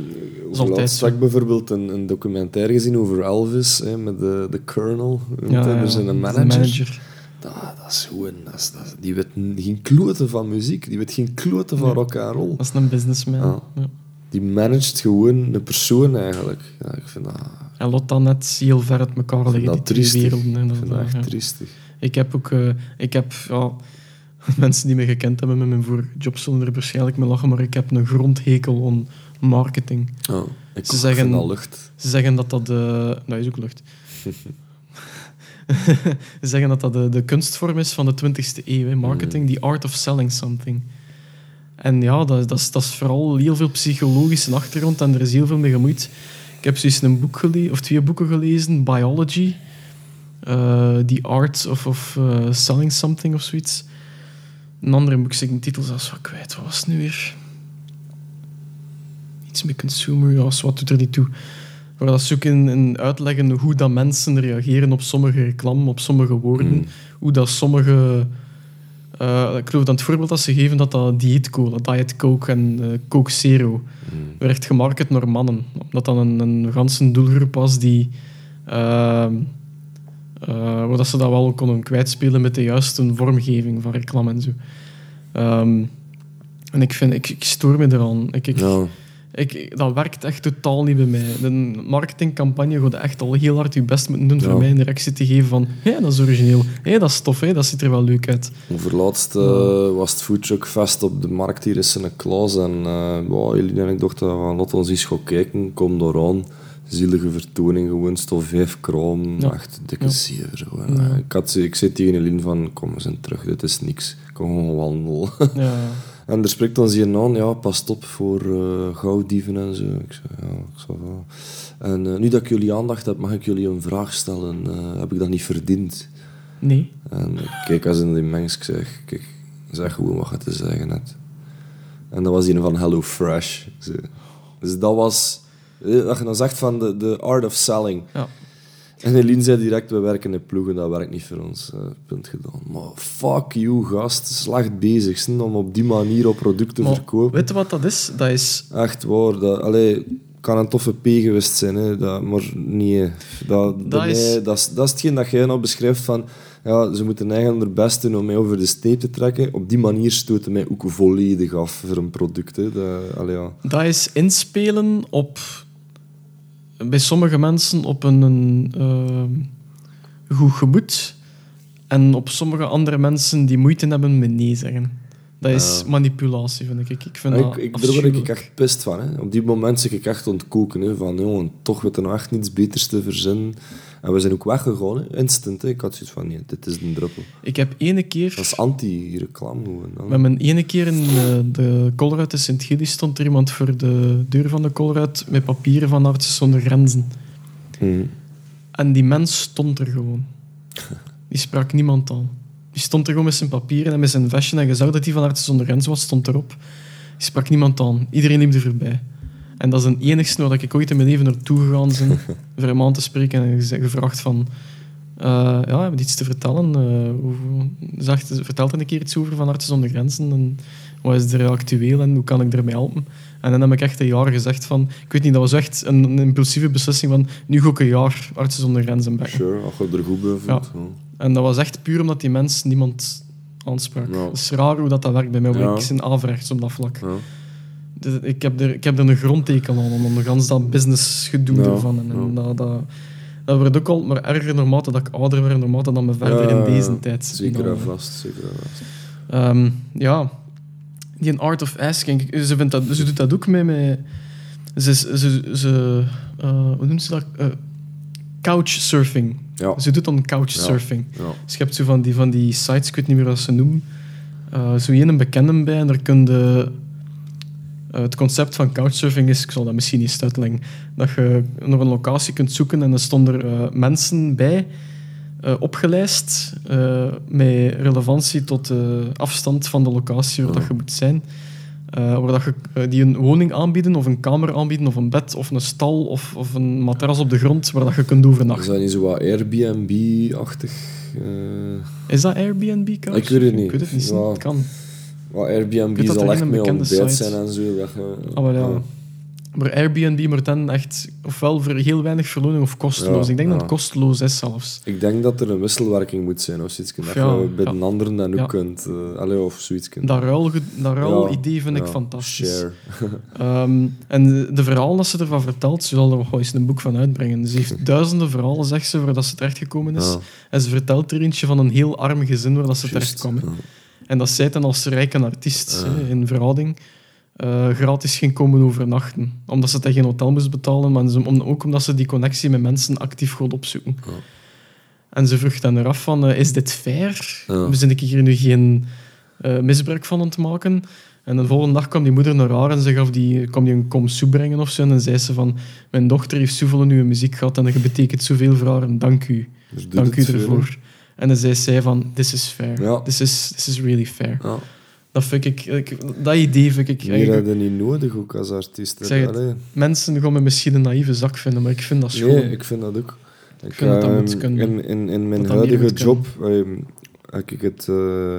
Speaker 1: altijd
Speaker 2: ik bijvoorbeeld een, een documentaire gezien over Elvis, hè, met de, de Colonel,
Speaker 1: Ja,
Speaker 2: ja,
Speaker 1: ja,
Speaker 2: zijn een manager. Dat, dat is gewoon, dat is, dat die weet geen kloten van muziek, die weet geen kloten van rock en roll.
Speaker 1: Dat is een businessman.
Speaker 2: Ja.
Speaker 1: Ja.
Speaker 2: Die managt gewoon een persoon eigenlijk. Ja, ik vind dat,
Speaker 1: En laat dan net heel ver uit elkaar liggen, die twee
Speaker 2: triestig.
Speaker 1: werelden.
Speaker 2: ik vind dat echt
Speaker 1: ja.
Speaker 2: triestig.
Speaker 1: Ik heb ook... eh, ik heb... Ja, mensen die me gekend hebben met mijn vorige job zullen er waarschijnlijk mee lachen, maar ik heb een grondhekel aan marketing.
Speaker 2: Ik
Speaker 1: Ze zeggen-
Speaker 2: dat lucht.
Speaker 1: Ze zeggen dat dat de... Dat is ook lucht. Ze zeggen dat dat de, de kunstvorm is van de 20e eeuw. hè. Marketing,
Speaker 2: Mm.
Speaker 1: the art of selling something. En ja, dat, dat, is, dat is vooral heel veel psychologische achtergrond en er is heel veel mee gemoeid. Ik heb zoiets een boek gelezen, of twee boeken gelezen, Biology, eh, The Art of, of eh, Selling Something of zoiets. Een andere boek, ik de titel zelfs wel kwijt. Wat was het nu weer? Iets met consumer, ja, wat doet er niet toe. Waar dat ze ook in, in uitleggen hoe dat mensen reageren op sommige reclame, op sommige woorden.
Speaker 2: Mm.
Speaker 1: Hoe dat sommige... eh, ik geloof dat het voorbeeld dat ze geven, dat dat Diet Cola, Diet Coke en eh, Coke Zero
Speaker 2: Mm.
Speaker 1: werd gemarket naar mannen. Omdat dat een, een ganse doelgroep was die... eh, waar dat ze dat wel konden kwijtspelen met de juiste vormgeving van reclame en zo. Ehm, En ik, vind, ik, ik stoor me eraan. Ik, ik. Ik, dat werkt echt totaal niet bij mij. De marketingcampagne gaat echt al heel hard je best moeten doen
Speaker 2: Ja.
Speaker 1: voor mij een reactie te geven van hé, dat is origineel. Hé, dat is tof. Hé, dat ziet er wel leuk uit.
Speaker 2: Overlaatst eh, was het foodtruckfest op de markt hier in Sint-Klaas. En uh, wow, Eline en ik dachten van, laten we eens gaan kijken. Kom daar aan. Zielige vertoning, gewoon stof vijf kraam.
Speaker 1: Ja.
Speaker 2: Echt dikke
Speaker 1: Ja.
Speaker 2: hè.
Speaker 1: Ja.
Speaker 2: ik, had, ik zei tegen Eline van, kom, we zijn terug. Dit is niks. Kom gewoon wandelen.
Speaker 1: Ja.
Speaker 2: En er spreekt ons hier aan, ja, pas op voor eh gauwdieven en zo. Ik zei, ja, ik zei wel. En eh, nu dat ik jullie aandacht heb, mag ik jullie een vraag stellen. Eh, heb ik dat niet verdiend?
Speaker 1: Nee.
Speaker 2: En ik kijk als in die mens, ik zeg, kijk, zeg gewoon wat je te zeggen hebt. En dat was die van Hello Fresh. Zo. Dus dat was, dat je dan zegt van de, de art of selling.
Speaker 1: Ja.
Speaker 2: En Eline zei direct, we werken in ploegen, dat werkt niet voor ons. Eh, punt gedaan. Maar fuck you, gast. Slecht bezig zijn om op die manier op producten te verkopen.
Speaker 1: weet je wat dat is? Dat is...
Speaker 2: Echt waar. Dat, allee, kan een toffe P geweest zijn, hè, dat, maar nee. Dat, bij
Speaker 1: is-
Speaker 2: mij, dat, is, dat is hetgeen dat jij nou beschrijft van... Ja, ze moeten eigenlijk hun best doen om mij over de steep te trekken. Op die manier stoten mij ook volledig af voor een product. Hè. Dat, allee, ja.
Speaker 1: Dat is inspelen op... Bij sommige mensen op een, een eh, goed gemoed. En op sommige andere mensen die moeite hebben met nee zeggen. Dat is
Speaker 2: Ja.
Speaker 1: manipulatie, vind ik. Ik, vind
Speaker 2: Ja,
Speaker 1: dat
Speaker 2: ik, ik, daar word ik echt pist van. Hè. Op die moment zit ik echt ontkoken. Hè, van, jongen, toch weten we nou echt niets beters te verzinnen. En we zijn ook weggegaan, instant. Hè. Ik had zoiets van, nee, dit is een druppel.
Speaker 1: Ik heb ene keer...
Speaker 2: Dat is anti-reclame gewoon.
Speaker 1: Met mijn ene keer in eh, de Colruyt in Sint-Gilles stond er iemand voor de deur van de Colruyt met papieren van Artsen zonder Grenzen.
Speaker 2: Mhm.
Speaker 1: En die mens stond er gewoon. Die sprak niemand aan. Die stond er gewoon met zijn papieren en met zijn vestje en je zag dat hij van Artsen zonder Grenzen was, stond erop. Die sprak niemand aan. Iedereen liep er voorbij. En dat is een enigste waar ik ooit in mijn leven naartoe gegaan ben voor hem aan te spreken en gevraagd van... eh, ja, heb je iets te vertellen? Hoe, zegt, vertelt er een keer iets over van Artsen zonder Grenzen? En wat is er actueel en hoe kan ik ermee helpen? En dan heb ik echt een jaar gezegd van... Ik weet niet, dat was echt een, een impulsieve beslissing van... Nu ga ik een jaar Artsen zonder Grenzen backen.
Speaker 2: Sure, als je er goed bij ja.
Speaker 1: En dat was echt puur omdat die mens niemand aansprak.
Speaker 2: Ja.
Speaker 1: Het is raar hoe dat, dat werkt bij mij,
Speaker 2: Ja.
Speaker 1: ik ben averechts op dat vlak.
Speaker 2: Ja.
Speaker 1: Dus ik, heb er, ik heb er een grondteken aan, om de gans dat business gedoe
Speaker 2: Ja,
Speaker 1: ervan. En, en
Speaker 2: ja.
Speaker 1: dat, dat, dat wordt ook al maar erger naarmate dat ik ouder werd, naarmate dat me verder
Speaker 2: Ja,
Speaker 1: in deze tijd.
Speaker 2: Zeker
Speaker 1: dan-
Speaker 2: en vast, zeker en vast.
Speaker 1: Ehm, ja, die art of asking. Ze, vindt dat, ze doet dat ook mee met... Ze, ze, ze, eh, hoe noemt ze dat? Eh, couchsurfing.
Speaker 2: Ja.
Speaker 1: Ze doet dan couchsurfing.
Speaker 2: Ja.
Speaker 1: Dus je hebt zo van die, van die sites, ik weet niet meer wat ze noemen. Eh zo een bekende bij en daar kun je... eh, het concept van couchsurfing is, ik zal dat misschien eens uitleggen, dat je naar een locatie kunt zoeken en er stonden er eh, mensen bij, opgelijst, eh, met relevantie tot de afstand van de locatie waar dat je moet zijn. Waar dat je, die een woning aanbieden, of een kamer aanbieden, of een bed, of een stal, of, of een matras op de grond, waar dat je kunt
Speaker 2: Is
Speaker 1: overnachten.
Speaker 2: dat niet zo wat Airbnb-achtig?
Speaker 1: Is dat Airbnb couch?
Speaker 2: Ik weet het niet.
Speaker 1: Ik weet het niet.
Speaker 2: Ja.
Speaker 1: Het kan.
Speaker 2: Airbnb zal
Speaker 1: er
Speaker 2: echt
Speaker 1: een
Speaker 2: mee ontbijt zijn en zo. Dat je,
Speaker 1: Ah, ja. Maar Airbnb moet dan echt ofwel voor heel weinig verloning of kosteloos.
Speaker 2: Ja,
Speaker 1: ik denk
Speaker 2: ja.
Speaker 1: dat het kosteloos is zelfs.
Speaker 2: Ik denk dat er een wisselwerking moet zijn of zoiets. Dat
Speaker 1: Ja,
Speaker 2: je bij de anderen dan ook kunt. eh, allee, of zoiets kunt.
Speaker 1: Dat ruil, dat ruil idee vind ik fantastisch. Ehm, en de, de verhalen dat ze ervan vertelt, ze zal er nog wel eens een boek van uitbrengen. Ze heeft duizenden verhalen, zegt ze, waar dat ze terechtgekomen is. En ze vertelt er eentje van een heel arm gezin waar dat ze terecht kwam. En dat zij dan als rijke artiest hè, in verhouding eh, gratis ging komen overnachten. Omdat ze tegen geen hotel moest betalen, maar ze- om, ook omdat ze die connectie met mensen actief goed opzoeken. En ze vroeg dan eraf van, eh, is dit fair? We zijn ik hier nu geen eh, misbruik van aan het maken? En de volgende dag kwam die moeder naar haar en ze gaf die, kwam die een kom soep brengen of zo. En dan zei ze van, mijn dochter heeft zoveel in uw muziek gehad en dat betekent zoveel voor haar en dank u.
Speaker 2: Dus
Speaker 1: Dank u ervoor. En dan zei zij van, this is fair.
Speaker 2: Ja.
Speaker 1: This, is, this is really fair.
Speaker 2: Ja.
Speaker 1: Dat, vind ik, ik, dat idee vind ik...
Speaker 2: Meer
Speaker 1: eigenlijk-
Speaker 2: heb je niet nodig ook als artiest.
Speaker 1: zeg het. Mensen gaan me misschien een naïeve zak vinden, maar ik vind dat schoon.
Speaker 2: Nee, ik vind dat ook. Ik,
Speaker 1: vind dat dat
Speaker 2: ehm,
Speaker 1: moet kunnen.
Speaker 2: In, in, in mijn
Speaker 1: Dat dat
Speaker 2: huidige job ehm, heb ik het... eh,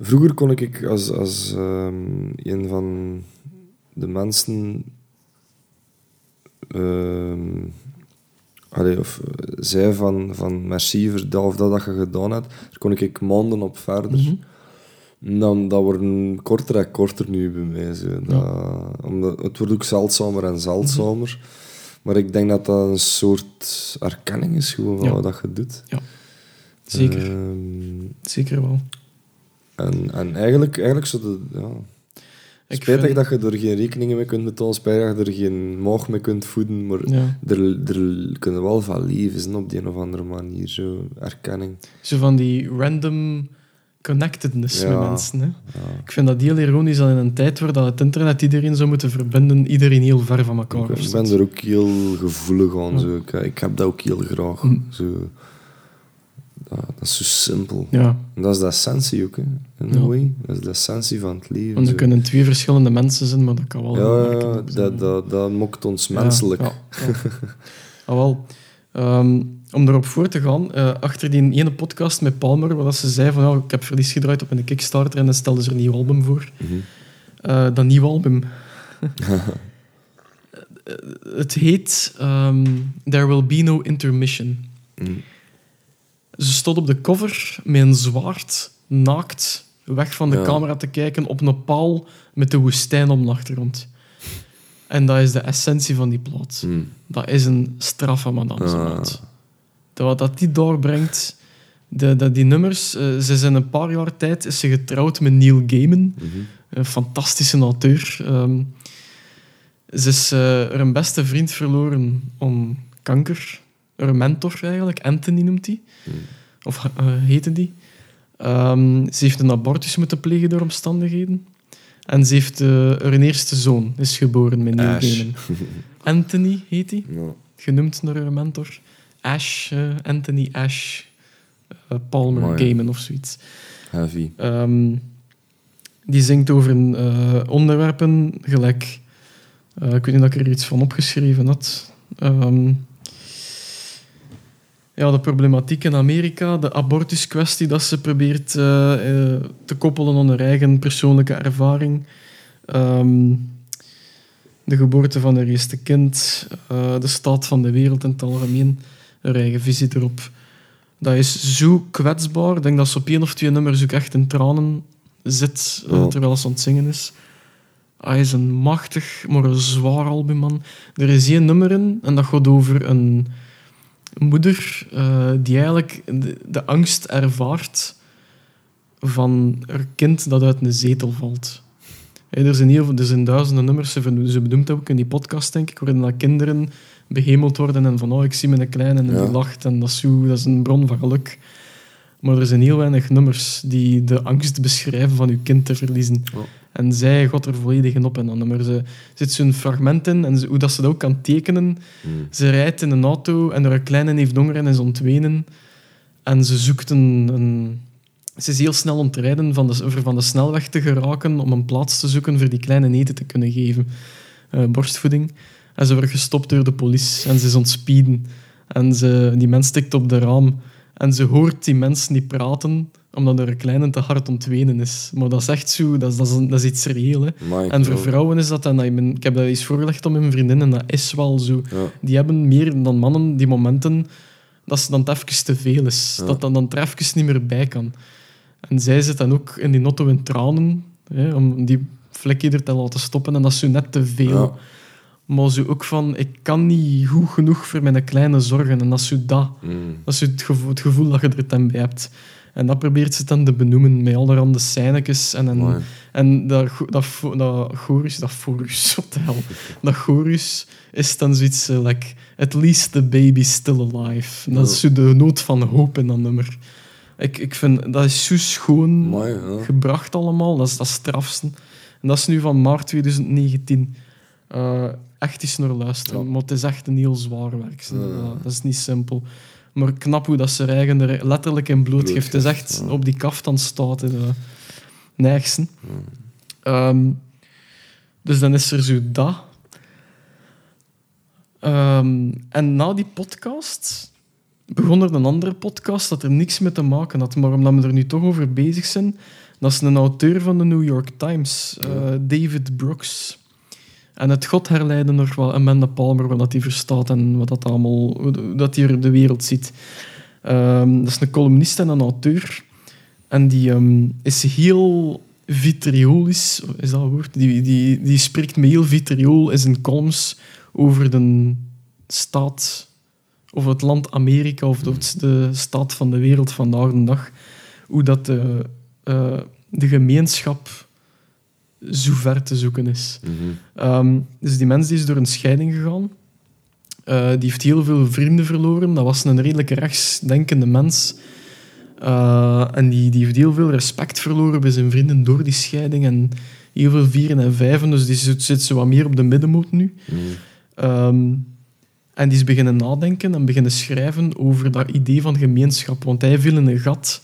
Speaker 2: vroeger kon ik als, als ehm, een van de mensen... allee, of eh, zei van, van merci voor dat of dat dat je gedaan hebt, daar kon ik maanden op verder.
Speaker 1: Mhm.
Speaker 2: dan, dat wordt korter en korter nu bij mij. Zo. Dat, omdat, het wordt ook zeldzamer en zeldzamer. Maar ik denk dat dat een soort erkenning is gewoon van
Speaker 1: Ja.
Speaker 2: wat dat je doet.
Speaker 1: Ja, zeker.
Speaker 2: Ehm,
Speaker 1: zeker wel.
Speaker 2: en, en eigenlijk, eigenlijk zo de, ja, spijtig
Speaker 1: vind-
Speaker 2: dat je er geen rekeningen mee kunt betalen, spijtig dat je er geen maag mee kunt voeden, maar
Speaker 1: Ja.
Speaker 2: er, er kunnen wel van leven zijn op die een of andere manier. Zo, erkenning.
Speaker 1: Zo van die random connectedness
Speaker 2: Ja.
Speaker 1: met mensen. Hè.
Speaker 2: Ja.
Speaker 1: Ik vind dat heel ironisch dat in een tijd waar dat het internet iedereen zou moeten verbinden, iedereen heel ver van elkaar
Speaker 2: Ik, ik ben er ook heel gevoelig aan. Zo. Ik, ik heb dat ook heel graag.
Speaker 1: Mm.
Speaker 2: Zo, dat, dat is zo simpel.
Speaker 1: Ja,
Speaker 2: En dat is de essentie ook, hè, in
Speaker 1: Ja.
Speaker 2: a way. Dat is de essentie van het leven.
Speaker 1: want er kunnen twee verschillende mensen zijn, maar dat kan wel...
Speaker 2: ja, dat, dat, dat maakt ons menselijk.
Speaker 1: Ja. Ah, wel. Ehm, om erop voor te gaan, eh, achter die ene podcast met Palmer, waar ze zei van ja, ik heb verlies gedraaid op een Kickstarter en dan stelden ze een nieuw album voor.
Speaker 2: Mhm.
Speaker 1: Eh, dat nieuwe album. Eh, het heet ehm, There Will Be No Intermission.
Speaker 2: Mm.
Speaker 1: Ze stond op de cover met een zwaard, naakt, weg van de
Speaker 2: Ja.
Speaker 1: camera te kijken, op een paal met de woestijn om de achtergrond. En dat is de essentie van die plaat.
Speaker 2: Mm.
Speaker 1: Dat is een straffe madame,
Speaker 2: Ah.
Speaker 1: Dat Wat dat die doorbrengt, de, de, die nummers... eh, ze zijn een paar jaar tijd is ze getrouwd met Neil Gaiman,
Speaker 2: Mhm.
Speaker 1: een fantastische auteur. Ehm, ze is eh, haar beste vriend verloren om kanker. Haar mentor eigenlijk, Anthony noemt hij.
Speaker 2: Mm.
Speaker 1: Of eh, heette die. Ehm, ze heeft een abortus moeten plegen door omstandigheden. En ze heeft eh, haar eerste zoon, is geboren met. Gaiman. Anthony heet hij, genoemd naar haar mentor. Ash, eh, Anthony Ash Palmer
Speaker 2: Mooi.
Speaker 1: Gaiman of zoiets.
Speaker 2: Heavy.
Speaker 1: Ehm, die zingt over onderwerpen gelijk... ik weet niet dat ik er iets van opgeschreven had. Ehm, ja, de problematiek in Amerika, de abortuskwestie dat ze probeert eh, eh, te koppelen aan haar eigen persoonlijke ervaring. Ehm, de geboorte van haar eerste kind, eh, de staat van de wereld in het algemeen, haar eigen visie erop. Dat is zo kwetsbaar. Ik denk dat ze op één of twee nummers ook echt in tranen zit terwijl ze aan het zingen is. Hij is een machtig, maar een zwaar album, man. Er is één nummer in en dat gaat over een moeder eh, die eigenlijk de, de angst ervaart van haar kind dat uit een zetel valt. Er, zijn heel, veel- er zijn duizenden nummers, ze, ze benoemt ook in die podcast, denk ik, waarin dat kinderen behemeld worden en van oh, ik zie mijn kleine en
Speaker 2: Ja.
Speaker 1: die lacht en dat is, zo, dat is een bron van geluk. Maar er zijn heel weinig nummers die de angst beschrijven van uw kind te verliezen. En zij gaat er volledig in op in dat nummer. Ze zit zo'n fragment in en ze- hoe dat ze dat ook kan tekenen.
Speaker 2: Mm.
Speaker 1: Ze rijdt in een auto en haar kleine heeft honger en is ontwenen. En ze zoekt een, een... Ze is heel snel ontrijden van de, van de snelweg te geraken om een plaats te zoeken voor die kleine eten te kunnen geven. Eh, borstvoeding. En ze wordt gestopt door de politie en ze is ontspeeden. En ze, die mens stikt op de raam. En ze hoort die mensen niet praten, omdat haar kleine te hard ontwenen is. Maar dat is echt zo, dat is, dat is, een- dat is iets reëel. Hè. En voor vrouwen is dat, dat, ik heb dat eens voorgelegd aan mijn vriendin, en dat is wel zo.
Speaker 2: Ja.
Speaker 1: Die hebben meer dan mannen die momenten dat ze dan even te veel is.
Speaker 2: Ja.
Speaker 1: Dat dan, dan er even niet meer bij kan. En zij zit dan ook in die notto in tranen, hè, om die vlekje er te laten stoppen. En dat is zo net te veel.
Speaker 2: Ja.
Speaker 1: Maar zo ook van, ik kan niet goed genoeg voor mijn kleine zorgen. En dat is zo dat.
Speaker 2: Mm.
Speaker 1: Dat is het gevoel, het gevoel dat je er dan bij hebt. En dat probeert ze dan te benoemen met allerhande scènetjes. En, en,
Speaker 2: Mooi.
Speaker 1: en dat, dat, dat chorus, dat chorus, wat de hel. Dat chorus is dan zoiets eh, like, at least the baby's still alive. En dat is zo de noot van hoop in dat nummer. Ik, ik vind, dat is zo schoon
Speaker 2: Mooi, ja.
Speaker 1: gebracht allemaal. Dat is dat strafste. En dat is nu van maart 2019. Eh, echt eens naar luisteren.
Speaker 2: Ja.
Speaker 1: Maar het is echt een heel zwaar werk.
Speaker 2: Ja.
Speaker 1: Dat is niet simpel. Maar knap hoe dat ze eigen er letterlijk in bloot geeft. Het is echt
Speaker 2: ja.
Speaker 1: op die kaftan staat. hè, de Nijgsten. Ehm, dus dan is er zo dat. Ehm, en na die podcast begon er een andere podcast dat er niks mee te maken had. Maar omdat we er nu toch over bezig zijn, dat is een auteur van de New York Times, eh, David Brooks. En het god herleiden naar wat Amanda Palmer, wat hij verstaat en wat dat allemaal, dat hij er de wereld ziet. Ehm, dat is een columnist en een auteur En die ehm, is heel vitriolisch, is dat een woord? Die, die, die spreekt met heel vitriol in zijn columns over de staat, of het land Amerika, of de, de staat van de wereld vandaag de dag. Hoe dat de, eh, de gemeenschap zo ver te zoeken is.
Speaker 2: Mhm.
Speaker 1: Ehm, dus die mens die is door een scheiding gegaan. Eh, die heeft heel veel vrienden verloren. Dat was een redelijk rechtsdenkende mens. Eh, en die, die heeft heel veel respect verloren bij zijn vrienden door die scheiding. En heel veel vieren en vijven. Dus die zit, zit zo wat meer op de middenmoot nu.
Speaker 2: Mhm.
Speaker 1: Ehm, en die is beginnen nadenken en beginnen schrijven over dat idee van gemeenschap. Want hij viel in een gat,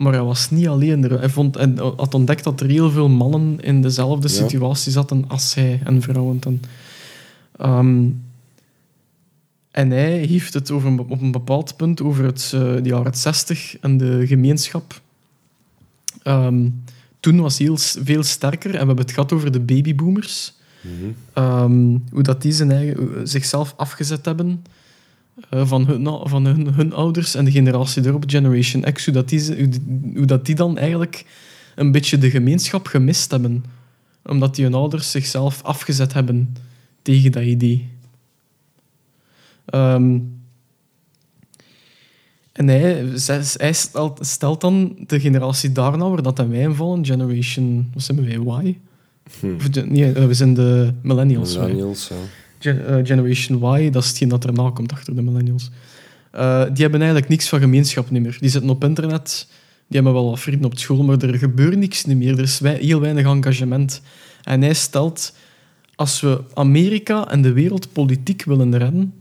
Speaker 1: maar hij was niet alleen. Er- Hij vond, hij had ontdekt dat er heel veel mannen in dezelfde
Speaker 2: Ja.
Speaker 1: situatie zaten als hij en vrouwen. Ehm, en hij heeft het over, op een bepaald punt over het, eh, de jaren 60 en de gemeenschap. Ehm, toen was heel veel sterker en we hebben het gehad over de babyboomers. Ehm, hoe dat die zijn eigen, eh, zichzelf afgezet hebben eh, van, hun, van hun, hun ouders en de generatie erop, Generation X, hoe dat, die, hoe, dat die dan eigenlijk een beetje de gemeenschap gemist hebben. Omdat die hun ouders zichzelf afgezet hebben tegen dat idee. Ehm, en hij, stelt, stelt dan de generatie daarna, waar dat wij invallen, Generation, wat zijn wij, Y?
Speaker 2: Hm.
Speaker 1: Of nee, eh, we zijn de millennials. wij.
Speaker 2: Millennials, ja.
Speaker 1: Gen- eh, Generation Y, dat is hetgeen dat erna komt achter de millennials. Eh, die hebben eigenlijk niks van gemeenschap meer. Die zitten op internet, die hebben wel wat vrienden op school, maar er gebeurt niks niet meer. Er is heel weinig engagement. En hij stelt, als we Amerika en de wereld politiek willen redden,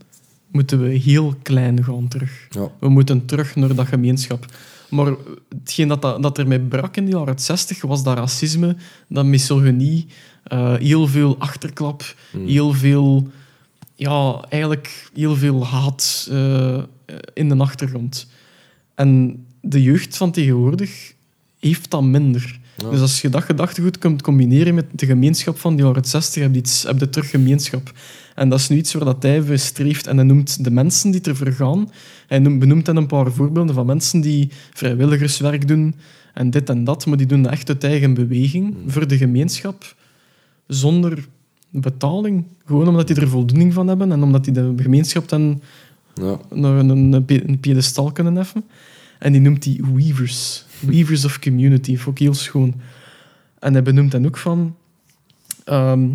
Speaker 1: moeten we heel klein gaan terug.
Speaker 2: Ja.
Speaker 1: We moeten terug naar dat gemeenschap. Maar hetgeen dat, dat, dat ermee brak in de jaren 60 was dat racisme, dat misogynie, eh, heel veel achterklap,
Speaker 2: Mm.
Speaker 1: heel veel, ja, eigenlijk heel veel haat eh, in de achtergrond. En de jeugd van tegenwoordig heeft dat minder.
Speaker 2: Ja.
Speaker 1: Dus als je dat gedachtegoed kunt combineren met de gemeenschap van de jaren 60, heb je, iets, heb je terug gemeenschap. En dat is nu iets waar dat hij streeft. En hij noemt de mensen die ervoor gaan. Hij noemt, benoemt dan een paar voorbeelden van mensen die vrijwilligerswerk doen en dit en dat, maar die doen dat echt uit eigen beweging voor de gemeenschap, zonder betaling. Gewoon omdat die er voldoening van hebben en omdat die de gemeenschap dan
Speaker 2: Ja.
Speaker 1: naar een, een, piedestal kunnen heffen. En die noemt die Weavers. Weavers of Community. Ik heel schoon. En hij benoemt dan ook van... ehm,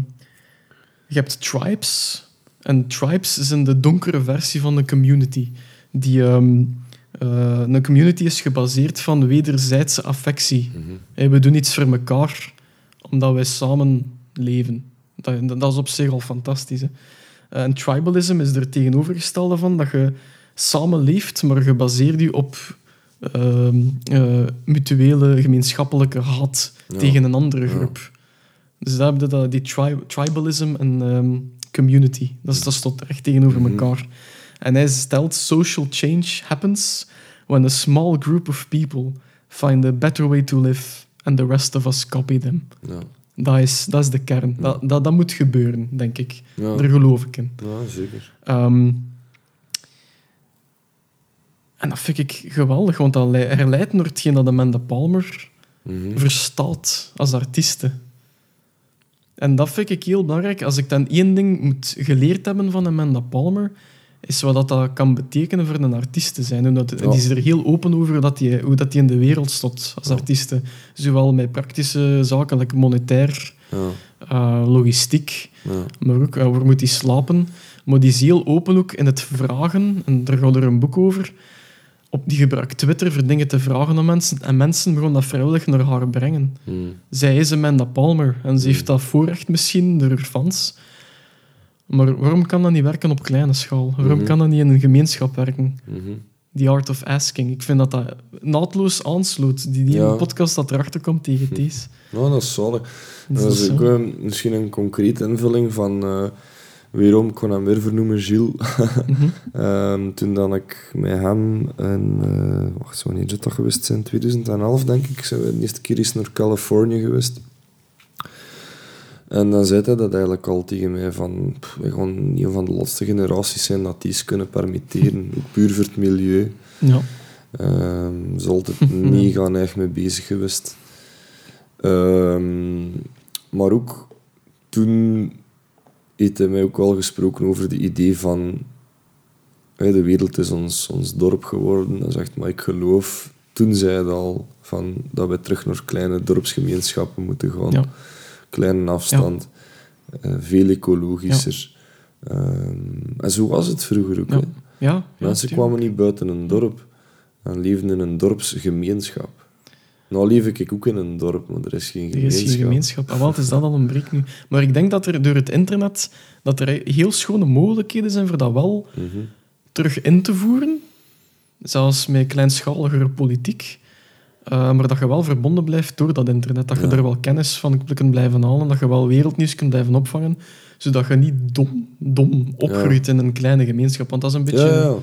Speaker 1: je hebt tribes. En tribes zijn de donkere versie van een community. Die, ehm, eh, een community is gebaseerd van wederzijdse affectie.
Speaker 2: Mhm.
Speaker 1: Hey, we doen iets voor elkaar, omdat wij samen leven. Dat, dat, dat is op zich al fantastisch. Hè? En tribalism is er tegenovergestelde van, dat je samen leeft, maar gebaseerd je op ehm, eh, mutuele, gemeenschappelijke haat
Speaker 2: Ja.
Speaker 1: tegen een andere groep. Dus daar heb je dat, die tri- tribalism en ehm, community. Dat, is, dat staat echt tegenover
Speaker 2: Mhm.
Speaker 1: elkaar. En hij stelt, social change happens when a small group of people find a better way to live and the rest of us copy them.
Speaker 2: Ja.
Speaker 1: Dat is, dat is de kern. Dat, dat, dat moet gebeuren, denk ik.
Speaker 2: Ja.
Speaker 1: Daar geloof ik in.
Speaker 2: ja, zeker.
Speaker 1: Ehm, en dat vind ik geweldig, want dat le- herleidt naar hetgeen dat Amanda Palmer
Speaker 2: Mhm.
Speaker 1: verstaat als artieste. En dat vind ik heel belangrijk. Als ik dan één ding moet geleerd hebben van Amanda Palmer, is wat dat, dat kan betekenen voor een artiest te zijn. Hoe dat,
Speaker 2: Ja.
Speaker 1: Die is er heel open over dat die, hoe dat die in de wereld stond als
Speaker 2: Ja.
Speaker 1: artieste. Zowel met praktische zaken, like monetair,
Speaker 2: Ja.
Speaker 1: eh, logistiek,
Speaker 2: Ja.
Speaker 1: maar ook eh, waar moet hij slapen. Maar die is heel open ook in het vragen, en daar gaat er een boek over. Op, die gebruikt Twitter voor dingen te vragen aan mensen. En mensen begonnen dat vrijwillig naar haar brengen.
Speaker 2: Mhm.
Speaker 1: Zij is Amanda Palmer en ze heeft dat voorrecht misschien door haar fans. Maar waarom kan dat niet werken op kleine schaal? Waarom
Speaker 2: Mhm.
Speaker 1: kan dat niet in een gemeenschap werken?
Speaker 2: Mhm.
Speaker 1: The art of asking. Ik vind dat dat naadloos aansloot. Die, die
Speaker 2: Ja.
Speaker 1: podcast dat erachter komt tegen deze.
Speaker 2: Nou, dat is zalig.
Speaker 1: Dus
Speaker 2: Dat
Speaker 1: dat
Speaker 2: is ook eh, misschien een concrete invulling van... eh weerom, ik kon hem weer vernoemen, Gilles.
Speaker 1: Mhm.
Speaker 2: Ehm, toen dan ik met hem in... eh wacht, wanneer is het toch geweest zijn? 2011, denk ik. Zijn we de eerste keer eens naar Californië geweest. En dan zei hij dat eigenlijk al tegen mij van... pff, wij gaan een van de laatste generaties zijn dat die eens kunnen permitteren. Ook puur voor het milieu.
Speaker 1: Ja.
Speaker 2: Ehm ze altijd mega erg mee bezig geweest. Ehm, maar ook toen heeft hij mij ook wel gesproken over de idee van de wereld is ons, ons dorp geworden. Hij zegt, maar ik geloof, toen zei hij al, van, dat we terug naar kleine dorpsgemeenschappen moeten gaan.
Speaker 1: Ja.
Speaker 2: Kleine afstand, eh, veel ecologischer. Ehm, en zo was het vroeger ook. Mensen kwamen niet buiten een dorp en leefden in een dorpsgemeenschap. Nou leef ik ook in een dorp, maar er is geen
Speaker 1: Er
Speaker 2: gemeenschap.
Speaker 1: is geen gemeenschap. Ah, wat is dat al een breek nu? Maar ik denk dat er door het internet dat er heel schone mogelijkheden zijn voor dat wel
Speaker 2: Mhm.
Speaker 1: terug in te voeren. Zelfs met kleinschaligere politiek. Eh, maar dat je wel verbonden blijft door dat internet. Dat je
Speaker 2: Ja.
Speaker 1: er wel kennis van kunt blijven halen. Dat je wel wereldnieuws kunt blijven opvangen. Zodat je niet dom, dom opgroeit in een kleine gemeenschap. Want dat is een beetje
Speaker 2: Ja,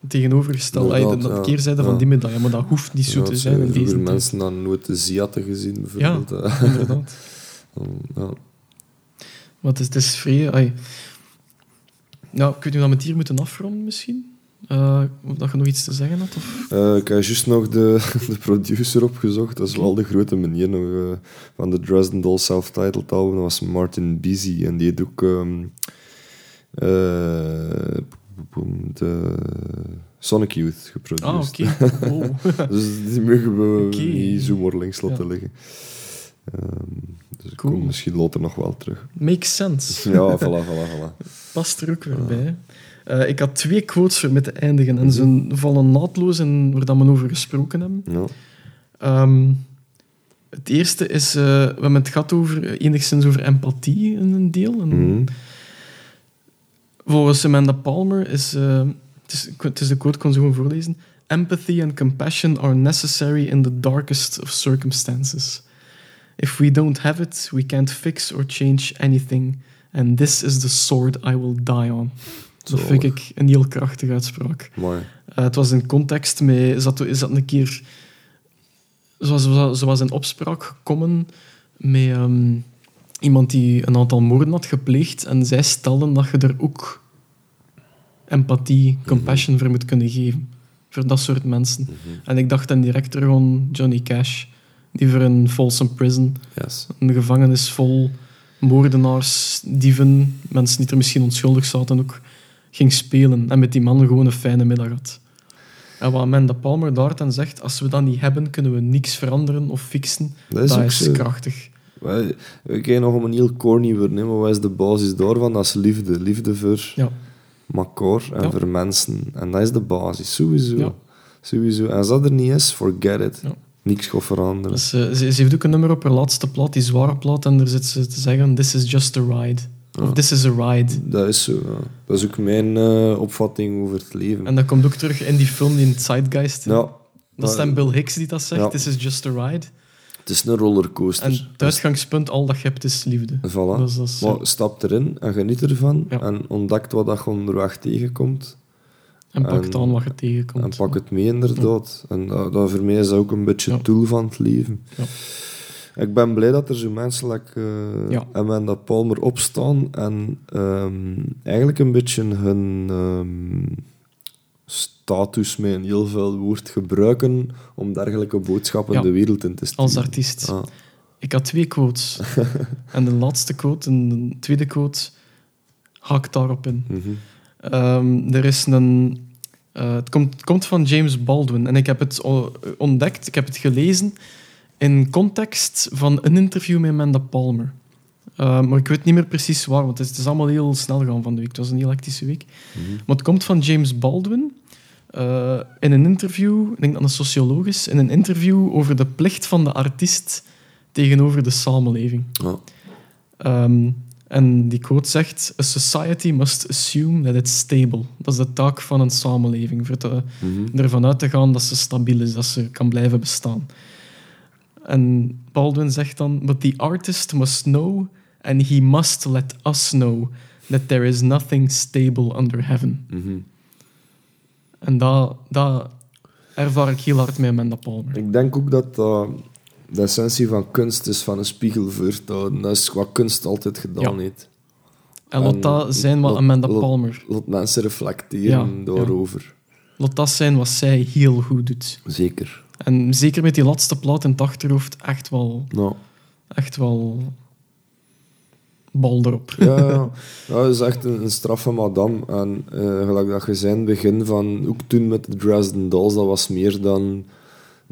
Speaker 2: ja.
Speaker 1: tegenovergesteld.
Speaker 2: Inderdaad,
Speaker 1: dat
Speaker 2: ja.
Speaker 1: keerzijde van
Speaker 2: Ja.
Speaker 1: die medaille. Maar dat hoeft niet zo
Speaker 2: Ja,
Speaker 1: te zijn in deze
Speaker 2: mensen dan nooit de Ziaten gezien,
Speaker 1: Ja,
Speaker 2: bijvoorbeeld. eh.
Speaker 1: inderdaad.
Speaker 2: ja.
Speaker 1: Maar het is, het is vrij... ai. Nou, ik weet niet of we met hier moeten afronden, misschien? Eh, of dat je nog iets te zeggen had? Of...
Speaker 2: Eh, ik heb juist nog de, de producer opgezocht. Dat is wel de grote meneer nog, eh, van de Dresden Dolls self-titled album. Dat was Martin Busy. En die heeft ook ehm, eh, de Sonic Youth geproduceerd.
Speaker 1: Ah, oké. Wow.
Speaker 2: Dus die mogen we niet zomaar links laten
Speaker 1: Ja.
Speaker 2: liggen. Ehm, dus ik kom misschien later nog wel terug.
Speaker 1: Makes sense.
Speaker 2: Ja, voilà, voilà, voilà.
Speaker 1: Past er ook weer bij. Eh, ik had twee quotes voor met te eindigen. En ze vallen naadloos in waar dat we over gesproken hebben.
Speaker 2: Ja.
Speaker 1: Ehm, het eerste is... eh, we hebben het gehad over, enigszins over empathie in een deel. En
Speaker 2: Mhm.
Speaker 1: Volgens Amanda Palmer is... eh, het, is het is de quote, ik zo gewoon voorlezen. Empathy and compassion are necessary in the darkest of circumstances. If we don't have it, we can't fix or change anything. And this is the sword I will die on. Dat
Speaker 2: Zo.
Speaker 1: vind ik een heel krachtige uitspraak.
Speaker 2: Mooi.
Speaker 1: Eh, het was in context met... Zat, is dat een keer... Ze ze ze was in opspraak gekomen met ehm, iemand die een aantal moorden had gepleegd. En zij stelden dat je er ook empathie, compassion voor moet kunnen geven. Voor dat soort mensen. En ik dacht dan direct terug aan Johnny Cash. Die voor een Folsom Prison,
Speaker 2: Yes.
Speaker 1: een gevangenis vol moordenaars, dieven, mensen die er misschien onschuldig zaten ook, ging spelen. En met die man gewoon een fijne middag had. En wat Amanda Palmer daar dan zegt, als we dat niet hebben, kunnen we niks veranderen of fixen.
Speaker 2: Dat is
Speaker 1: dat is krachtig.
Speaker 2: We kijken nog om een heel corny worden, hè, maar wat is de basis daarvan? Dat is liefde. Liefde voor
Speaker 1: Ja.
Speaker 2: elkaar en
Speaker 1: Ja.
Speaker 2: voor mensen. En dat is de basis, sowieso.
Speaker 1: Ja.
Speaker 2: Sowieso. En als dat er niet is, forget it. Niks gaat veranderen.
Speaker 1: Dus, eh, ze, ze heeft ook een nummer op haar laatste plaat, die zware plaat, en daar zit ze te zeggen, this is just a ride. Of
Speaker 2: Ja.
Speaker 1: this is a ride.
Speaker 2: Dat is zo, ja. Dat is ook mijn eh, opvatting over het leven.
Speaker 1: En dat komt ook terug in die film, die in Zeitgeist.
Speaker 2: ja,
Speaker 1: Dat is dan Bill Hicks die dat zegt,
Speaker 2: Ja.
Speaker 1: this is just a ride.
Speaker 2: Het is een rollercoaster.
Speaker 1: En het uitgangspunt, al dat je hebt, is liefde.
Speaker 2: Voilà.
Speaker 1: Dus dat is,
Speaker 2: Maar stap erin en geniet ervan.
Speaker 1: Ja.
Speaker 2: En ontdekt wat dat je onderweg tegenkomt.
Speaker 1: en pak het aan wat je tegenkomt.
Speaker 2: En pak het mee, inderdaad. En dat, dat voor mij is dat ook een beetje het doel van het leven.
Speaker 1: Ja.
Speaker 2: Ik ben blij dat er zo mensen like, eh,
Speaker 1: Ja.
Speaker 2: Amanda Palmer opstaan en ehm, eigenlijk een beetje hun ehm, status met een heel veel woord gebruiken om dergelijke boodschappen
Speaker 1: Ja.
Speaker 2: de wereld in te sturen.
Speaker 1: Als artiest.
Speaker 2: Ah,
Speaker 1: Ik had twee quotes. en de laatste quote en de tweede quote haakt daarop in.
Speaker 2: mhm.
Speaker 1: Ehm, er is een... eh, het, komt, het komt van James Baldwin. En ik heb het ontdekt, ik heb het gelezen in context van een interview met Amanda Palmer. Eh, maar ik weet niet meer precies waar, want het is, het is allemaal heel snel gegaan van de week. Het was een heel hectische week. Maar het komt van James Baldwin eh, in een interview, ik denk dat het een socioloog is, in een interview over de plicht van de artiest tegenover de samenleving. Ehm, en die quote zegt: A society must assume that it's stable. Dat is de taak van een samenleving, voor te,
Speaker 2: Mhm.
Speaker 1: ervan uit te gaan dat ze stabiel is, dat ze kan blijven bestaan. En Baldwin zegt dan: But the artist must know, and he must let us know, that there is nothing stable under heaven.
Speaker 2: Mhm.
Speaker 1: En dat, dat ervaar ik heel hard met Amanda Palmer.
Speaker 2: Ik denk ook dat dat de essentie van kunst is van een spiegel voor te houden. Dat is wat kunst altijd gedaan
Speaker 1: Ja.
Speaker 2: heeft.
Speaker 1: En laat
Speaker 2: En
Speaker 1: dat zijn wat Amanda Palmer...
Speaker 2: Laat mensen reflecteren
Speaker 1: Ja,
Speaker 2: daarover.
Speaker 1: laat dat zijn wat zij heel goed doet.
Speaker 2: Zeker.
Speaker 1: En zeker met die laatste plaat in het achterhoofd, echt wel,
Speaker 2: Nou,
Speaker 1: echt wel bal erop.
Speaker 2: ja, ja. ja, dat is echt een, een straffe madame. En eh, gelijk dat je zei in het begin van, ook toen met de Dresden Dolls, dat was meer dan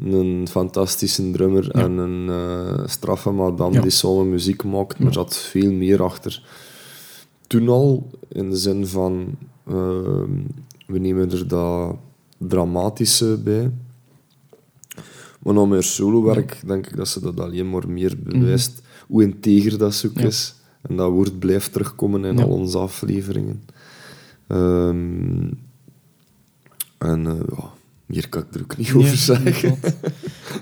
Speaker 2: een fantastische drummer en een eh straffe madame
Speaker 1: Ja.
Speaker 2: die zo'n muziek maakt, maar zat veel meer achter. Toen al, in de zin van, ehm, we nemen er dat dramatische bij. Maar na meer solowerk denk ik dat ze dat alleen maar meer bewijst. Hoe integer dat
Speaker 1: Mhm. Ja.
Speaker 2: is. En dat woord blijft terugkomen in al onze afleveringen. Ehm, en eh, ja, meer kan ik er ook niet over zeggen.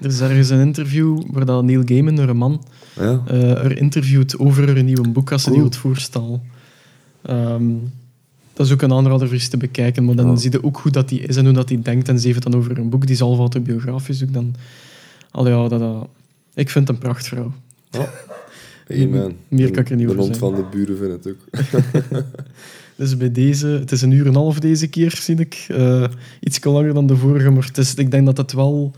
Speaker 1: Er is ergens een interview waar dat Neil Gaiman, een man,
Speaker 2: Ja,
Speaker 1: eh, er interviewt over een nieuw boek als ze die
Speaker 2: Cool.
Speaker 1: het voorstel. Ehm, dat is ook een aanrader voor eens te bekijken, maar dan zie je ook hoe dat hij is en hoe dat hij denkt. En ze heeft het dan over een boek die zelf autobiografisch ook dan... Allee, ja, dat, dat- ik vind het een prachtvrouw.
Speaker 2: amen.
Speaker 1: Meer kan ik er niet
Speaker 2: de
Speaker 1: over zeggen.
Speaker 2: van de buren vindt het ook.
Speaker 1: Dus bij deze... Het is een uur en een half deze keer, zie ik. Eh iets langer dan de vorige, maar het is, ik denk dat het wel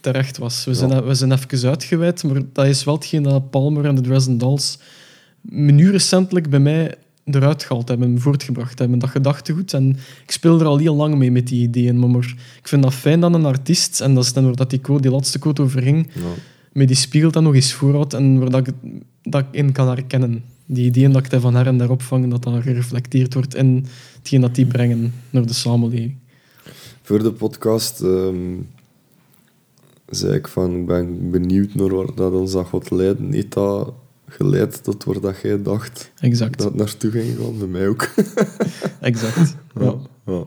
Speaker 1: terecht was. We zijn,
Speaker 2: Ja.
Speaker 1: we zijn even uitgeweid, maar dat is wel hetgeen dat Palmer en de Dresden Dolls nu recentelijk bij mij eruit gehaald hebben, voortgebracht hebben, dat gedachtegoed. En ik speel er al heel lang mee met die ideeën, maar, maar ik vind dat fijn dat een artiest, en dat is dan waar dat die, quote, die laatste quote over ging,
Speaker 2: Ja.
Speaker 1: me die spiegelt dan nog eens voorhoudt en waar dat ik, dat ik in kan herkennen. Die ideeën dat ik daar van her en daar opvang, dat dat gereflecteerd wordt in hetgeen dat die brengen naar de samenleving.
Speaker 2: Voor de podcast ehm, zei ik van, ik ben benieuwd naar waar dat ons dat gaat leiden. Niet dat geleid tot waar dat jij dacht
Speaker 1: Exact.
Speaker 2: dat het naartoe ging gaan, bij mij ook.
Speaker 1: Exact. Ja.
Speaker 2: Ja.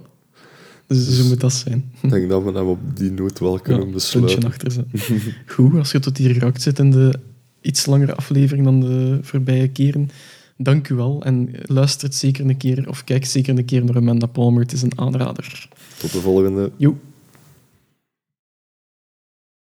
Speaker 1: Dus zo moet dat zijn.
Speaker 2: Ik denk dat we hem op die noot wel
Speaker 1: Ja,
Speaker 2: kunnen
Speaker 1: puntje
Speaker 2: besluiten.
Speaker 1: achter zetten. Goed, als je tot hier geraakt zit in de iets langere aflevering dan de voorbije keren, dank u wel. En luister het zeker een keer, of kijk zeker een keer naar Amanda Palmer. Het is een aanrader.
Speaker 2: Tot de volgende.
Speaker 1: Joep.